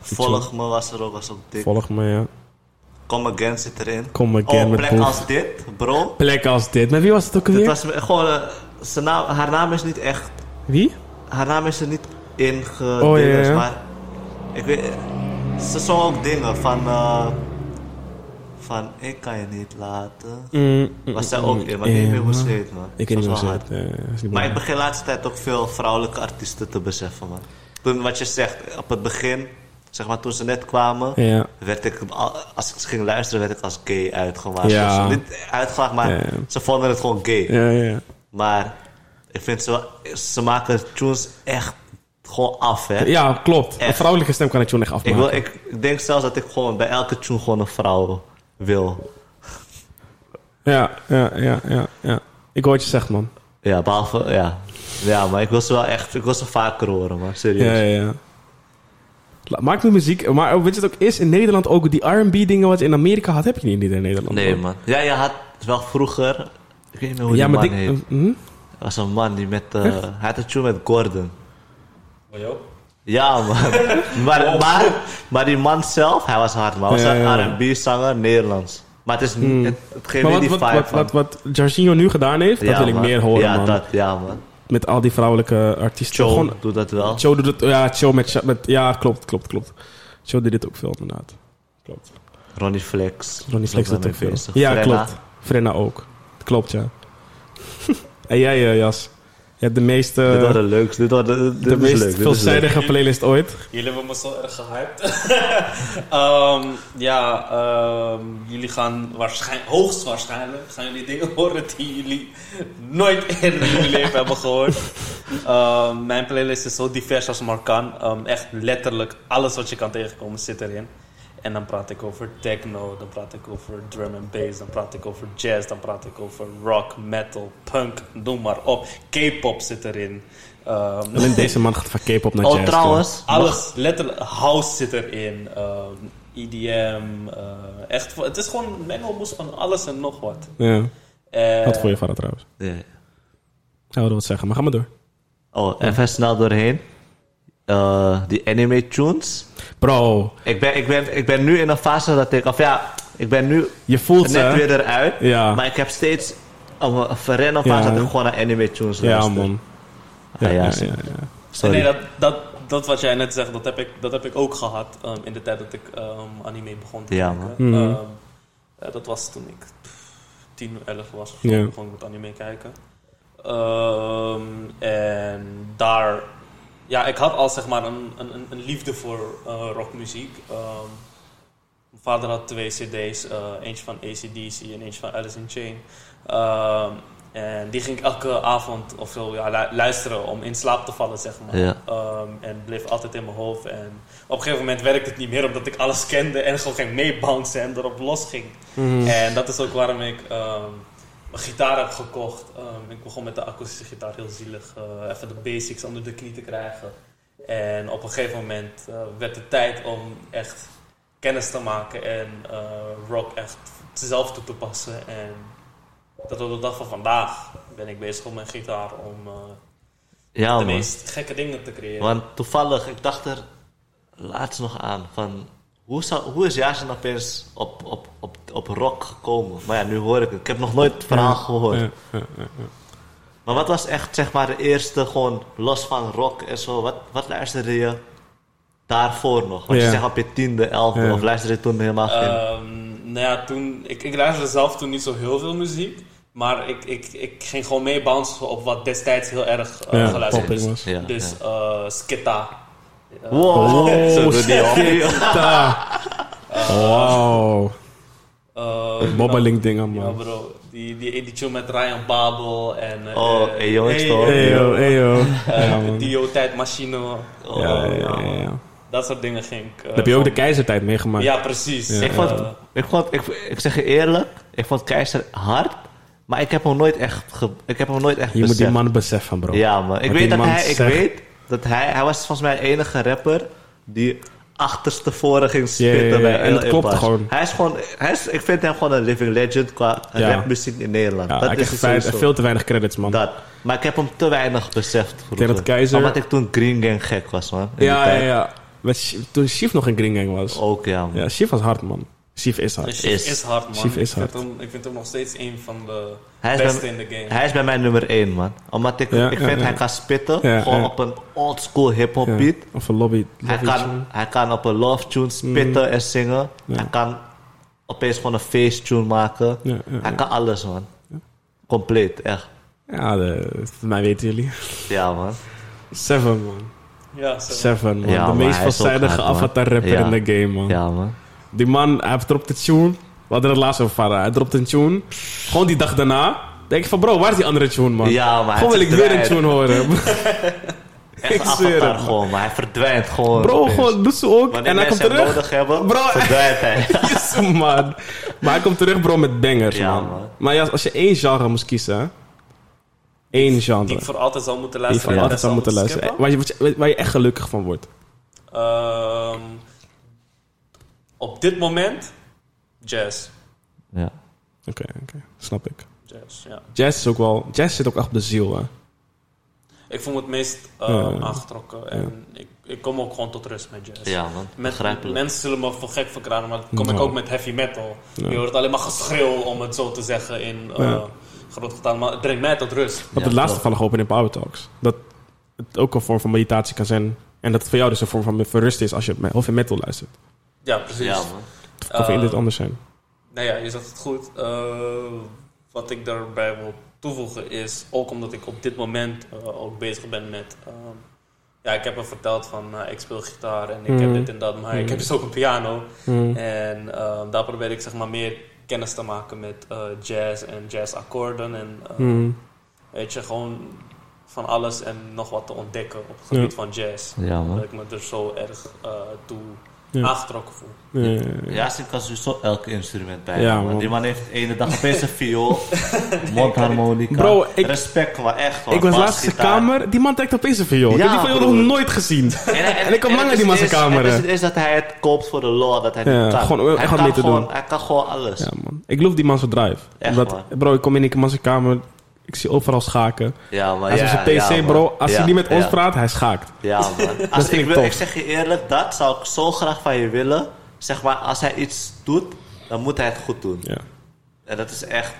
Volg me was er ook, was ook dik. Volg me, ja. Come Again zit erin. Come Again oh, met plek Boef. als dit, bro. Plek als dit. Met wie was het ook Dit alweer? was gewoon, eh, zijn naam, haar naam is niet echt, Wie? haar naam is er niet in Oh, ja, gedingers, ja. maar ik weet, ze zong ook dingen van, eh, van ik kan je niet laten. Mm, mm, Was zij mm, ook in, maar ik weet niet meer hoe ze heet, man. Ik weet niet meer hoe ze heet. Maar ik begin de laatste tijd ook veel vrouwelijke artiesten te beseffen, man. Toen, wat je zegt, op het begin, zeg maar toen ze net kwamen, Ja. werd ik, al- als ik ze ging luisteren, werd ik als gay uitgemaakt. Ja. Niet uitgemaakt, maar Ja. ze vonden het gewoon gay. Ja, ja. Maar ik vind ze, ze maken tunes echt gewoon af, hè. Ja, klopt. Een vrouwelijke stem kan ik tune echt Ik, afmaken. wil, ik, ik denk zelfs dat ik gewoon bij elke tune gewoon een vrouw wil. Ja, ja, ja, ja, ja. Ik hoor wat je zegt, man. Ja, behalve, ja. Ja, maar ik wil ze wel echt, ik wil ze vaker horen, man. Serieus. Ja, ja, ja. Maak nu muziek. Maar weet je het ook is? In Nederland ook die R&B dingen wat je in Amerika had, heb je niet in Nederland. Nee, man. man. Ja, je had wel vroeger... Ik weet niet meer hoe Ja, die maar man die... heet. hm? Er was een man die met... eh, hij had een tune met Gordon. Oh, joh. Ja, man. maar, maar, maar die man zelf, hij was hard, man. Hij was Ja, een. R&B-zanger, Nederlands. Maar het is niet... Het, het geeft Maar niet wat, die wat, vibe wat, van... wat, wat Jorginho nu gedaan heeft, dat wil ik man. meer horen, ja, man. Dat, ja, man. Met al die vrouwelijke artiesten. Joe Gewoon, doet dat wel. Joe doet het... Ja, Joe met, met... Ja, klopt, klopt, klopt. Joe deed dit ook veel, inderdaad. Klopt. Ronnie Flex. Ronnie Flex doet ook veel. bezig. Ja, Frenna. klopt. Frenna ook. Klopt, ja. en jij, eh, Jas? Je hebt de meeste... Dit wordt de leukste. Dit wordt de, dit de is meest leuk. Dit playlist ooit. Jullie hebben me zo erg gehyped. Ehm, ja, ehm, jullie gaan waarschijnlijk, hoogstwaarschijnlijk, gaan jullie dingen horen die jullie nooit eerder in jullie leven hebben gehoord. Ehm, mijn playlist is zo divers als maar kan. Ehm, echt letterlijk alles wat je kan tegenkomen zit erin. En dan praat ik over techno, dan praat ik over drum and bass, dan praat ik over jazz, dan praat ik over rock, metal, punk, noem maar op. K-pop zit erin. Ehm, Alleen deze man gaat van K-pop naar Oh, jazz. trouwens. alles, letterlijk, house zit erin, ehm, EDM, eh, echt, het is gewoon een mengelmoes van alles en nog wat. Ja, Eh, wat voor je vader trouwens. Ja. Ja, wilde wat zeggen, maar ga maar door. Oh, even snel doorheen. Eh, die anime tunes. Bro, Ik ben, ik, ben, ik ben nu in een fase dat ik... Of ja, ik ben nu je voelt net ze. weer eruit. Ja. Maar ik heb steeds een, een verrennen fase Ja. dat ik gewoon naar anime tunes Ja, luister. man. Ja, Ja, ja, ja, sorry. ja, ja. Sorry. Nee, dat, dat, dat wat jij net zegt, dat heb ik, dat heb ik ook gehad ehm, in de tijd dat ik ehm, anime begon te Ja, kijken. man. Mhm. Ehm, eh, dat was toen ik 10, 11 was. Ja. begon ik met anime kijken. Ehm, en daar, ja, ik had al zeg maar een, een, een- liefde voor eh, rockmuziek. Ehm, mijn vader had twee CD's, eh, eentje van ACDC en eentje van Alice in Chain. Ehm, en die ging ik elke avond of zo ja, lu- luisteren om in slaap te vallen, zeg maar. Ja. Ehm, en bleef altijd in mijn hoofd. En op een gegeven moment werkte het niet meer omdat ik alles kende en gewoon ging meebouncen en erop los ging. Mhm. En dat is ook waarom ik mijn gitaar heb gekocht. Ehm, ik begon met de akoestische gitaar heel zielig. eh, even de basics onder de knie te krijgen. En op een gegeven moment eh, werd het tijd om echt kennis te maken en eh, rock echt zelf toe te passen. En tot op de dag van vandaag ben ik bezig op mijn gitaar om Ja, de man. meest gekke dingen te creëren. Want toevallig, ik dacht er laatst nog aan van... Hoe, zou, hoe is Jason opeens op, op, op, op rock gekomen? Maar ja, nu hoor ik het. Ik heb nog nooit het verhaal gehoord. Ja, ja, ja. Maar wat was echt zeg maar de eerste, gewoon los van rock en zo? Wat, wat luisterde je daarvoor nog? Want Ja. je zegt op je tiende, elfde, Ja. of luisterde je toen helemaal geen... Ehm, nou ja, toen, ik, ik luisterde zelf toen niet zo heel veel muziek. Maar ik, ik, ik ging gewoon mee bouncen op wat destijds heel erg eh, Ja, geluisterd is. was. Dus ja. eh Skitta. Wow. Wow. eh, Bobbeling dingen, Ja man. bro, die, die, die tune met Ryan Babel en... eh, Oh, hey, jongens, toch? Hey yo, hey yo. Ja, man. Dio Tijdmachine. Oh, Ja, ja, ja, ja. Dat soort dingen ging ik... eh, Heb je ook de keizertijd meegemaakt? Ja, precies. Ja. Ik vond, ik, vond ik, ik zeg je eerlijk, ik vond Keizer hard, maar ik heb hem nooit echt, ik heb hem nooit echt Je moet die man beseffen, bro. Ja, man. Ik Wat weet dat hij, ik zegt. weet dat hij, hij was volgens mij de enige rapper die achterstevoren ging spitten bij. En dat klopt gewoon. Hij is gewoon, hij is, ik vind hem gewoon een living legend qua Ja. rapmuziek in Nederland. Ja, dat hij is veel te weinig credits, man. Dat. Maar ik heb hem te weinig beseft dat Keizer- Omdat ik toen Green Gang gek was, man. Ja, ja, ja. Toen Chief nog in Green Gang was. Ook, ja, man. Ja, Chief was hard, man. Chief is hard. Chief Is. is, hard, man. Chief is ik, vind hard. Hem, ik vind hem nog steeds een van de Hij beste bij- in de game. Hij is bij mij nummer 1, man. Omdat ik, Ja, ik ja, vind ja. hij kan spitten. Ja, gewoon ja. op een old school hip-hop Ja. beat. Of een lobby. Hij lobby kan, tune. hij kan op een love tune spitten en zingen. Ja. Hij kan opeens gewoon een face tune maken. Ja, ja, hij ja. kan alles, man. Compleet, echt. Ja, de, voor mij weten jullie. Ja, man. Seven, man. Ja. Seven, man. Ja, de meest hij veelzijdige hard, avatar-rapper Ja. in de game, man. Ja, man. Die man, hij dropt een tune. We hadden het laatst over Farah. Hij dropt een tune. Gewoon die dag daarna. Denk ik van, bro, waar is die andere tune, man? Ja, maar hij Gewoon wil ik weer een tune horen. Echt Ik zweer het, man. gewoon, maar hij verdwijnt gewoon. Bro, opeens. gewoon, doe ze ook. Wanneer en hij komt terug. nodig hebben, Bro, verdwijnt hij. Yes, man. Maar hij komt terug, bro, met bangers, Ja, man. man. Maar ja, als je één genre moest kiezen? Één genre. Die ik voor altijd zou moeten luisteren. altijd zou moeten luisteren. Waar je, waar je echt gelukkig van wordt. Ehm, op dit moment, jazz. Ja. Oké, oké. Snap ik. Jazz, ja. Jazz is ook wel... Jazz zit ook echt op de ziel, hè? Ik voel me het meest eh, Ja. aangetrokken. En ik, ik kom ook gewoon tot rust met jazz. Ja, man. Met, mensen zullen me voor gek verklaren, maar dan kom ik ook met heavy metal. Ja. Je hoort alleen maar geschreeuw, om het zo te zeggen, in uh, Ja. groot getal. Maar het brengt mij tot rust. Wat Ja, het laatste toevallig open in Power Talks. Dat het ook een vorm van meditatie kan zijn. En dat het voor jou dus een vorm van verrust is als je heavy metal luistert. Ja, precies. Ja, man. Of Eh, dit anders zijn. Nou ja, je zegt het goed. Eh, wat ik daarbij wil toevoegen is, ook omdat ik op dit moment eh, ook bezig ben met... ehm, ja, ik heb hem verteld van, eh, ik speel gitaar en ik heb Mhm. dit en dat, maar ik Mhm. heb dus ook een piano. Hmm. En daar probeer ik zeg maar meer kennis te maken met eh, jazz en jazzakkoorden. En weet je, gewoon van alles en nog wat te ontdekken op het gebied van jazz. Ja, man. Dat ik me er zo erg eh, toe Ja. aangetrokken voel. Ja, ja, ja. Ja, ze kan sowieso elk instrument bij. Ja, man. man. Die man heeft de ene dag opeens een viool, mondharmonica. Bro, ik- Respect, maar echt. man. Ik was laatst in de kamer. Die man trekt opeens een viool. ik heb die viool nog nooit gezien. En ik kom langer het die man zijn kamer, Het is, het is dat hij het koopt voor de lol, dat hij niet kan. gewoon- hij, kan gewoon, doen. hij kan gewoon alles. Ja, man. Ik loof die man zijn drive. Echt, Omdat, man. bro, ik kom in die man zijn kamer. Ik zie overal schaken. Ja, maar Hij ja, op zijn PC, ja, bro. Als Ja, hij niet met ons ja. praat, hij schaakt. Ja, man. Als ik, wil, ik zeg je eerlijk, dat zou ik zo graag van je willen. Zeg maar, als hij iets doet, dan moet hij het goed doen. Ja. En dat is echt...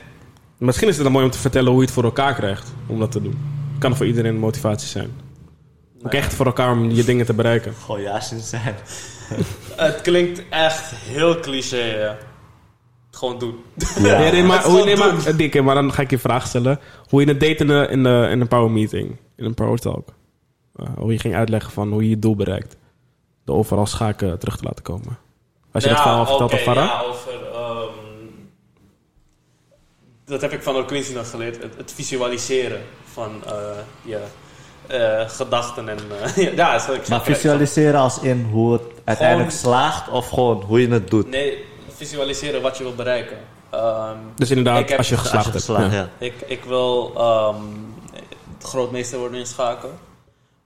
Misschien is het dan mooi om te vertellen hoe je het voor elkaar krijgt om dat te doen. Kan voor iedereen een motivatie zijn. Ook echt voor elkaar om je dingen te bereiken. Gewoon Yasin zijn. Het klinkt echt heel cliché, hè. Gewoon doen. Nee, nee, maar, hoe, nee, maar, Dikke, maar dan ga ik je een vraag stellen. Hoe je het deed in, de, in, de, in een power meeting. In een power talk. Uh, hoe je ging uitleggen van hoe je je doel bereikt. Door overal schaken terug te laten komen. Als je dat verhaal vertelt op Farah? Ja, over... ehm, dat heb ik van Quincy nog geleerd. Het, het visualiseren van eh, je eh, gedachten en... eh, ja, zo, ik Maar zeg- visualiseren als in hoe het uiteindelijk slaagt of gewoon hoe je het doet. Nee, visualiseren wat je wil bereiken. Ehm, Dus inderdaad, heb- als je Als geslaagd je hebt. geslaagd, ja. ja. Ik, ik wil ehm, grootmeester worden in schaken.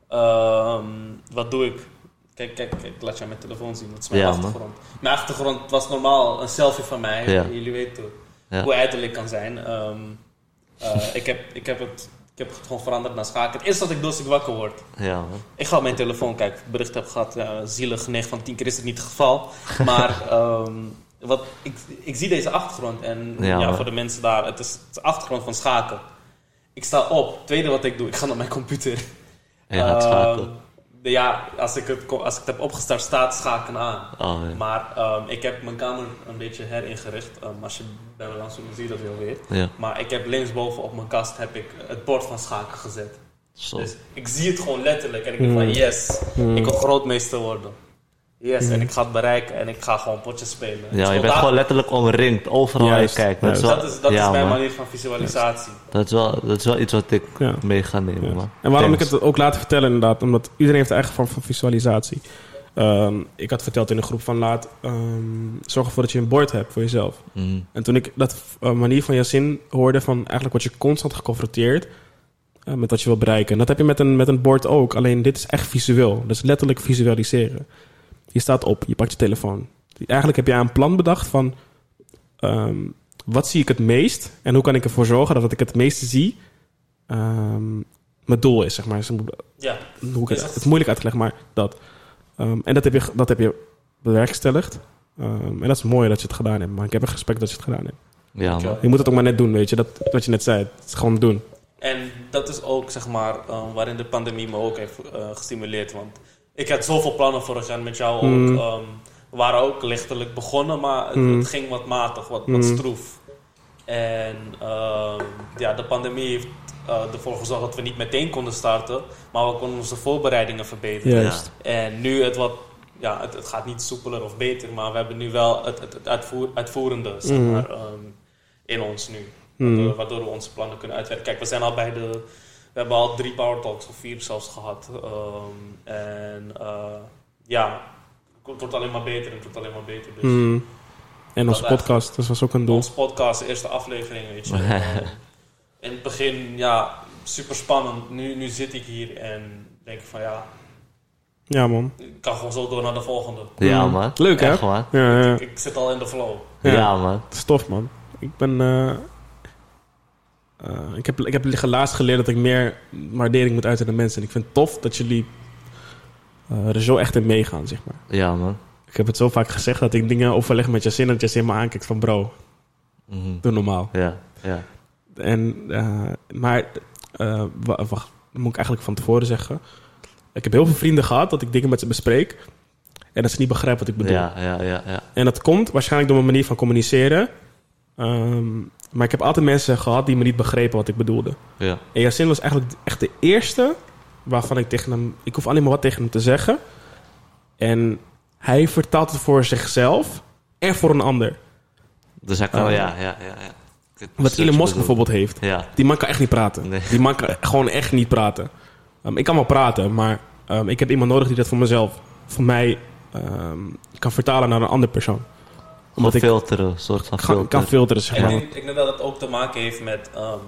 Ehm, wat doe ik? Kijk, kijk, kijk, laat je mijn telefoon zien. Dat is mijn Ja, man. achtergrond. Mijn achtergrond was normaal een selfie van mij. Ja. Jullie weten Ja. hoe uiterlijk kan zijn. Ehm, eh, ik, heb, ik, heb het, ik heb het gewoon veranderd naar schaken. Het eerste wat ik doe als ik wakker word. Ja, man. Ik ga op mijn telefoon kijken bericht heb gehad. Ja, zielig, 9 van 10 keer is het niet het geval. Maar ehm, wat, ik, ik zie deze achtergrond. En Ja, ja, voor de mensen daar, het is, het is de achtergrond van schaken. Ik sta op. Tweede wat ik doe, ik ga naar mijn computer. En je gaat Ehm, ja, als ik, het, als ik het heb opgestart, staat schaken aan. Oh, ja. Maar ehm, ik heb mijn kamer een beetje heringericht. Ehm, als je bij me langs komt, zie je dat wel weer. Ja, Maar ik heb linksboven op mijn kast heb ik het bord van schaken gezet. zo. Dus ik zie het gewoon letterlijk en ik denk Mm. van yes, Mm. ik wil grootmeester worden. Yes, en ik ga het bereiken en ik ga gewoon potjes spelen. Ja, je bent gewoon letterlijk omringd. Overal waar je kijkt. Dat is, dat is, dat ja, is mijn man. manier van visualisatie. Dat is, wel, dat is wel iets wat ik Ja. mee ga nemen. En waarom Thanks. ik het ook laten vertellen inderdaad, omdat iedereen heeft een eigen vorm van visualisatie. Ehm, ik had verteld in een groep van laat ehm, zorg ervoor dat je een bord hebt voor jezelf. Mm. En toen ik dat eh, manier van Yasin hoorde van eigenlijk word je constant geconfronteerd eh, met wat je wil bereiken. En dat heb je met een, met een bord ook, alleen dit is echt visueel. Dus letterlijk visualiseren. Je staat op, je pakt je telefoon. Eigenlijk heb je een plan bedacht van ehm, wat zie ik het meest en hoe kan ik ervoor zorgen dat wat ik het meeste zie ehm, mijn doel is, zeg maar. Ja, hoe ik het, het is moeilijk uit te leggen, maar dat. Ehm, en dat heb je, dat heb je bewerkstelligd. Ehm, en dat is mooi dat je het gedaan hebt. Maar ik heb echt respect dat je het gedaan hebt. Ja. Je moet het ook maar net doen, weet je. Dat, wat je net zei. Het is gewoon doen. en dat is ook zeg maar eh, waarin de pandemie me ook heeft eh, gestimuleerd. Want ik had zoveel plannen vorig jaar met jou ook. Mm. ehm, we waren ook lichtelijk begonnen, maar het, Mm. het ging wat matig, wat, Mm. wat stroef. En ehm, ja, de pandemie heeft eh, ervoor gezorgd dat we niet meteen konden starten, maar we konden onze voorbereidingen verbeteren. Juist. En nu het wat, ja, het, het gaat niet soepeler of beter, maar we hebben nu wel het, het, het uitvoer, uitvoerende zeg maar, ehm, in ons nu. Waardoor, waardoor we onze plannen kunnen uitwerken. Kijk, we zijn al bij de. We hebben al drie Power Talks of vier zelfs gehad. Ehm, en eh, ja, het wordt alleen maar beter en het wordt alleen maar beter. Dus Mm. En onze podcast, dat was ook een doel. onze podcast, de eerste aflevering, weet je. In het begin, ja, super spannend. Nu, nu zit ik hier en denk ik van ja, Ja, man. Ik kan gewoon zo door naar de volgende. Ja, man. Leuk, hè? Echt, man. Ja, ja. Ik zit al in de flow. Ja. Ja, man. Het is tof, man. Ik ben... eh, eh, ik, heb, ik heb laatst geleerd dat ik meer waardering moet uiten naar mensen. En ik vind het tof dat jullie eh, er zo echt in meegaan, zeg maar. Ja, man. Ik heb het zo vaak gezegd dat ik dingen overleg met Jacin... en dat Jacin me aankijkt van... bro, Mhm. doe normaal. Ja, ja. En, eh, maar, wa- wacht, dat moet ik eigenlijk van tevoren zeggen. Ik heb heel veel vrienden gehad dat ik dingen met ze bespreek. En dat ze niet begrijpen wat ik bedoel. Ja, ja, ja, ja. En dat komt waarschijnlijk door mijn manier van communiceren. Ehm, maar ik heb altijd mensen gehad die me niet begrepen wat ik bedoelde. Ja, En Yasin was eigenlijk echt de eerste waarvan ik tegen hem... Ik hoef alleen maar wat tegen hem te zeggen. En hij vertaalt het voor zichzelf en voor een ander. dus hij kan, Ah. ja, ja, ja. ja. Wat Elon Musk bijvoorbeeld heeft. Ja, Die man kan echt niet praten. Nee. Die man kan gewoon echt niet praten. Ehm, ik kan wel praten, maar ehm, ik heb iemand nodig die dat voor mezelf, voor mij, ehm, kan vertalen naar een andere persoon. Omdat ik filteren, een soort van kan, filter. kan filteren, zeg Ik maar. denk, ik denk dat het ook te maken heeft met ehm,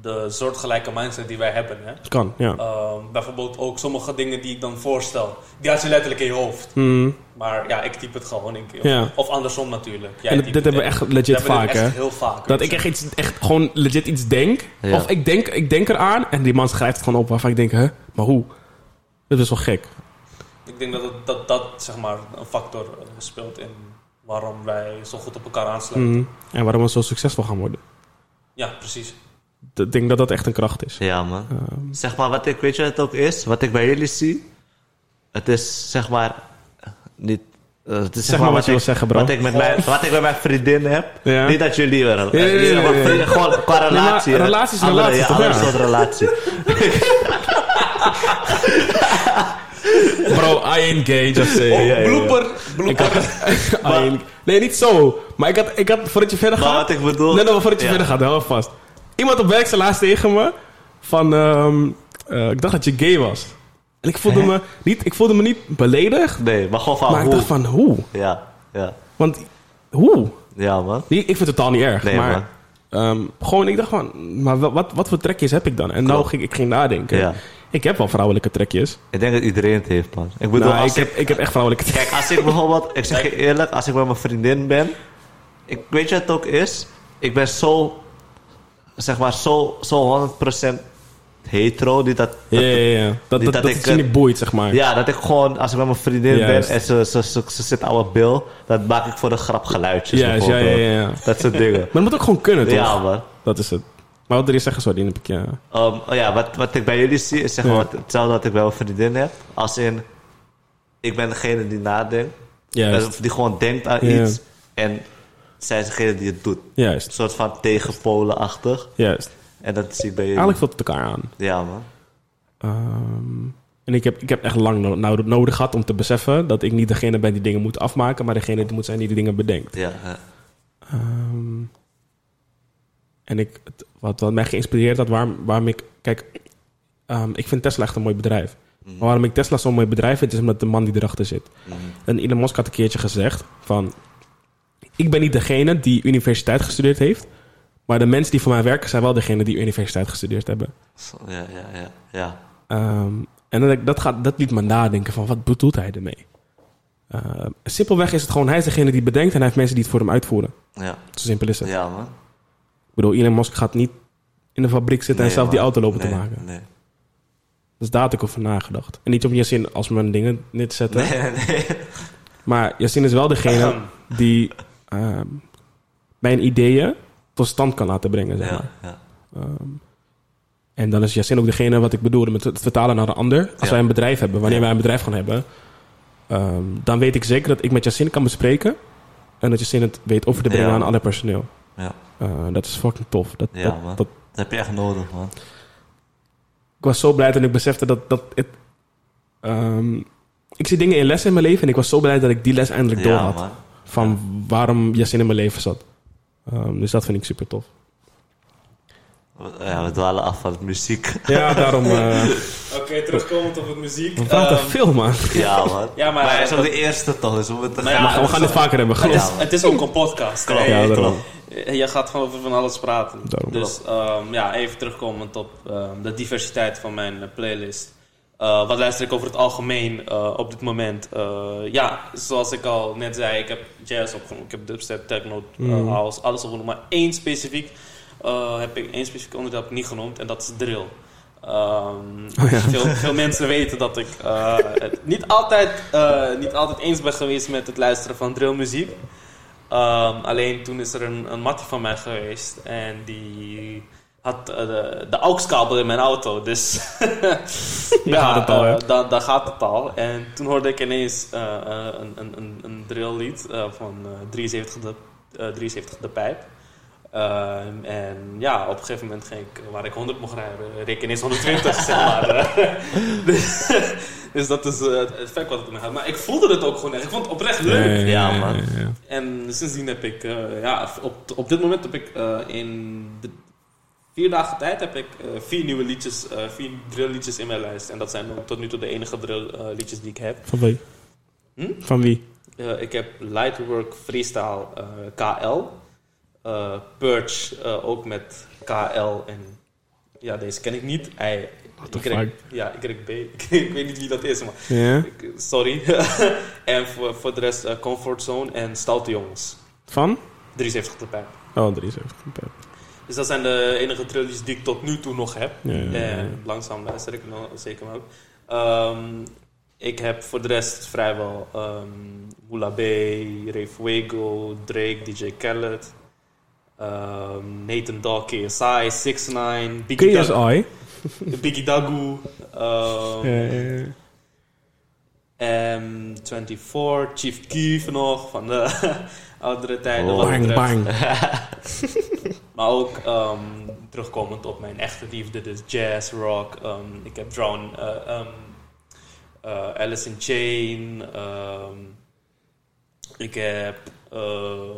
de soortgelijke mindset die wij hebben. Hè? Kan, ja. Ehm, bijvoorbeeld ook sommige dingen die ik dan voorstel. Die had je letterlijk in je hoofd. Hmm. Maar ja, ik typ het gewoon een keer. Of, Ja. of andersom natuurlijk. Jij En dit, hebben we in. echt legit vaak, hè. heel vaak. Dat ik echt, iets, echt gewoon legit iets denk. Ja. Of ik denk, ik denk eraan en die man schrijft het gewoon op waarvan ik denk, hè, maar hoe? Dat is wel gek. Ik denk dat het, dat, dat zeg maar een factor eh, speelt in waarom wij zo goed op elkaar aansluiten. Hmm. En waarom we zo succesvol gaan worden. Ja, precies. Ik denk dat dat echt een kracht is. Ja, man. Ehm, Zeg maar, wat ik, weet je wat het ook is? Wat ik bij jullie zie? Het is, zeg maar, niet... eh, het is Zeg maar wat je ik, wil zeggen, bro. Wat ik, met mijn, wat ik met mijn vriendin heb. Ja. Niet dat jullie wel. Ja, ja, ja, ja, ja. vrienden, Gewoon qua maar relatie. hè. relatie is Andere- relatie, ja, toch? andere soort relatie. bro, I ain't gay, just say. Oh, ja, ja. blooper, blooper. Ain't- nee, niet zo. Maar ik had, ik had voordat je verder gaat... wat ik bedoel... Nee, nee, voordat je Ja. verder gaat, hou vast. Iemand op werk zei laatst tegen me van... ehm, eh, ik dacht dat je gay was. En ik voelde, Hè? me niet, ik voelde me niet beledigd, Nee, maar gewoon van maar ik hoe. dacht van hoe? Ja, ja. Want hoe? Ja, man. Ik ik vind het totaal niet erg, Nee, maar... man. ehm, gewoon, ik dacht van, maar wat, wat, voor trekjes heb ik dan? En nou ging ik ging nadenken. Ja. Ik heb wel vrouwelijke trekjes. Ik denk dat iedereen het heeft, man. Ik bedoel, Nou, als ik, heb, ik heb echt vrouwelijke trekjes. Kijk, als ik bijvoorbeeld... Ik zeg je eerlijk, als ik met mijn vriendin ben... Ik, weet je wat het ook is? Ik ben zo... Zeg maar, zo, zo 100% hetero. Die dat, Ja, ja, ja. Dat, Niet dat, dat dat ik, het je eh, niet boeit, zeg maar. Ja, dat ik gewoon, als ik met mijn vriendin Juist. ben en ze, ze, ze, ze zit aan mijn bil, dan maak ik voor de grap geluidjes Juist, ja, ja, ja, ja. Dat soort dingen. Maar dat moet ook gewoon kunnen, toch? ja, man. Dat is het. Maar wat wil je zeggen, sorry, die heb ik, ja. Um, oh ja, wat, wat ik bij jullie zie, is zeg maar Ja. hetzelfde wat ik bij mijn vriendin heb. Als in, ik ben degene die nadenkt. Juist, die gewoon denkt aan Ja. iets. En zij is degene die het doet. Een juist, soort van tegenpolenachtig. juist. En dat zie ik bij jullie. Eigenlijk vult het elkaar aan. Ja, man. Ehm, en ik heb, ik heb echt lang no- nou- nodig gehad om te beseffen dat ik niet degene ben die dingen moet afmaken, maar degene die moet zijn die die dingen bedenkt. Ja, ja. Ehm, en ik, het- wat, wat mij geïnspireerd had, waarom, waarom ik... Kijk, ehm, ik vind Tesla echt een mooi bedrijf. Maar waarom ik Tesla zo'n mooi bedrijf vind, is omdat de man die erachter zit. Mhm. En Elon Musk had een keertje gezegd van... Ik ben niet degene die universiteit gestudeerd heeft... maar de mensen die voor mij werken zijn wel degene die universiteit gestudeerd hebben. Ja, ja, ja. ja. Ehm, en dat, dat, gaat, dat liet me nadenken van wat bedoelt hij ermee? Ehm, simpelweg is het gewoon, hij is degene die bedenkt en hij heeft mensen die het voor hem uitvoeren. Ja, Zo simpel is het. ja man. Ik bedoel, Elon Musk gaat niet in de fabriek zitten Nee, en zelf die auto lopen Nee, te maken. Nee. Dus daar had ik over nagedacht. En niet om Yasin als mijn dingen neer te zetten. Nee, nee. Maar Yasin is wel degene die ehm, mijn ideeën tot stand kan laten brengen. Zeg maar. Ja, ja. Ehm, en dan is Yasin ook degene wat ik bedoelde met het vertalen naar een ander. Als Ja. wij een bedrijf hebben, wanneer wij een bedrijf gaan hebben, ehm, dan weet ik zeker dat ik met Yasin kan bespreken. En dat Yasin het weet over te brengen aan alle personeel. Ja. Eh, dat is fucking tof. Dat, Ja, dat, dat, Dat heb je echt nodig, man. ik was zo blij toen ik besefte dat, dat het. ehm, ik zie dingen in lessen in mijn leven en ik was zo blij dat ik die les eindelijk door had. man. Van waarom Yasin in mijn leven zat. Ehm, dus dat vind ik super tof. Ja, we dwalen af van het muziek. Ja, daarom. eh Oké, terugkomend op het muziek. we praten Ehm, veel, man. Ja, man. Ja, maar- hij is ook de eerste toch, dus we moeten... Nou ja, gaan- we gaan dit vaker hebben. het, geloof. is, het is ook een podcast. Klopt. Ja, daarom. Je gaat gewoon over van alles praten. Daarom. Dus ehm, ja, even terugkomend op ehm, de diversiteit van mijn eh, playlist. Eh, wat luister ik over het algemeen eh, op dit moment? Eh, ja, zoals ik al net zei, ik heb jazz opgenomen, ik heb dubstep, techno, Mm. house, alles opgenomen. Maar één specifiek, eh, heb ik, één specifiek onderdeel niet genoemd en dat is drill. Ehm, Oh ja. veel, veel mensen weten dat ik eh, het niet, altijd, eh, niet altijd eens ben geweest met het luisteren van drillmuziek. Ehm, alleen toen is er een, een mattie van mij geweest en die had de, de AUX-kabel in mijn auto. Dus ja, gaat het al, da- daar gaat het al. En toen hoorde ik ineens een, een, een, drilllied van eh, 73, de, eh, 73 de pijp. Ehm, en ja, op een gegeven moment ging ik, waar ik 100 mocht rijden, reed ik ineens 120, zeg maar. dus, dus dat is eh, het effect wat het me had. Maar ik voelde het ook gewoon echt. Ik vond het oprecht leuk. Ja, man. ja. En sindsdien heb ik, eh, ja, op, op dit moment heb ik eh, in de vier dagen tijd heb ik vier nieuwe liedjes, eh vier drillliedjes in mijn lijst. En dat zijn tot nu toe de enige drillliedjes die ik heb. Van wie? Hm? Van wie? Ik heb Lightwork Freestyle eh, KL. Eh, Purge eh, ook met KL. En ja, deze ken ik niet. Y, fuck? ja, YB. ik weet niet wie dat is, maar ik- sorry. en voor, voor de rest eh, Comfort Zone en Stoute Jongens. Van? 73 erbij. Oh, 73. Dus dat zijn de enige trillies die ik tot nu toe nog heb. Ja, ja, ja. En langzaam luister ik nog zeker ook. Ehm, ik heb voor de rest vrijwel um, Moula B, Ray Fuego, Drake, DJ Khaled, ehm, Nathan Dawg, KSI, 6 9 Biggie, Dag- KSI. Biggie Dagu, ehm, Ja, ja, ja. M24, Chief Keef nog van de oudere tijden. Oh. Bang, bang. Maar ook ehm, terugkomend op mijn echte liefde, dus jazz, rock. ehm, ik heb Drown, ehm, eh, Alice in Chain. ehm, ik heb,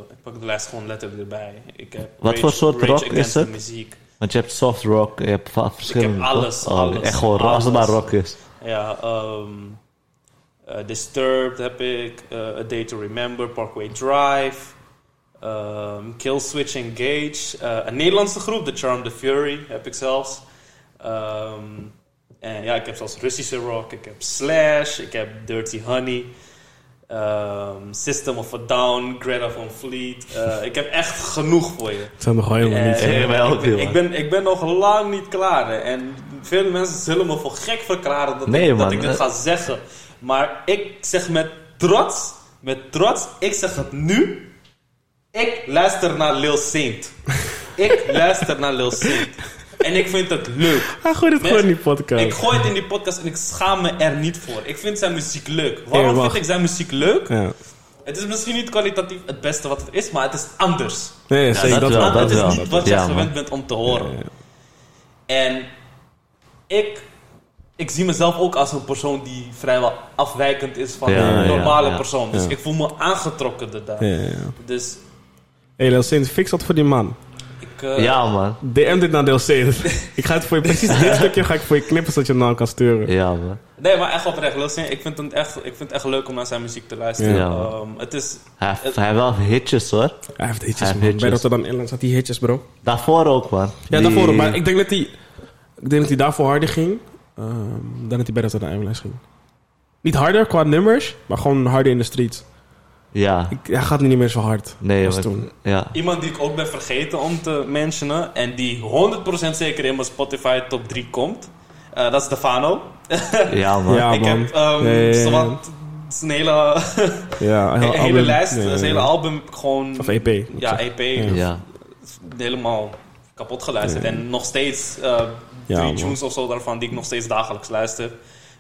ik pak de lijst gewoon letterlijk erbij. Ik heb Wat voor soort Rage rock is het? Muziek. Want je hebt soft rock, je hebt verschillende. alles, toch? Oh, alles, Echt gewoon als het maar alles. rock is. Ja, ehm, eh, Disturbed heb ik, eh, A Day to Remember, Parkway Drive, ehm, Kill Switch Engage, eh, een Nederlandse groep, The Charm the Fury heb ik zelfs. Ehm, en ja, ik heb zelfs Russische rock, ik heb Slash, ik heb Dirty Honey, ehm, System of a Down, Greta Van Fleet. Eh, ik heb echt genoeg voor je. Het zijn nog helemaal niet. Eh, ik, ben, ik, ben, ik ben nog lang niet klaar. hè. En vele mensen zullen me voor gek verklaren dat, Nee, ik, dat ik dit ga zeggen. Maar ik zeg met trots, met trots, ik zeg het nu. Ik luister naar Lil Saint. ik luister naar Lil Saint. En ik vind het leuk. Hij gooit het Mensen- gewoon in die podcast. Ik gooi het in die podcast en ik schaam me er niet voor. Ik vind zijn muziek leuk. Waarom Ja, vind ik zijn muziek leuk? Ja. Het is misschien niet kwalitatief het beste wat het is, maar het is anders. Nee, zeker dat dat, wel, het is wel. niet wat je Ja, gewend bent om te horen. Ja, ja. En ik, ik zie mezelf ook als een persoon die vrijwel afwijkend is van Ja, een ja, normale ja. persoon. Dus Ja. ik voel me aangetrokken daardoor. Ja, ja, ja. Dus Hey, Lil fix dat voor die man. Ik... eh, Ja, man. DM dit naar Saint. ik ga het voor je, precies dit stukje ga ik voor je knippen zodat je hem nou kan sturen. Ja, man. Nee, maar echt oprecht. Lil ik vind, het echt, ik vind het echt leuk om naar zijn muziek te luisteren. Ja, man. Ehm, het is... Hij heeft, hij heeft wel hitjes, hoor. Hij heeft hitjes, Hij. Bij hitjes. Rotterdam Airlines had hij hitjes, bro. Daarvoor ook, man. Ja, Die- daarvoor. ook, Maar ik denk dat hij, ik denk dat hij daarvoor harder ging. ehm, dan dat hij bij Rotterdam Airlines ging. Niet harder qua nummers, maar gewoon harder in de streets. Ja. Ik, hij gaat nu niet meer zo hard Nee, als toen. Ja. Iemand die ik ook ben vergeten om te mentionen. En die 100% zeker in mijn Spotify top 3 komt. Eh, dat is Stefano. Ja, man. Ja, ik man. heb um, ja. zowat zijn hele, Ja, een hele album. lijst, ja, zijn hele album gewoon... Of EP. Ja. EP. Ja. Helemaal kapot geluisterd. Ja. En nog steeds eh Ja, drie tunes of zo daarvan die ik nog steeds dagelijks luister.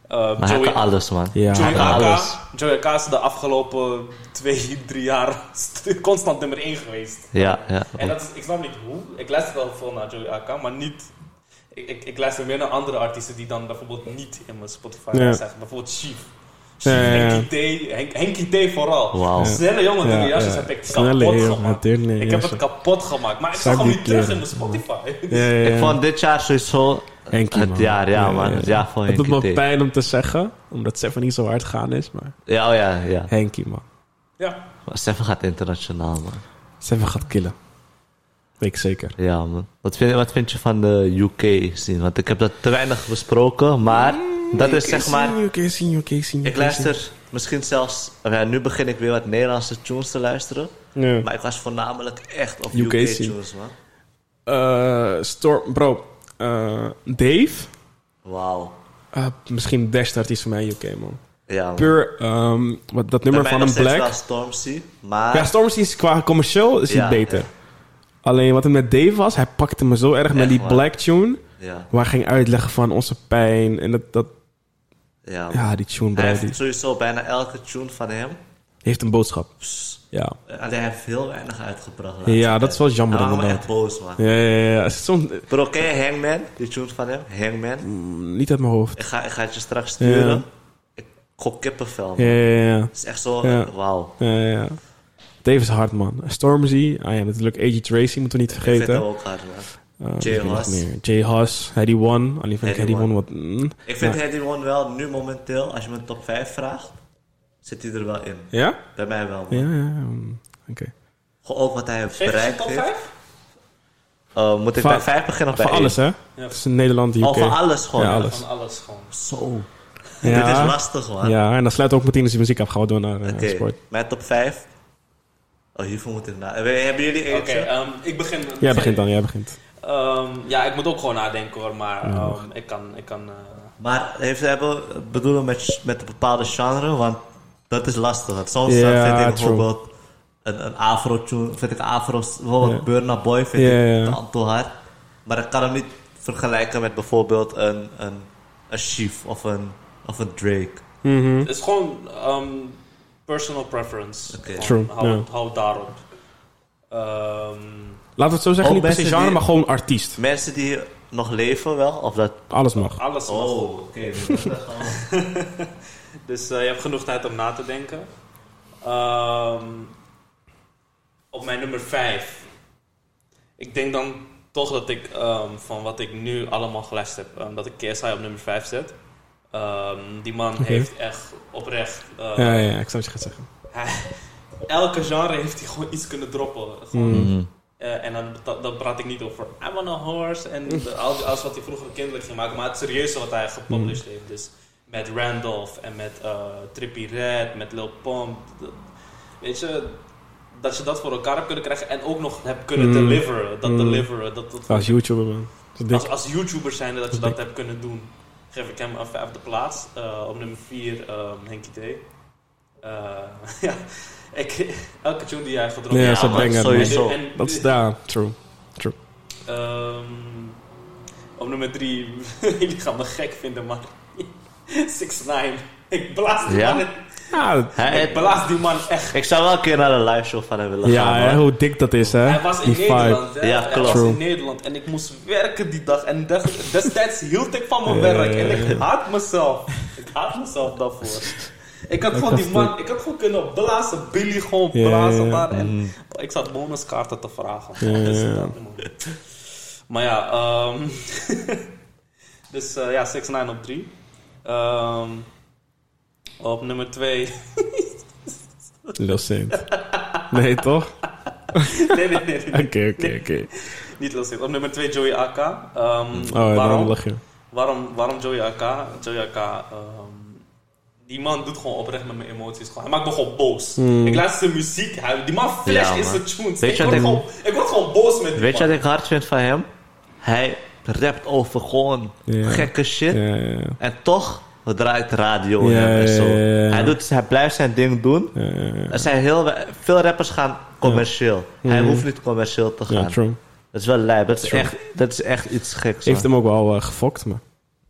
Eh, Maar hij Joey, kan alles, man. Ja, Joey hij kan AK, alles. Joey AK is de afgelopen twee, drie jaar constant nummer 1 geweest. Ja, ja. En dat is, ik snap niet hoe. Ik luister wel veel naar Joey AK, maar niet... Ik, ik, ik luister meer naar andere artiesten die dan bijvoorbeeld niet in mijn Spotify Ja. zijn. Bijvoorbeeld Chief. Ja. Henkie T, Henk, Henkie T vooral. Wauw. Snelle jongen, Ja, die jasjes ja. heb ik Snelle, kapot gemaakt. natuurlijk, ik heb het kapot gemaakt, maar ik Zag hem niet terug in mijn Spotify. Ja, ja, ja. Ik vond dit jaar sowieso Henkie, het jaar, ja, man. Het jaar van Het doet Henkie me pijn om te zeggen, omdat Seven niet zo hard gaan is, maar Ja, oh ja, ja. Henkie, man. Ja. Maar Stefan gaat internationaal, man. Seven gaat killen. Weet ik zeker. Ja, man. Wat vind, wat vind je van de UK scene? Want ik heb dat te weinig besproken, maar Dat is zeg maar... UK scene, UK scene. Ik luister misschien zelfs... Ja, nu begin ik weer wat Nederlandse tunes te luisteren. Ja. Maar ik was voornamelijk echt op UK UK, scene. tunes, man. Eh, Storm, bro. Eh, Dave. Wauw. Eh, misschien de beste artiest van mij UK, man. Ja. Puur, ehm, wat, dat nummer van een Black. Stormzy, maar... Ja, Stormzy is qua commercieel is hij Ja, beter. ja. Alleen wat het met Dave was, hij pakte me zo erg met die man. Black tune. ja, Waar hij ging uitleggen van onze pijn. En dat, dat ja, ja, die tune, Hij heeft sowieso bijna elke tune van hem. Heeft een boodschap. Ja, Alleen hij heeft heel weinig uitgebracht. ja dat is wel jammer me inderdaad. echt boos, man. Ja, ja, ja. Bro, ken je Hangman? Die van hem? Hangman? mm, niet uit mijn hoofd. Ik, ga, ik ga het je straks sturen. Ja. Ik gok kippenvel, man. Ja, ja, ja. Het is echt zo... Ja. Wauw. ja, ja, ja. Dave is hard, man. Stormzy. Ah ja, natuurlijk AG Tracy, moeten we niet Ik vind vergeten. hem ook hard, man. Uh, Jay meer? Jay. Heady One. Alleen vind ik Heady Heady One wat... mm. Ik vind Ja. One wel, nu momenteel, als je me een top 5 vraagt, zit hij er wel in. Ja? Bij mij wel, man. Ja, ja. ja. mm, Oké. Gewoon ook wat hij heeft Geef je bereikt top heeft. 5? Uh, moet ik Van- bij 5 beginnen of bij Van alles, hè? Het is in Nederland, UK. Oh, van alles gewoon. Ja, alles. Van alles gewoon. Zo. Ja. Dit is lastig, man. Ja, en dan sluit ook meteen als die muziek af. Gaan we door naar Oké, sport. mijn top 5. Oh, hiervoor moet ik na. Eh, Hebben jullie Oké, eentje? ehm, ik begin. Jij begint dan, jij begint. Ehm, ja, ik moet ook gewoon nadenken hoor, maar ehm, ik kan. Ik kan eh, Maar heeft hebben bedoelen met, met een bepaalde genre? Want dat is lastig. Want soms uh, vind ik true. bijvoorbeeld een, een afro-tune, vind ik afro, bijvoorbeeld. Burna Boy vind ik te- hard. Maar ik kan hem niet vergelijken met bijvoorbeeld een, een, een Chief of een, of een Drake. Mhm. het is gewoon ehm, personal preference. True, Hou, daarop. Ehm, Laten we het zo zeggen, niet per se mensen genre, die- maar gewoon artiest. Mensen die nog leven wel, of dat... Alles mag. alles mag. Oh, oké. Dus eh, je hebt genoeg tijd om na te denken. Ehm, op mijn nummer 5. Ik denk dan toch dat ik ehm, van wat ik nu allemaal geluisterd heb, ehm, dat ik KSI op nummer 5 zet. Die man heeft echt oprecht. eh, Ja, ja, ik zou wat je gaat zeggen. elke genre heeft hij gewoon iets kunnen droppen. Gewoon, Mhm. eh, en dan, dat, dan praat ik niet over I'm on a horse en alles wat hij vroeger kindelijk ging maken, maar het serieuze wat hij gepublished Mhm. heeft. Dus met Randolph en met eh Trippie Red, met Lil Pump. Dat- Weet je, dat je dat voor elkaar hebt kunnen krijgen en ook nog hebt kunnen Mhm. deliveren. Dat Mhm. deliveren, dat, dat Als YouTuber, man. Als, als YouTuber zijn dat je Dat dat dik. hebt kunnen doen, geef ik hem een vijfde plaats. Eh, op nummer 4 Henky T. Eh, ja, ik, elke tune die hij gedropt Ja, heeft. dat is een man, banger, sowieso. Dat is, ja, true. Ehm, op nummer 3, jullie gaan me gek vinden, maar 6 9 Ik blaas die Ja? man. Ja, Hij- Ik blaas die man echt. Ik zou wel een keer naar een live show van hem willen ja gaan. man. hoe dik dat is, hè? Hij was in Die. Nederland. Hè? Ja, Hij klopt. was in. Nederland en ik moest werken die dag. En des- destijds hield ik van mijn Ja, werk. ja, En ja. ik haat mezelf. Ik haat mezelf daarvoor. Ik had gewoon die man, ik had gewoon kunnen blazen. Billy gewoon Ja, blazen ja, daar. En Mhm. ik zat bonuskaarten te vragen. Ja, ja, Dus, ja. eh, maar ja, ehm dus eh, ja, 6 9 op 3. Op nummer 2. Lil Saint. Nee, toch? nee, nee, nee. Oké, oké, oké. Niet Saint. Op nummer 2 Joey AK. Ehm, Oh, ja, waarom? lach je. Waarom, waarom Joey AK? Joey AK, ehm, die man doet gewoon oprecht met mijn emoties. Gewoon. Hij maakt me gewoon boos. Hmm. Ik luister zijn muziek, hij, die man flash Ja, in zijn tunes. Weet ik, word ik- gewoon, ik word gewoon boos met die Weet je wat ik hard vind van hem? Hij rapt over gewoon gekke shit. En toch draait radio en zo. Hij, doet, hij blijft zijn ding doen. Er zijn heel, veel rappers gaan commercieel. Hij hoeft niet commercieel te gaan. True. Dat is wel lijp. Dat is, True. echt, dat is echt iets geks. Heeft hem ook wel eh, gefokt, maar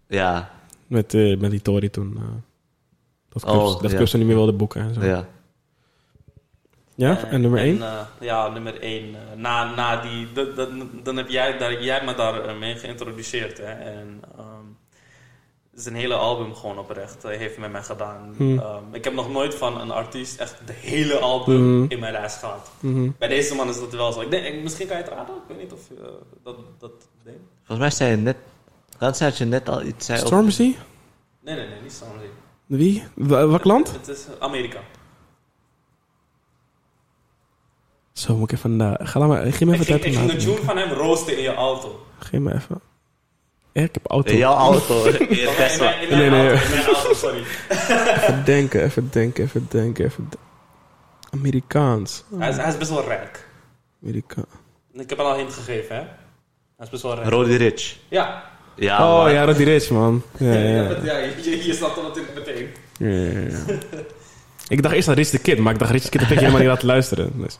Ja, met, eh, met die Tory toen. eh, dat Oh, ja. Cubs hem niet meer wilde boeken en zo. Ja, ja. en nummer 1? eh, ja, nummer 1. na, na die, dan heb jij, daar, jij me daar eh, mee geïntroduceerd. Hè? En, ehm, het is een hele album gewoon oprecht. Hij heeft met mij gedaan. Hmm. Ehm, ik heb nog nooit van een artiest echt de hele album Hmm. in mijn lijst gehad. Mhm. Bij deze man is dat wel zo. Ik denk, misschien kan je het raden. Ik weet niet of je eh, dat, dat denkt. Volgens mij zei je net... Rans had je net al iets... Zei over- Stormzy? Nee, nee, nee, niet Stormzy. Wie? Welk land? Het is Amerika. Zo, moet ik even... na- ga laat maar, geef me Ik even ging, tijd ik om ging een te tune van hem roosten in je auto. Geef me even... Ik heb auto. In jouw auto, in je In Tesla. mijn, in mijn Nee, nee, auto, in mijn auto, sorry. Even denken, even denken, even denken, even de- Amerikaans. Hij is, hij is best wel rijk. Amerika Ik heb hem al een hint gegeven, hè? Hij is best wel rijk. Roddy Rich. Ja. Ja, oh man. ja, Roddy Rich, man. Ja, ja, ja. ja je, je snapt hem natuurlijk meteen. Ja, ja, ja. ik dacht eerst aan Rich the Kid, maar ik dacht Rich the Kid heb ik helemaal niet laten luisteren. Dus,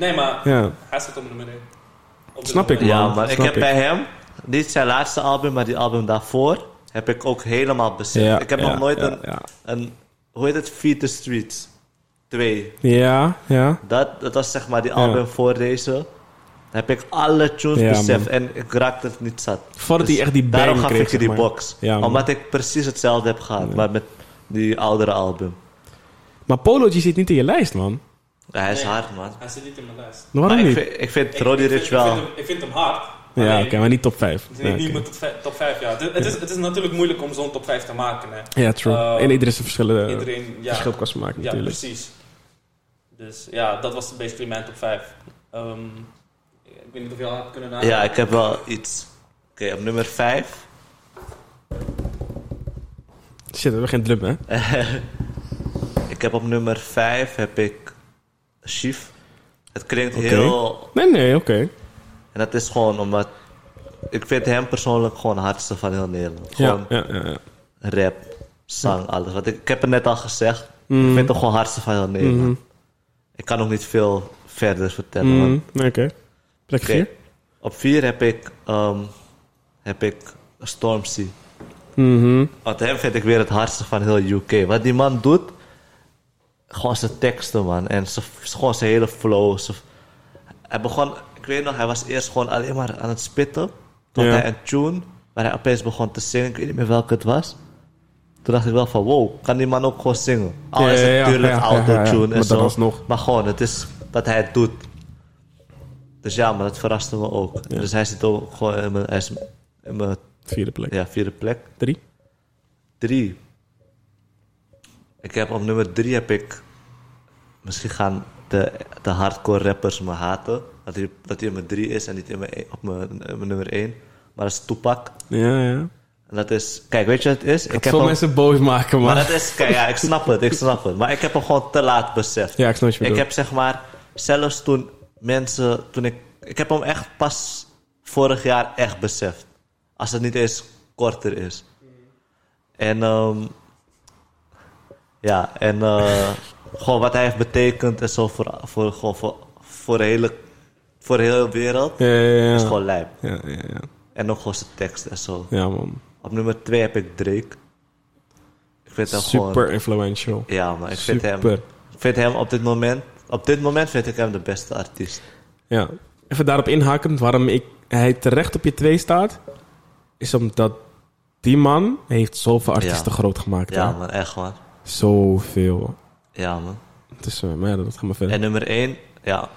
Nee, maar ja, hij staat op nummer 1. Op de Snap ik, nummer Ja, maar ik heb ik. bij hem, niet zijn laatste album, maar die album daarvoor, heb ik ook helemaal beseft. ja, ik heb ja, nog nooit ja, een, Ja, een, hoe heet het, Feed the Streets 2. ja. ja. Dat, dat was zeg maar die album voor deze. heb ik alle tunes Ja, beseft man. en ik raakte het niet zat. Voordat Dus hij echt die Daarom bang gaf kreeg, ik je die box. Omdat ik precies hetzelfde heb gehad, maar met die oudere album. Maar Polo G zit niet in je lijst, man. Ja, hij is Nee. hard, man. Hij zit niet in mijn lijst. Waarom Maar ik niet? vind, ik vind Ik- Roddy Rich ik wel... vind hem- Ik vind hem hard. Ja, oké, maar niet top 5. Het is niet, top vijf- top 5, ja. Het, het is, het is natuurlijk moeilijk om zo'n top 5 te maken, hè. Ja, true. Eh, en iedereen is een verschillende Iedereen, ja. verschil maken, Ja, natuurlijk. precies. Dus ja, dat was basically mijn top 5. Ehm, ik weet niet of je al had kunnen nadenken. Ja, ik heb wel iets. Oké, op nummer 5. Shit, we hebben geen drum, hè? Ik heb op nummer 5 heb ik Chief. Het klinkt heel... Nee, nee, oké. En dat is gewoon omdat... Ik vind hem persoonlijk gewoon de hardste van heel Nederland. Gewoon ja, ja, ja. rap, zang, alles. Want ik, ik heb het net al gezegd. Mhm. Ik vind hem gewoon hardste van heel Nederland. Mhm. Ik kan nog niet veel verder vertellen. Mhm. Nee, Oké. Plek Oké. 4? Op 4 heb ik... ehm, heb ik Stormzy. Mhm. Want hem vind ik weer het hardste van heel UK. Wat die man doet, gewoon zijn teksten, man. En zijn- gewoon zijn hele flow. hij begon, ik weet nog, hij was eerst gewoon alleen maar aan het spitten. Tot Ja. hij een tune, waar hij opeens begon te zingen. Ik weet niet meer welke het was. Toen dacht ik wel van, wow, kan die man ook gewoon zingen? Al Ja, is het natuurlijk ja, autotune Maar en zo. alsnog. Maar gewoon, het is wat hij doet. Dus ja, maar dat verraste me ook. Dus hij zit ook gewoon in mijn, in mijn Vierde plek. ja, vierde plek. Drie? Drie. Ik heb op nummer drie heb ik... Misschien gaan de, de hardcore rappers me haten. Dat hij, dat hij op mijn drie is en niet in mijn, op mijn, op mijn nummer één. Maar dat is Tupac. Ja, ja. En dat is... Kijk, weet je wat het is? Ik veel hem- mensen boos maken, man. Maar dat is... Kijk, ja, ik snap het. Ik snap het. Maar ik heb hem gewoon te laat beseft. Ja, ik snap je Ik heb zeg maar... Zelfs toen mensen... Toen ik... Ik heb hem echt pas vorig jaar echt beseft. Als het niet eens korter is. En... ehm ja, en... eh, gewoon wat hij heeft betekend en zo voor, voor, gewoon voor, voor, de hele, voor de hele wereld. Ja, ja, ja. is gewoon lijp. Ja, ja, ja. En nog gewoon zijn tekst en zo. Ja, man. Op nummer 2 heb ik Drake. Ik vind hem gewoon... Super influential. Ja, maar ik vind, hem, ik vind hem op dit moment... Op dit moment vind ik hem de beste artiest. Ja. Even daarop inhakend, waarom ik, hij terecht op je twee staat, is omdat die man heeft zoveel artiesten Ja. groot gemaakt. Ja, hè? man, echt man. Zoveel. Ja, man. Dus, uh, maar ja, dat gaat maar verder. En nummer 1, ja,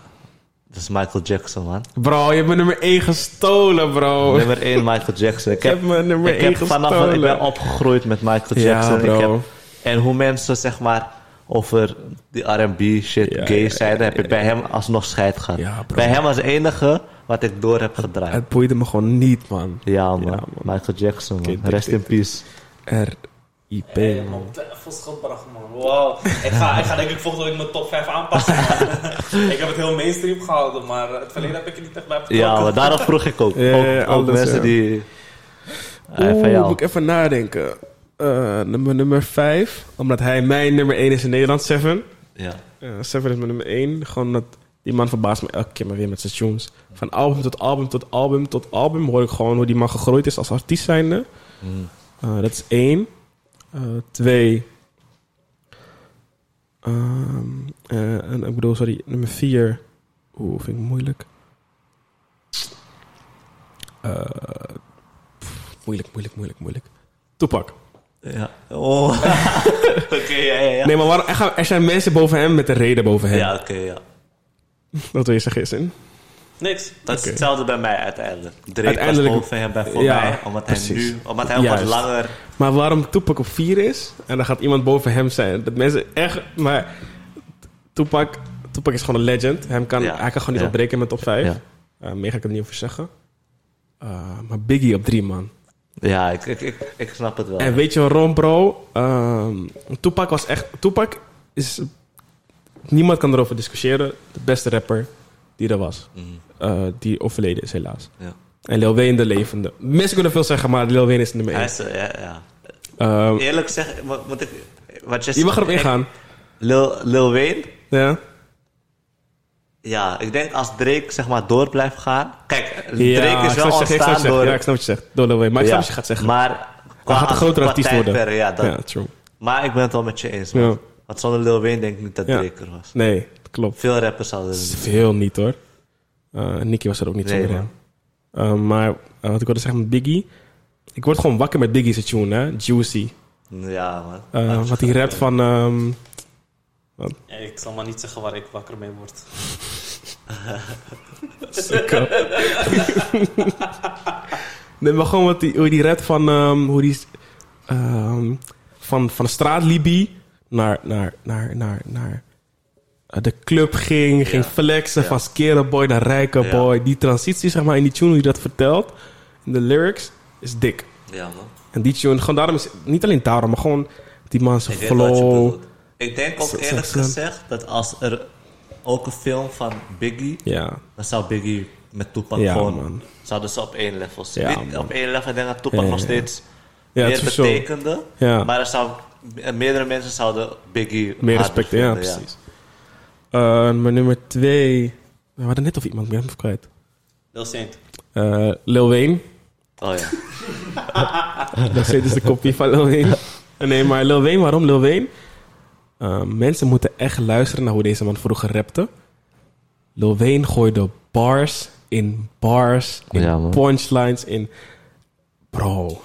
dat is Michael Jackson, man. Bro, je hebt mijn nummer 1 gestolen, bro. Nummer 1, Michael Jackson. Ik heb mijn nummer ik 1 heb vanaf gestolen. ik ben opgegroeid met Michael Ja, Jackson. bro. Ik heb, en hoe mensen zeg maar over die R&B shit Ja, gay ja, zeiden, heb ik bij hem alsnog scheid gehad. Bij hem als enige wat ik door heb gedraaid. Het boeide me gewoon niet, man. ja, man. Michael Jackson, man. Rest in peace. R.I.P. Hey, man. schildbracht, man. Wow. ik, ga, ik ga denk ik volgende week mijn top 5 aanpassen. ik heb het heel mainstream gehouden, maar het verleden heb ik er niet echt bij betrokken. Ja, maar daarom vroeg ik ook. Ja, ook, ja, ook alles, mensen ja. die... Eh, Oeh, jou. moet ik even nadenken. Eh, nummer, nummer 5, omdat hij mijn nummer 1 is in Nederland, Seven. Ja. Uh, Seven is mijn nummer 1. Gewoon dat die man verbaast me elke keer maar weer met zijn tunes. Van album tot album tot album tot album hoor ik gewoon hoe die man gegroeid is als artiest zijnde. Mm. Uh, dat is één. Uh, twee. Ehm, eh, en ik bedoel, sorry, nummer vier. Oeh, vind ik moeilijk. Eh, pff, moeilijk, moeilijk, moeilijk, moeilijk. Toepak. Ja. Oh. oké, ja, ja, ja. Nee, maar waarom, er, gaan- er zijn mensen boven hem met een reden boven hem. Ja, oké, ja. Dat wil je zeggen? Niks. Dat is hetzelfde bij mij uiteindelijk. Drake Uiteindelijk- was boven hem bij voor Ja, mij, omdat hij nu, omdat hij wat langer... Maar waarom Tupac op 4 is en dan gaat iemand boven hem zijn. Dat mensen echt. Maar Tupac, Tupac is gewoon een legend. Hem kan, Ja. Hij kan gewoon niet Ja. opbreken met top 5. Ja. meer ga ik er niet over zeggen. Eh, maar Biggie op drie, man. Ja, ik, ik, ik, ik snap het wel. En weet je waarom, bro? Ehm Tupac was echt... Tupac is... Niemand kan erover discussiëren. De beste rapper die er was. Mhm, Eh, die overleden is, helaas. ja. En Lil Wayne de levende. Mensen kunnen veel zeggen, maar Lil Wayne is nummer Hij één. eh, ja, ja. Ehm, Eerlijk gezegd, wat, wat ik, wat je, je mag erop ingaan. Lil, Lil Wayne, Ja? ja, ik denk als Drake zeg maar door blijft gaan. Kijk, Ja, Drake is wel ontstaan door. Ja, ik snap wat je zegt. Door Lil Wayne. Maar ik snap wat je gaat zeggen. Maar Hij gaat een grotere artiest worden. Ja, dat. True. Maar ik ben het wel met je eens, man. Want zonder Lil Wayne denk ik niet dat. Drake er was. Nee, klopt. Veel rappers zouden er niet. Veel niet, hoor. Eh Nicky was er ook niet Nee, zonder hem. Eh, maar eh, wat ik wilde zeggen met Biggie... Ik word gewoon wakker met Biggie's tune, hè. Juicy. Ja, man. Eh, wat hij rapt van... ehm, Ja, ik zal maar niet zeggen waar ik wakker mee word. Sukkel. nee, maar gewoon wat die, hoe die redt van... ehm, hoe die... ehm, van, van de straat Libi naar, naar, naar, naar, naar de club ging. Ging flexen van skere boy naar rijke boy. Die transitie, zeg maar, in die tune, hoe je dat vertelt. In de lyrics, is dik. Ja, man. En die tune, gewoon daarom is... Niet alleen daarom, maar gewoon die man zijn flow. Ik denk ook eerlijk gezegd dat als er ook een film van Biggie, Ja, dan zou Biggie met Tupac Ja, gewoon, man. zouden ze op één level zitten. Ja, op één level, ik denk dat Tupac nog steeds ja meer betekende. Ja. Maar er zou, meerdere mensen zouden Biggie Meer harder respect, ja, precies. Eh, maar nummer twee... We hadden net over iemand, ik ben hem even kwijt. Lil Saint. Eh, Lil Wayne. Oh ja. Dat is dus de kopie van Lil Wayne. Nee, maar Lil Wayne, waarom Lil Wayne? Eh, mensen moeten echt luisteren naar hoe deze man vroeger rapte. Lil Wayne gooide bars in bars, in Ja, man. punchlines, in... Bro.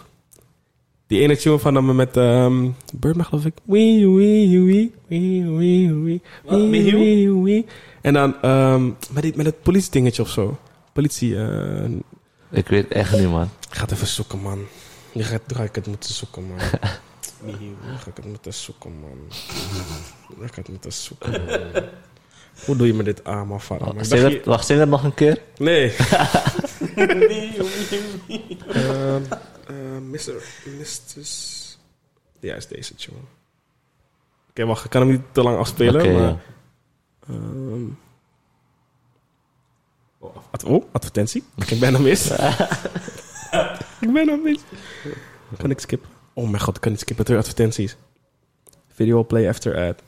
Die ene tune van hem met um, Birdman, geloof ik. Wee, wee, wee, wee, wee, wee, Wat, wee, Michiel? wee, wee. En dan ehm, met, die, met het politiedingetje of zo. Politie... eh, Ik weet echt niet, man. ik ga het even zoeken, man. Nu ga, ik het moeten zoeken, man. Nu ga ik het moeten zoeken, man. Nu ga ik het moeten zoeken, man. Hoe doe je me dit aan, man, Farah? Maar ik Zing dacht het, wacht, zing het nog een keer. Nee. Ehm, eh, Mr. Mr. Ja, is deze tune. Oké, wacht. Ik kan hem niet te lang afspelen, maar... ja. Ehm, oh, ad- oh, advertentie. Ik ben hem mis. ik ben hem mis. Kan ik skippen? Oh mijn god, ik kan niet skippen. Twee advertenties. Video play after ad.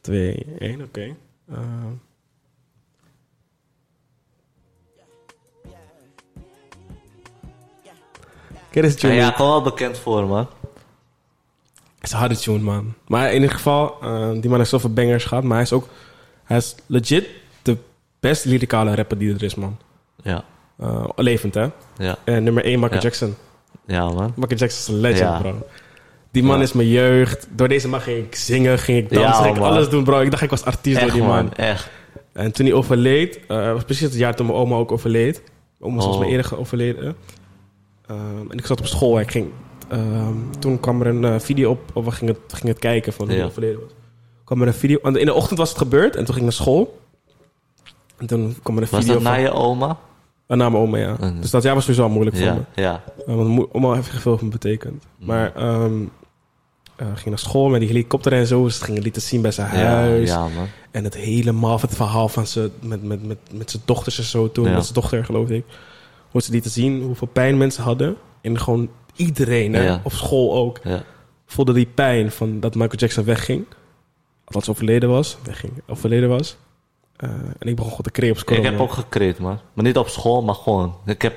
2, 1, oké. Ehm. Ken Ja, tune ja, wel bekend voor, man. Het is een harde tune, man. Maar in ieder geval, eh, die man heeft zoveel bangers gehad. Maar hij is ook... Hij is legit de best lyricale rapper die er is, man. Ja, Eh, levend, hè? ja, En nummer 1, Michael Ja. Jackson. ja, man. Michael Jackson is een legend, Ja. bro. Die man Ja. is mijn jeugd. Door deze man ging ik zingen, ging ik dansen, Ja, ging ik alles doen, bro. Ik dacht ik was artiest door die man. man. Echt. En toen hij overleed, eh was precies het jaar toen mijn oma ook overleed. Oma was Oh. mijn eerder overleden. Ehm, en ik zat op school en ik ging... ehm, toen kwam er een eh, video op, of we gingen, het- we gingen het kijken van hoe Ja. hij overleden was. kwam er een video... In de ochtend was het gebeurd en toen ging ik naar school. En toen kwam er een Was video dat na je oma? Uh, na mijn oma, ja. Mhm. Dus dat jaar was sowieso al moeilijk voor me. Ja, ja. Uh, want oma heeft veel van betekend. Mhm. Maar eh, ging naar school met die helikopter en zo. Dus gingen lieten zien bij zijn Ja, huis. ja, man. En het helemaal het verhaal van ze met, met, met, met zijn dochters en zo toen. Ja. Met zijn dochter, geloof ik. Hoe ze lieten zien hoeveel pijn mensen hadden. En gewoon iedereen, hè, op school ook, Ja. voelde die pijn van dat Michael Jackson wegging. Althans overleden was. Wegging, overleden was. Uh, en ik begon gewoon te creëren op Ik corona. heb ook gekreed, man. Maar niet op school, maar gewoon. Ik heb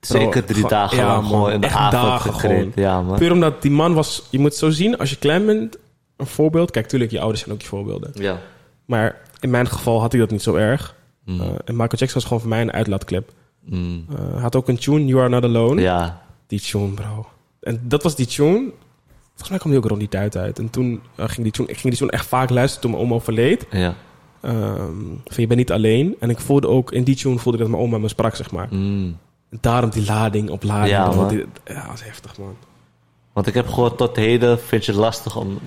zeker drie dagen ja, lang gewoon in de avond gewoon. Ja, man. Puur omdat die man was... Je moet zo zien, als je klein bent, een voorbeeld. Kijk, tuurlijk, je ouders zijn ook je voorbeelden. Ja. Maar in mijn geval had hij dat niet zo erg. Mm. Uh, en Michael Jackson was gewoon voor mij een uitlaatklep. Mm. Uh, hij had ook een tune, You Are Not Alone. Ja. Die tune, bro. En dat was die tune. Volgens mij kwam die ook rond die tijd uit. En toen uh, ging die tune... Ik ging die tune echt vaak luisteren toen mijn oma overleed. Ja. Um, van je bent niet alleen. En ik voelde ook... In die tune voelde ik dat mijn oma me sprak, zeg maar. Mm. En daarom die lading op lading. Ja, man. Die- ja, dat is heftig, man. Want ik heb gewoon tot heden, vind je het lastig om.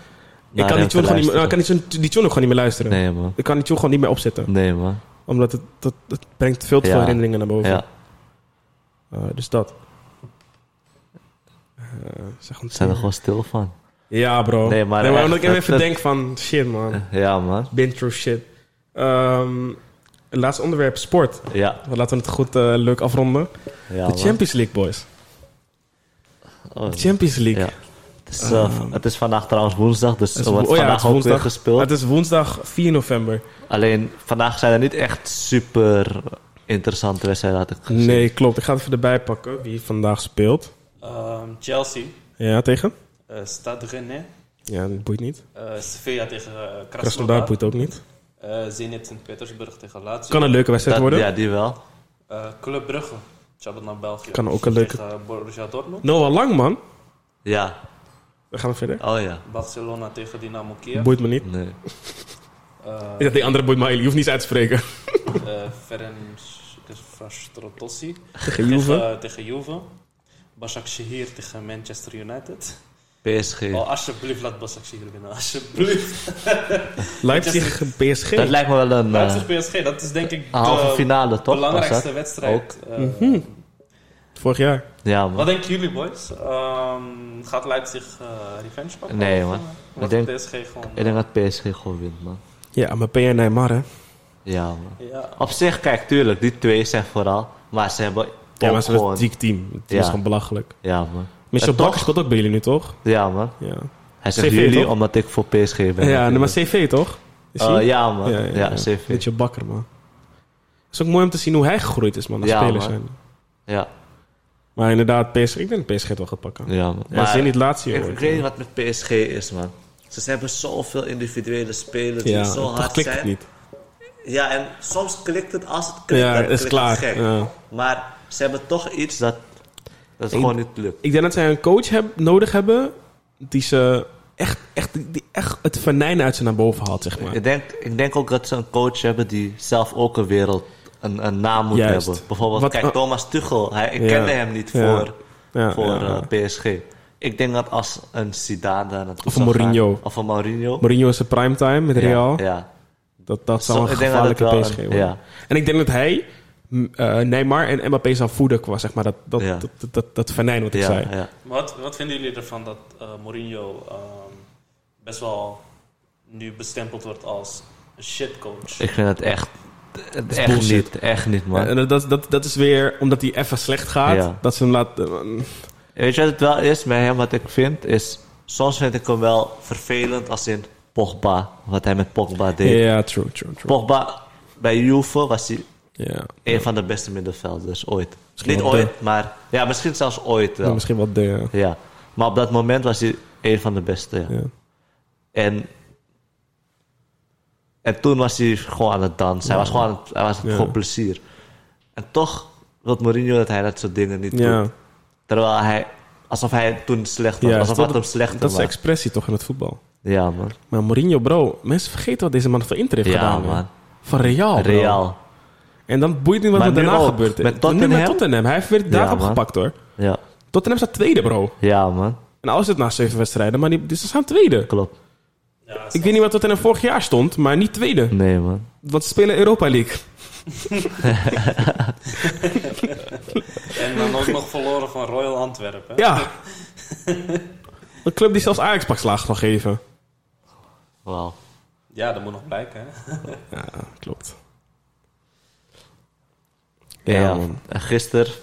Ik kan, die tune, gewoon niet, ik kan die, tune, die tune ook gewoon niet meer luisteren. Nee, man. Ik kan die tune gewoon niet meer opzetten. Nee, man. Omdat het, dat, het brengt veel te veel herinneringen naar boven. Ja. Eh, dus dat. Eh, zeg Zijn er gewoon stil van. Ja, bro. Nee, maar omdat echt, ik even, denk van... Shit, man. Ja, man. Been through shit. Het laatste onderwerp, sport. Ja, Laten we het goed eh, leuk afronden. ja de. Champions League, boys. Oh, De Champions League. Ja. Het is, eh, het is vandaag trouwens woensdag, dus Het is er wordt wo- oh ja, vandaag ook weer woensdag. gespeeld. Het is woensdag 4 november. Alleen vandaag zijn er niet echt super interessante wedstrijden, had ik gezien. Nee, klopt. Ik ga het even erbij pakken wie vandaag speelt. Ehm, Chelsea, Ja, tegen? eh Stade Rennais, Ja, dat boeit niet. eh Sevilla tegen uh, Krasnodar Krasnodar, boeit ook niet. eh Zenit Sint-Petersburg tegen Lazio, Kan een leuke wedstrijd Dat- worden. Ja, die wel. Eh, Club Brugge, shout naar België, Kan ook een leuke- tegen Borussia Dortmund, Noah Lang, man. Ja. We gaan verder. Oh ja. Barcelona tegen Dynamo Kiev, Boeit me niet. Nee. eh Ik dacht, die andere boeit me. Je hoeft niet uit te spreken. eh Ferencvaroshi Tegen Juve. tegen, tegen Juve, Başakşehir tegen Manchester United. PSG. Oh, alsjeblieft laat Başakşehir winnen, alsjeblieft. Leipzig, PSG. Dat lijkt me wel een, eh, Leipzig PSG, dat is denk ik halve de finale, toch? Belangrijkste wedstrijd. Eh, Mhm. Vorig jaar. Ja, Wat man. denken jullie, boys? Ehm, gaat Leipzig eh, revenge pakken? Nee, Of, man. eh, Ik denk- PSG gewoon... Ik denk dat PSG gewoon wint, man. Ja, maar en Neymar, hè? Ja, man. ja. Op zich, kijk, tuurlijk, die twee zijn vooral. Maar ze hebben Ja, maar ze hebben een ziek team. Het team Ja. is gewoon belachelijk. Ja, man. Michel Bakker speelt ook bij jullie nu, toch? Ja, man. Ja, Hij zegt CV jullie toch? omdat ik voor PSG ben. ja maar. CV, toch? Eh, ja, man. Ja, CV. Michel Bakker, man. Het is ook mooi om te zien hoe hij gegroeid is, man. Als Ja, speler man. zijn. Ja, Maar inderdaad, PSG, ik denk dat PSG het wel gaat pakken. ja, man. Ja, ze niet laatste ik, jaar. ik weet niet wat met PSG is, man. Ze hebben zoveel individuele spelers die zo hard klikt zijn. het niet. Ja, en soms klikt het als het klikt. Ja, dan het is klikt klaar. gek. Ja. Maar ze hebben toch iets dat, dat Ik- gewoon niet lukt. Ik denk dat zij een coach heb, nodig hebben die ze echt, echt, die echt het venijn uit ze naar boven haalt, zeg maar. Ik denk, ik denk ook dat ze een coach hebben die zelf ook een wereld, een, een naam moet Juist. hebben. Bijvoorbeeld, Wat- kijk, Thomas Tuchel. Hij, ik Ja. kende hem niet Ja. voor, Ja, voor eh, PSG. Ik denk dat als een Zidane daar naartoe Of een zou gaan- Mourinho. Of een Mourinho. Mourinho is zijn primetime met Real. Ja, ja. Dat, dat zou Zo, een gevaarlijke PSG een- worden. ja. En ik denk dat hij eh, Neymar en Mbappé zou voeden qua zeg maar, dat, dat, Ja. dat, dat, dat, dat venijn wat ik Ja, zei. ja. Wat, wat vinden jullie ervan dat eh, Mourinho ehm, best wel nu bestempeld wordt als een shitcoach? Ik vind het echt, is echt bullshit. niet, echt niet, man. En dat, dat, dat, dat is weer omdat hij even slecht gaat, Ja. dat ze hem laat... eh, Weet je wat het wel is met hem, wat ik vind? Is, soms vind ik hem wel vervelend als in Pogba. Wat hij met Pogba deed. ja, true, true, true. Pogba, bij Juve was hij Ja. een van de beste middenvelders ooit. Misschien Niet de- ooit, maar... Ja, misschien zelfs ooit Ja, wel. misschien wel de... Ja. Maar op dat moment was hij een van de beste, ja. Ja. En... En toen was hij gewoon aan het dansen. Hij was gewoon, het- hij was Ja. voor plezier. En toch wil Mourinho dat hij dat soort dingen niet Ja. doet. Terwijl hij... Alsof hij toen slecht was. Ja, alsof dat- het hem slechter Dat is was. expressie toch in het voetbal. Ja, man. Maar Mourinho, bro, mensen vergeten wat deze man voor Inter heeft Ja, gedaan. man. man. Van Real, bro. Real. En dan boeit niet wat Maar er nu daarna ook. gebeurt. Met Nu Tottenham? met Tottenham. Hij heeft weer daar Ja, opgepakt, hoor. Ja. Tottenham staat tweede, bro. Ja, man. En al is het na zeven wedstrijden, maar die, ze staan tweede. Klopt. Ja, Ik weet niet wat Tottenham vorig jaar stond, maar niet tweede. Nee, man. Want ze spelen Europa League. En dan ook nog verloren van Royal Antwerpen. Ja. Een club die zelfs Ajax pak slaag kan geven. Wauw. Ja, dat moet nog blijken. Hè? Ja, klopt. Ja, man. En gisteren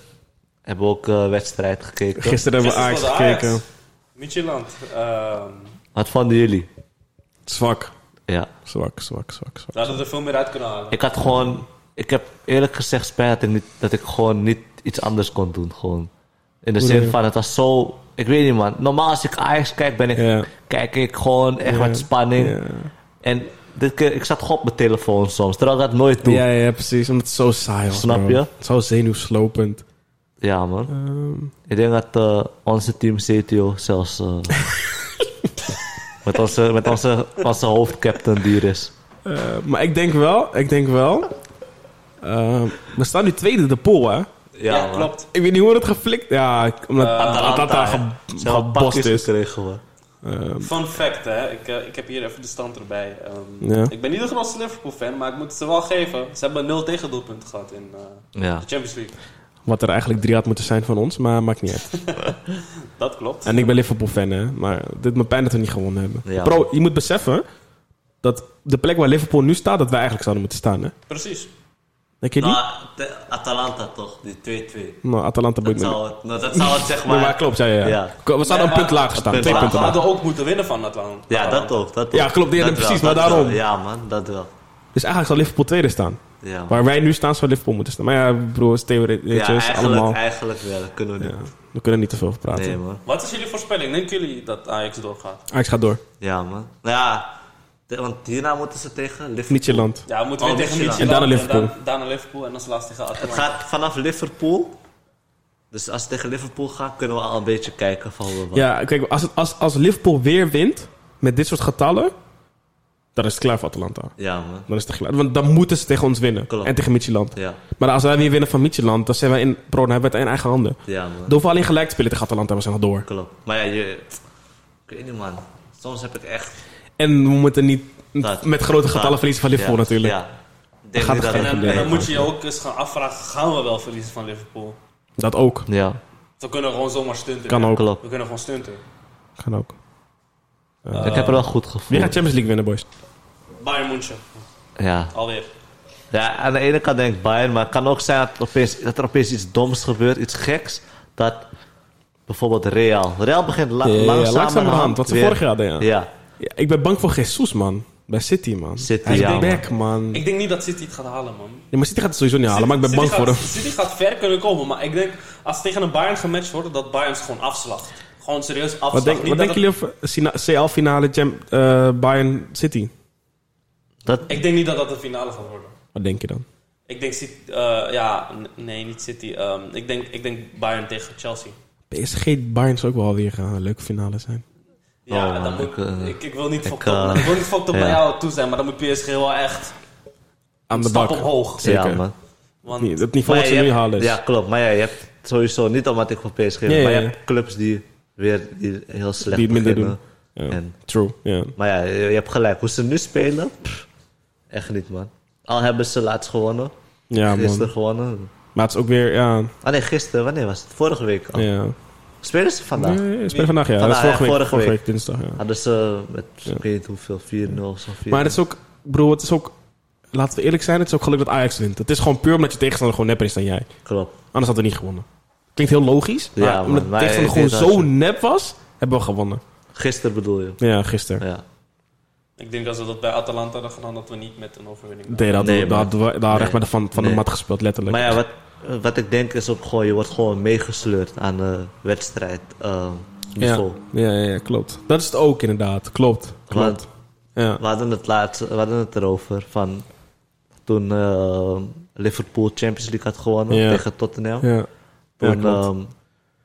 hebben we ook een wedstrijd gekeken. Gisteren hebben we Ajax gekeken. Midtjylland. ehm Wat vonden jullie? Zwak. Ja. Zwak, zwak, zwak, zwak. we hadden er veel meer uit kunnen halen. Ik had gewoon... Ik heb eerlijk gezegd spijt dat ik, niet, dat ik gewoon niet iets anders kon doen. Gewoon. In de zin van, het was zo... Ik weet niet, man. Normaal als ik Ajax kijk, ben ik, Ja. kijk ik gewoon echt Ja. met spanning. Ja. En dit keer, ik zat gewoon op mijn telefoon soms. Terwijl ik dat nooit doe. Ja, ja, precies. Omdat het zo saai was, Snap bro. je? Zo zenuwslopend. Ja, man. Ehm, Ik denk dat eh, onze team CTO zelfs... eh, met onze, met onze, onze hoofdcaptain die er is. eh, maar ik denk wel, ik denk wel... ehm, we staan nu tweede in de pool, hè? ja, klopt. Ik weet niet hoe het geflikt... Ja, omdat Eh, Atalanta ge- gebost pakjes is. gekregen, man. Ehm, Fun fact, hè. Ik, eh, ik heb hier even de stand erbij. Ehm, Ja. Ik ben niet de grootste Liverpool-fan, maar ik moet het ze wel geven. Ze hebben nul tegendoelpunten gehad in eh, Ja. de Champions League. Wat er eigenlijk drie had moeten zijn van ons, maar maakt niet uit. Dat klopt. En ik ben Liverpool-fan, hè. Maar het doet me pijn dat we niet gewonnen hebben. Ja. Bro, je moet beseffen dat de plek waar Liverpool nu staat, dat wij eigenlijk zouden moeten staan, hè. Precies. Denk je niet? Nou, de Atalanta toch, die 2-2. Nou, Atalanta Dat boeit me niet. zou het, nou, dat zou het zeg Nee, maar maar... klopt, ja, ja. Ja. We zouden een punt lager staan, punt twee lager. We punten lager. hadden ook moeten winnen van Atlanta. Ja, dat ook. Dat Ja, klopt, ja, Dat precies, wel, maar dat daarom. wel. Ja, man, dat wel. Dus eigenlijk zou Liverpool tweede staan. Ja. Waar wij nu staan, zou Liverpool moeten staan. Maar ja, broers, ja theoretjes, eigenlijk, allemaal. eigenlijk wel. Dat kunnen we niet. Ja, we kunnen niet te veel over praten. Nee, man. Wat is jullie voorspelling? Denken jullie dat Ajax doorgaat? Ajax gaat door. Ja, man. Nou ja, want hierna moeten ze tegen Liverpool. Midtjylland. Ja, we moeten weer Oh, tegen Midtjylland. Midtjylland. En daarna Liverpool. En dan- daarna Liverpool en dan laatst tegen Het Atalanta. gaat vanaf Liverpool. Dus als ze tegen Liverpool gaan, kunnen we al een beetje kijken van wat. Ja, kijk, als, het, als, als Liverpool weer wint met dit soort getallen, dan is het klaar voor Atalanta. Ja, man. Dan is het klaar. Want dan moeten ze tegen ons winnen. Klopt. En tegen Midtjylland. Ja, Maar als wij weer winnen van Midtjylland, dan zijn wij in, bro, dan hebben we het in eigen handen. ja, man. Dan hoeven we alleen gelijk te spelen tegen Atalanta, we zijn nog door. Klopt. Maar ja, je... Ik weet niet, man. Soms heb ik echt... En we moeten niet Dat- met grote getallen dat- verliezen van Liverpool ja, natuurlijk. Ja. Denk gaat dat En en dan moet je je ook eens gaan afvragen, gaan we wel verliezen van Liverpool? Dat ook. Ja, We kunnen gewoon zomaar stunten. Kan ook. klopt. We kunnen gewoon stunten. Kan ook. ik heb er wel goed gevoel. Wie gaat Champions League winnen, boys? Bayern München, Ja. alweer. ja, aan de ene kant denk ik Bayern, maar het kan ook zijn dat, er opeens, dat er opeens iets doms gebeurt, iets geks. Dat bijvoorbeeld Real. Real begint la Ja, ja, langzamerhand langzamerhand, wat ze vorig jaar hadden, ja. Ik ben bang voor Jesus, man. Bij City, man. City, Hij is ja, back, man. Ik denk niet dat City het gaat halen, man. Ja, maar City gaat het sowieso niet halen, maar ik ben City bang voor hem. City gaat ver kunnen komen, maar ik denk als ze tegen een Bayern gematcht worden, dat Bayern ze gewoon afslacht. Gewoon serieus afslacht. Wat, denk, wat denken jullie over CL-finale Jam- eh, Bayern City? Dat, Ik denk niet dat dat de finale gaat worden. Wat denk je dan? Ik denk City, eh, ja, nee, niet City. Ehm, ik, denk, ik denk Bayern tegen Chelsea. PSG Bayern zou ook wel weer een leuke finale zijn. Ja, Oh, dan moet, ik, eh, ik, ik wil niet op, eh, ik wil niet fokt op naar jou toe zijn, maar dan moet PSG wel echt Aan de stap bak. omhoog. Zeker. ja, man. Want Nee, Het niveau wat ze nu halen is... Ja, klopt. Maar ja, je hebt sowieso niet omdat ik voor PSG Ja, ja, maar je hebt clubs die weer die heel slecht Die minder doen. Ja. En, True, ja. maar ja, je, je hebt gelijk. Hoe ze nu spelen, pff, echt niet, man. Al hebben ze laatst gewonnen. Ja, gisteren man. gewonnen. Maar het is ook weer, ja... Ah nee, gisteren. Wanneer was het? Vorige week al. ja. Spelen ze vandaag? Nee, speel vandaag, ja. Vandaag, dat is vorige ja, week, vorige week. week dinsdag, ja. Hadden ze met, ik weet niet hoeveel, 4-0 of zo. 4-0. Maar het is ook, bro, het is ook, laten we eerlijk zijn, het is ook gelukkig dat Ajax wint. Het is gewoon puur omdat je tegenstander gewoon nepper is dan jij. Klopt. Anders hadden we niet gewonnen. Klinkt heel logisch, maar Ja, man, omdat de tegenstander ik gewoon zo nep was, hebben we gewonnen. Gisteren bedoel je? Ja, gisteren. Ja. Ik denk als we dat bij Atalanta hadden gedaan, dat we niet met een overwinning Nee, dat, Nee, dat man. hadden we daar Nee. echt met de van, van de mat gespeeld, letterlijk. Maar ja, wat, wat ik denk is ook gewoon, je wordt gewoon meegesleurd aan de wedstrijd. eh, ja, niveau. ja, ja, ja, klopt. Dat is het ook inderdaad, klopt. klopt. Want Ja. we hadden het laatst, we hadden het erover van toen eh, Liverpool Champions League had gewonnen Ja. tegen Tottenham. Ja. Ja, Toen, ehm,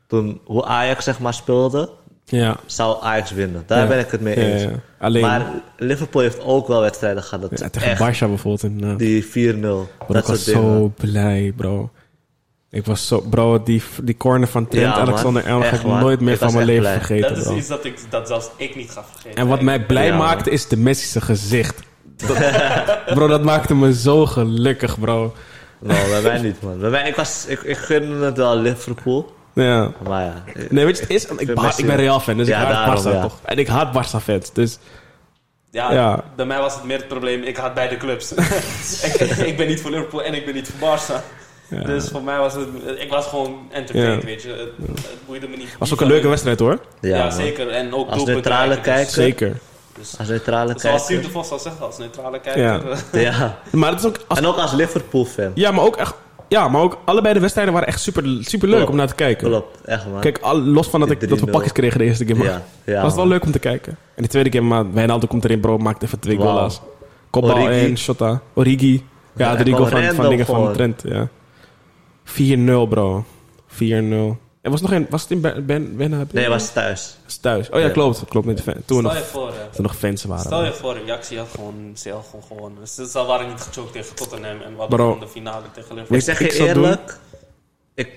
toen hoe Ajax zeg maar speelde, ja. zou Ajax winnen. Daar Ja. ben ik het mee eens. ja. Alleen Maar Liverpool heeft ook wel wedstrijden gehad. Dat tegen echt Barça bijvoorbeeld. En, uh, die 4-0. ik Dat was dingen. zo blij, bro. Ik was zo... Bro, die, die corner van Trent. Alexander-Arnold ga ik man. nooit meer Ik van mijn leven blij. vergeten, Dat is bro. iets dat, ik, dat zelfs ik niet ga vergeten. En wat mij blij maakte is de Messi's gezicht. Bro, dat maakte me zo gelukkig, bro. Nou, bij mij niet, man. Bij mij, ik, was, ik, ik gunde het wel Liverpool. Ja. Maar ja, Nee, weet je, het is, ik, haat- ik ben Real-fan, dus Ja, ik haat daarom, ja. toch. En ik haat Barça-fans, dus... Ja, Ja. bij mij was het meer het probleem, ik had beide clubs. ik, ik ben niet voor Liverpool en ik ben niet voor Barça. Ja. Dus voor mij was het, ik was gewoon entertained, Ja. weet je. Het, het boeide me niet. was ook een leuke wedstrijd, hoor. Ja, zeker. En ook Als neutrale dus- kijker. Zeker. Dus, Als neutrale zoals kijker. Sierte Vos al zegt, als neutrale kijker. Ja. Ja. Maar het is ook... Als, En ook als Liverpool-fan. ja, maar ook echt... Ja, maar ook allebei de wedstrijden waren echt super, super leuk om naar te kijken. Klopt, echt man. Kijk, al, los van dat, ik, dat we 3-0. pakjes kregen de eerste keer, maar ja, was het wel leuk om te kijken. En de tweede keer, maar Wijnaldum komt erin, bro, maakt even twee Wauw. goals. Kopbal en Shota. Origi. Ja, de gewoon van, van dingen van. Trent, ja. 4-0, bro. 4-0. Er was nog een, was het in Ben, ben, ben Nee, het was thuis. was thuis. Oh ja, Ja. klopt. Klopt, met de fan. Toen Stel nog, je voor, hè. toen nog fans waren. Stel je voor, reactie had gewoon CL gewoon gewonnen. Dus ze waren niet gechoked tegen Tottenham en wat gewoon de finale tegen Liverpool. Ik zeg ik je eerlijk. Ik,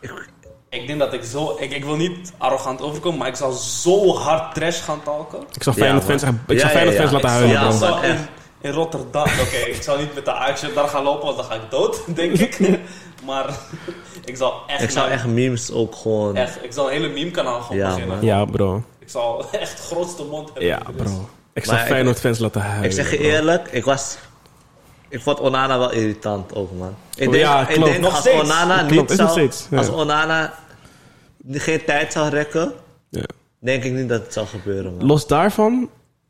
ik, Ik denk dat ik zo... Ik, ik wil niet arrogant overkomen, maar ik zal zo hard trash gaan talken. Ik Feyenoord man. fans, ik Ja, zou ja, fans laten ik huilen, Ja, zal man, in, in Rotterdam... Oké, ik zal niet met de Ajax daar gaan lopen, want dan ga ik dood, denk ik. Maar ik zal echt... Ik zou echt memes ook gewoon... echt... Ik zal een hele meme-kanaal gewoon Ja, beginnen. man. Ja, bro. Ik zal echt grootste mond hebben. Ja, is. bro. Ik zou Feyenoord-fans laten huilen. Ik zeg je bro. eerlijk, ik was... Ik vond Onana wel irritant ook, man. Ik Oh, denk, ja, ik klopt. denk Nog als steeds. Onana Klopt, niet is nog zou... steeds, ja. Als Onana geen tijd zou rekken, Ja. denk ik niet dat het zou gebeuren, man. Los daarvan,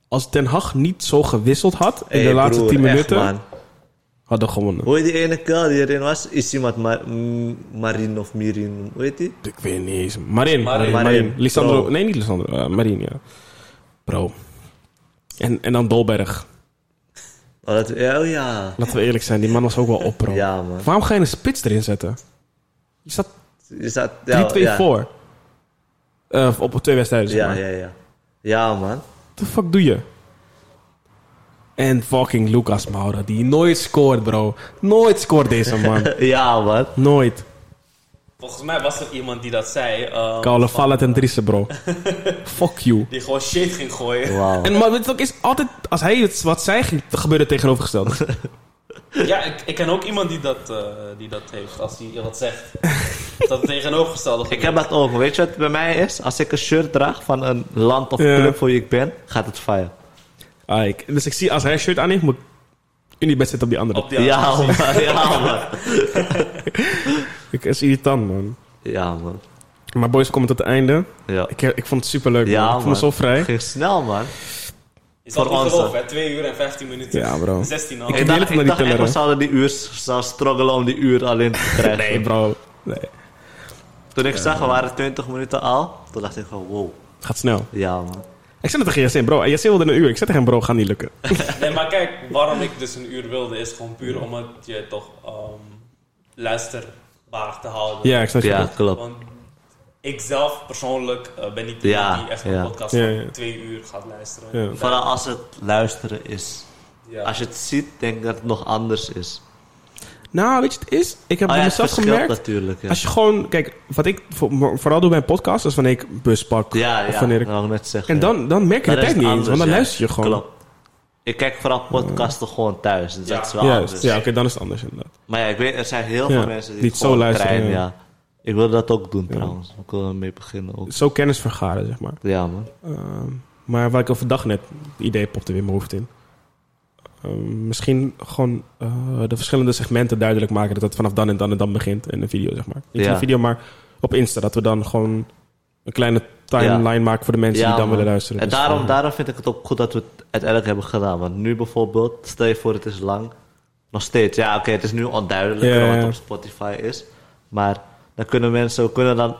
als Ten Hag niet zo gewisseld had in Hey, de laatste broer, 10 echt, minuten, man. Hadden gewonnen. Hoe heet die ene girl die erin was? Is iemand Mar Marin of Mirin? Hoe heet die? Ik weet niet eens. Marin. Marin. Marin. Lisandro. Bro. Nee, niet Lisandro. eh, Marin, ja. Bro. En, en dan Dolberg. Oh, dat, ja, oh ja. Laten we eerlijk zijn, die man was ook wel op, bro. Ja, man. Waarom ga je een spits erin zetten? Je staat 3-2 Is dat, ja, ja. voor. Eh, op twee wedstrijden, zeg Ja, maar. ja, ja. Ja, man. What the fuck doe je? En fucking Lucas Moura, die nooit scoort, bro. Nooit scoort deze man. Ja, man. nooit. Volgens mij was er iemand die dat zei. ehm, Koude van- Vallet en Driessen, bro. fuck you. Die gewoon shit ging gooien. Wauw. En maar ook, is altijd, als hij het, wat zei, ging- gebeurde het tegenovergestelde. Ja, ik, ik ken ook iemand die dat, eh, die dat heeft. Als hij wat zegt. dat het tegenovergestelde Ik heb dat ook. Weet je wat het bij mij is? Als ik een shirt draag van een land of Ja. club voor wie ik ben, gaat het fire. Ah, ik, dus ik zie, als hij een shirt aan heeft, moet Unibet zitten op die andere. Op die Ja, man. Ja, man. Ik, is irritant, man. Ja, man. Maar boys, we komen tot het einde. Ja. Ik, ik vond het super leuk, Ja, man. Ik vond man. het zo vrij. Ging snel, man. Het Voor niet ons, geloven, hè? 2 uur en 15 minuten. Ja, bro. 16 al. Ik Ik dacht, die ik dacht echt, we zouden die uur zou struggelen om die uur alleen te krijgen. Nee, bro. Nee. Toen ik zag, we waren 20 minuten al. Toen dacht ik van, wow. Gaat snel. Ja, man. Ik zei het tegen Yassine, bro. En Yassine wilde een uur. Ik zei tegen hem, bro, gaat niet lukken. Nee, maar kijk, waarom ik dus een uur wilde, is gewoon puur om het je toch ehm, luisterbaar te houden. ja, ik snap je. Ja, klopt. Want ik zelf persoonlijk eh, ben niet Ja, iemand die echt een ja. podcast Ja, van ja. twee uur gaat luisteren. Ja. Vooral als het luisteren is. ja. Als je het ziet, denk ik dat het nog anders is. Nou, weet je, het is... Ik heb Oh ja, mezelf gemerkt... natuurlijk. Ja, Als je gewoon... Kijk, wat ik voor- vooral doe bij een podcast... is wanneer ik bus pak. ja, of ja wanneer ik, ik net zeggen. en dan, dan merk je het niet eens. anders, Want dan luister je gewoon. Klopt. Ik kijk vooral podcasten gewoon thuis. Dus Ja. dat is wel Juist. anders. Ja, oké, dan is het anders inderdaad. Maar ja, ik weet, er zijn heel veel mensen die, die het zo luisteren, ja. Ik wil dat ook doen trouwens. Ik wil ermee beginnen ook. Zo kennis vergaren, zeg maar. Ja, man. Ehm, maar waar ik overdag net... Het idee popte weer in mijn hoofd in. Ehm, misschien gewoon eh, de verschillende segmenten duidelijk maken... dat het vanaf dan en dan en dan begint in een video, zeg maar. Niet in Ja. een video, maar op Insta. Dat we dan gewoon een kleine timeline maken voor de mensen Ja, die dan man. willen luisteren. En Dus, daarom, eh, daarom vind ik het ook goed dat we het uiteindelijk hebben gedaan. Want nu bijvoorbeeld, stel je voor het is lang. Nog steeds. Ja, oké, het is nu onduidelijk Ja, ja, wat op Spotify is. Maar dan kunnen mensen, we kunnen dan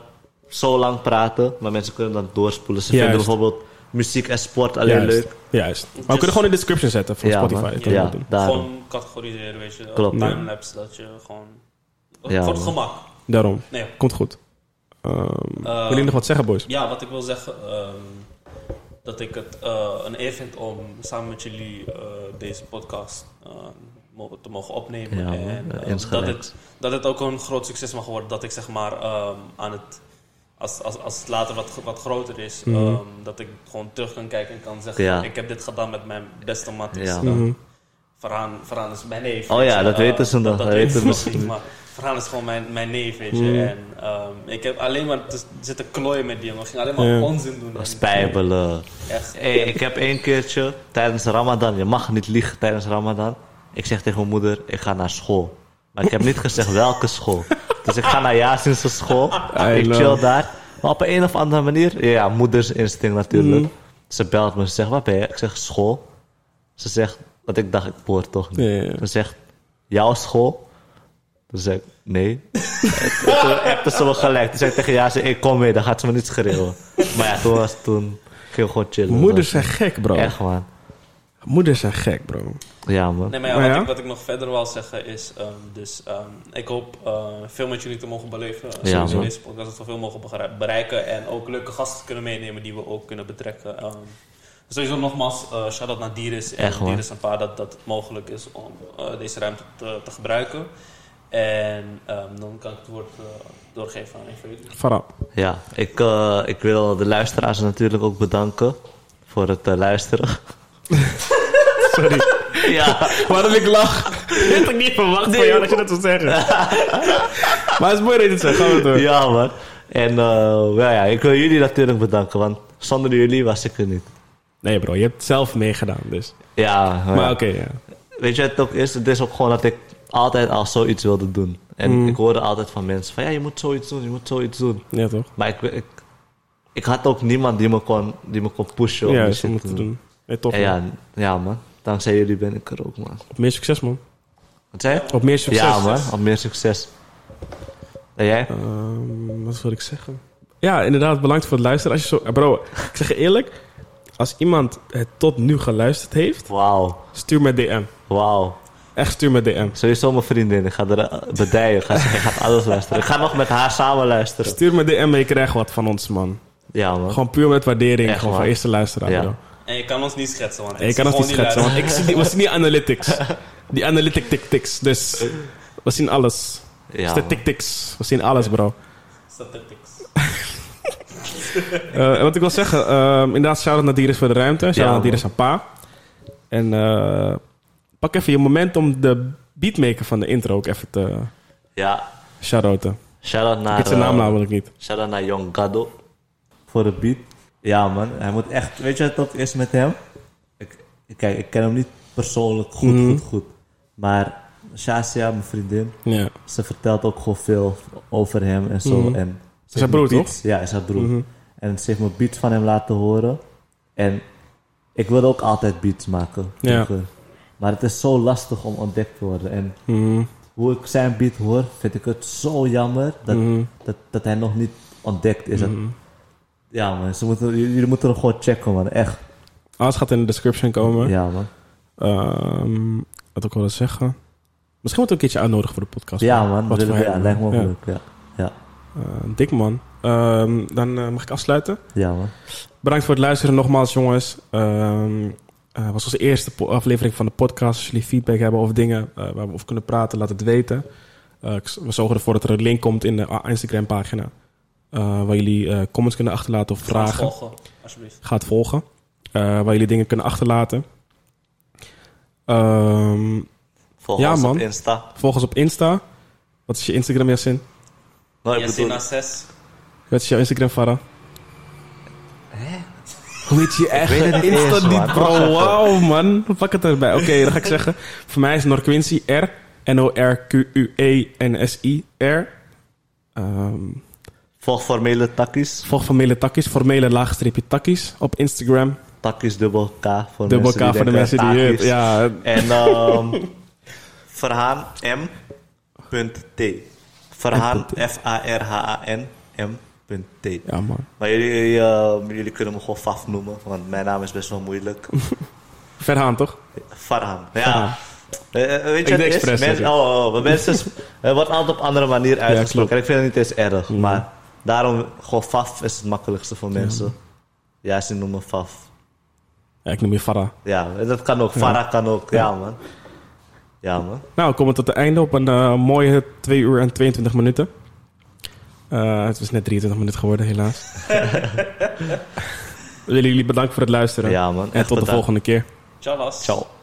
zo lang praten. Maar mensen kunnen dan doorspoelen. Ze Juist. vinden bijvoorbeeld muziek en sport alleen Juist. leuk. Juist. Maar we kunnen gewoon in de description zetten van Ja, Spotify. man. Ja. Gewoon categoriseren, weet je. Klopt. Timelapse, dat je gewoon... Ja, voor het man. gemak. Daarom. Nee. Komt goed. Ehm Eh, wil je nog wat zeggen, boys? Ja, wat ik wil zeggen, ehm, dat ik het eh, een eer vind om samen met jullie eh, deze podcast eh, te mogen opnemen. Ja, en ehm, dat, het, dat het ook een groot succes mag worden. Dat ik zeg maar ehm, aan het, als, als, als het later wat, wat groter is, Mhm. ehm, dat ik gewoon terug kan kijken en kan zeggen: Ja. Ik heb dit gedaan met mijn beste matties. Ja. Eh, Mhm. Farhan, Farhan is mijn neef. Oh ja, je. dat Eh, weten ze nog, Dat, weten ze niet, maar Farhan is gewoon mijn, mijn neef, weet je. Mm. En ehm, ik heb alleen maar te zitten klooien met die jongen. Ik ging alleen maar Ja. onzin doen. En- Spijbelen. Echt. Hey, ik heb één keertje tijdens Ramadan, je mag niet liegen tijdens Ramadan. Ik zeg tegen mijn moeder, ik ga naar school. Maar ik heb niet gezegd welke school. Dus ik ga naar Yasin's school. I ik know. chill daar. Maar op een of andere manier, ja, moeders instinct natuurlijk. Mm. Ze belt me, ze zegt, wat ben je? Ik zeg, school. Ze zegt, want ik dacht, ik poor toch niet. Ze zegt, jouw school? Toen zei ik, nee. En toen appte ze me gelijk. Toen zei ik tegen Yasin, ik kom mee, dan gaat ze me niet schreeuwen. Maar ja, toen was toen, ging we gewoon chillen. Moeders zijn gek, bro. Echt, man. Moeders zijn gek, bro. Ja, man. Nee, maar ja, Maar wat, ja? Ik, wat ik nog verder wil zeggen is... ehm, dus ehm, ik hoop eh, veel met jullie te mogen beleven. Ja, deze podcast zoveel mogen bereiken. En ook leuke gasten kunnen meenemen die we ook kunnen betrekken. Ehm, sowieso nogmaals, eh shout-out naar Dieris. En Echt, man. Dieris en Pa dat, dat het mogelijk is om eh, deze ruimte te, te gebruiken. En ehm, dan kan ik het woord eh, doorgeven aan een van Farah. Ja, ik, eh, ik wil de luisteraars natuurlijk ook bedanken voor het luisteren. Sorry. Ja. Waarom ik lach? Dit had ik niet verwacht van jou dat je dat zou zeggen. maar het is mooi dat je het zegt. Gaan we door. Ja, man. En eh, ja, ja, ik wil jullie natuurlijk bedanken, want zonder jullie was ik er niet. Nee bro, je hebt zelf meegedaan dus. Ja, maar, Maar oké, ja. weet je het ook is? Het is ook gewoon dat ik altijd al zoiets wilde doen. En Mm. ik hoorde altijd van mensen van, ja, je moet zoiets doen, je moet zoiets doen. Ja toch? Maar ik, ik, ik had ook niemand die me kon, die me kon pushen om Ja, die dat shit moeten te doen. doen. Nee, tof En man. ja, ja, man. Dankzij jullie ben ik er ook, man. Op meer succes man. Wat zei je? Op meer succes. Ja, man. Op meer succes. En jij? Ehm, wat wil ik zeggen? Ja, inderdaad, bedankt voor het luisteren. Als je zo, bro, ik zeg je eerlijk, als iemand het tot nu geluisterd heeft, Wauw. stuur me DM. Wauw. Echt stuur me DM. Sowieso mijn vriendin. Ik ga er eh, bedijen. Ik ga, zeggen, ik ga alles luisteren. Ik ga nog met haar samen luisteren. Stuur me DM en je krijgt wat van ons, man. Ja, man. Gewoon puur met waardering. Echt, gewoon van eerste luisteraar, Ja. bro. En je kan ons niet schetsen, want je kan ons niet schetsen, want ik zie die, we zien die analytics. Die analytic tick-ticks. Dus we zien alles. Ja. We zien alles, bro. Statistics. Eh, wat ik wil zeggen, ehm, inderdaad, shout-out naar Dieris voor de ruimte. Shout-out Ja, naar Dieris aan Pa. En eh, pak even je moment om de beatmaker van de intro ook even te Ja. shout-outen. Shout-out naar... Ik weet zijn naam eh, namelijk niet. Shout-out naar Young Gado. Voor de beat. Ja, man. Hij moet echt... Weet je wat het is met hem? Ik, kijk, ik ken hem niet persoonlijk goed, Mhm. goed, goed. Maar Shasia, mijn vriendin... Ja. Ze vertelt ook gewoon veel over hem en zo. Mhm. En ze Is haar broer, beats- Ja, is haar broer. Mhm. En ze heeft me beats van hem laten horen. En ik wilde ook altijd beats maken. Ja. vroeger. Maar het is zo lastig om ontdekt te worden. En hoe ik zijn beat hoor, vind ik het zo jammer dat, dat, dat hij nog niet ontdekt is. Dat-. Ja, man. Ze moeten, jullie moeten hem gewoon checken, man. Echt. Alles gaat in de description komen. Ja, man. Ehm, wat ik wilde zeggen. Misschien moet ik een keertje uitnodigen voor de podcast. Ja, man. Wat Willen- voor ja, lijkt me leuk. Ja. Ja. Eh, dik man. Ehm, dan eh, mag ik afsluiten. ja, man. Bedankt voor het luisteren nogmaals, jongens. Eh, was onze eerste aflevering van de podcast. Als jullie feedback hebben over dingen waar we over kunnen praten, laat het weten. We zorgen ervoor dat er een link komt in de Instagram-pagina. Eh, waar jullie eh, comments kunnen achterlaten of vragen. Volgen, alsjeblieft. Ga het volgen. Eh, waar jullie dingen kunnen achterlaten. Ehm, Volg Ja, ons man. op Insta. volg ons op Insta. Wat is je Instagram, Yassin? Nou, Yassina 6. Wat is jouw Instagram, Farah? Hoe weet je echt? weet het niet Insta niet, man. bro. Wauw, man. Pak het erbij. Oké, dan ga ik zeggen. Voor mij is Norquincy R. N-O-R-Q-U-E-N-S-I-R. Ehm, volg formele takkies. volg formele takkies. Formele laagstreepje takkies op Instagram. Takkies dubbel K. Voor Dubbel K voor de mensen die... het- Ja, En ehm Verhaan M. T. Verhaan F-A-R-H-A-N M. T. ja, man. Maar jullie, eh, jullie kunnen me gewoon Faf noemen, want mijn naam is best wel moeilijk. Verhaan, toch? Farhan. Ja. Eh, eh, weet je wat is? Mensen, oh, oh, maar mensen, wordt altijd op andere manier uitgesproken. ik vind het niet eens erg. Mhm. Maar daarom, gewoon Faf is het makkelijkste voor mensen. Ja, ze noemen Faf. Ja, ik noem je Farah. Ja, dat kan ook. Farah kan ook. Ja, man. Ja, man. Nou, we komen tot het einde op een eh, mooie 2 uur en 22 minuten. Eh, het is net 23 minuten geworden, helaas. We willen jullie bedanken voor het luisteren. Ja, man. En tot de volgende keer. Ciao, was. Ciao.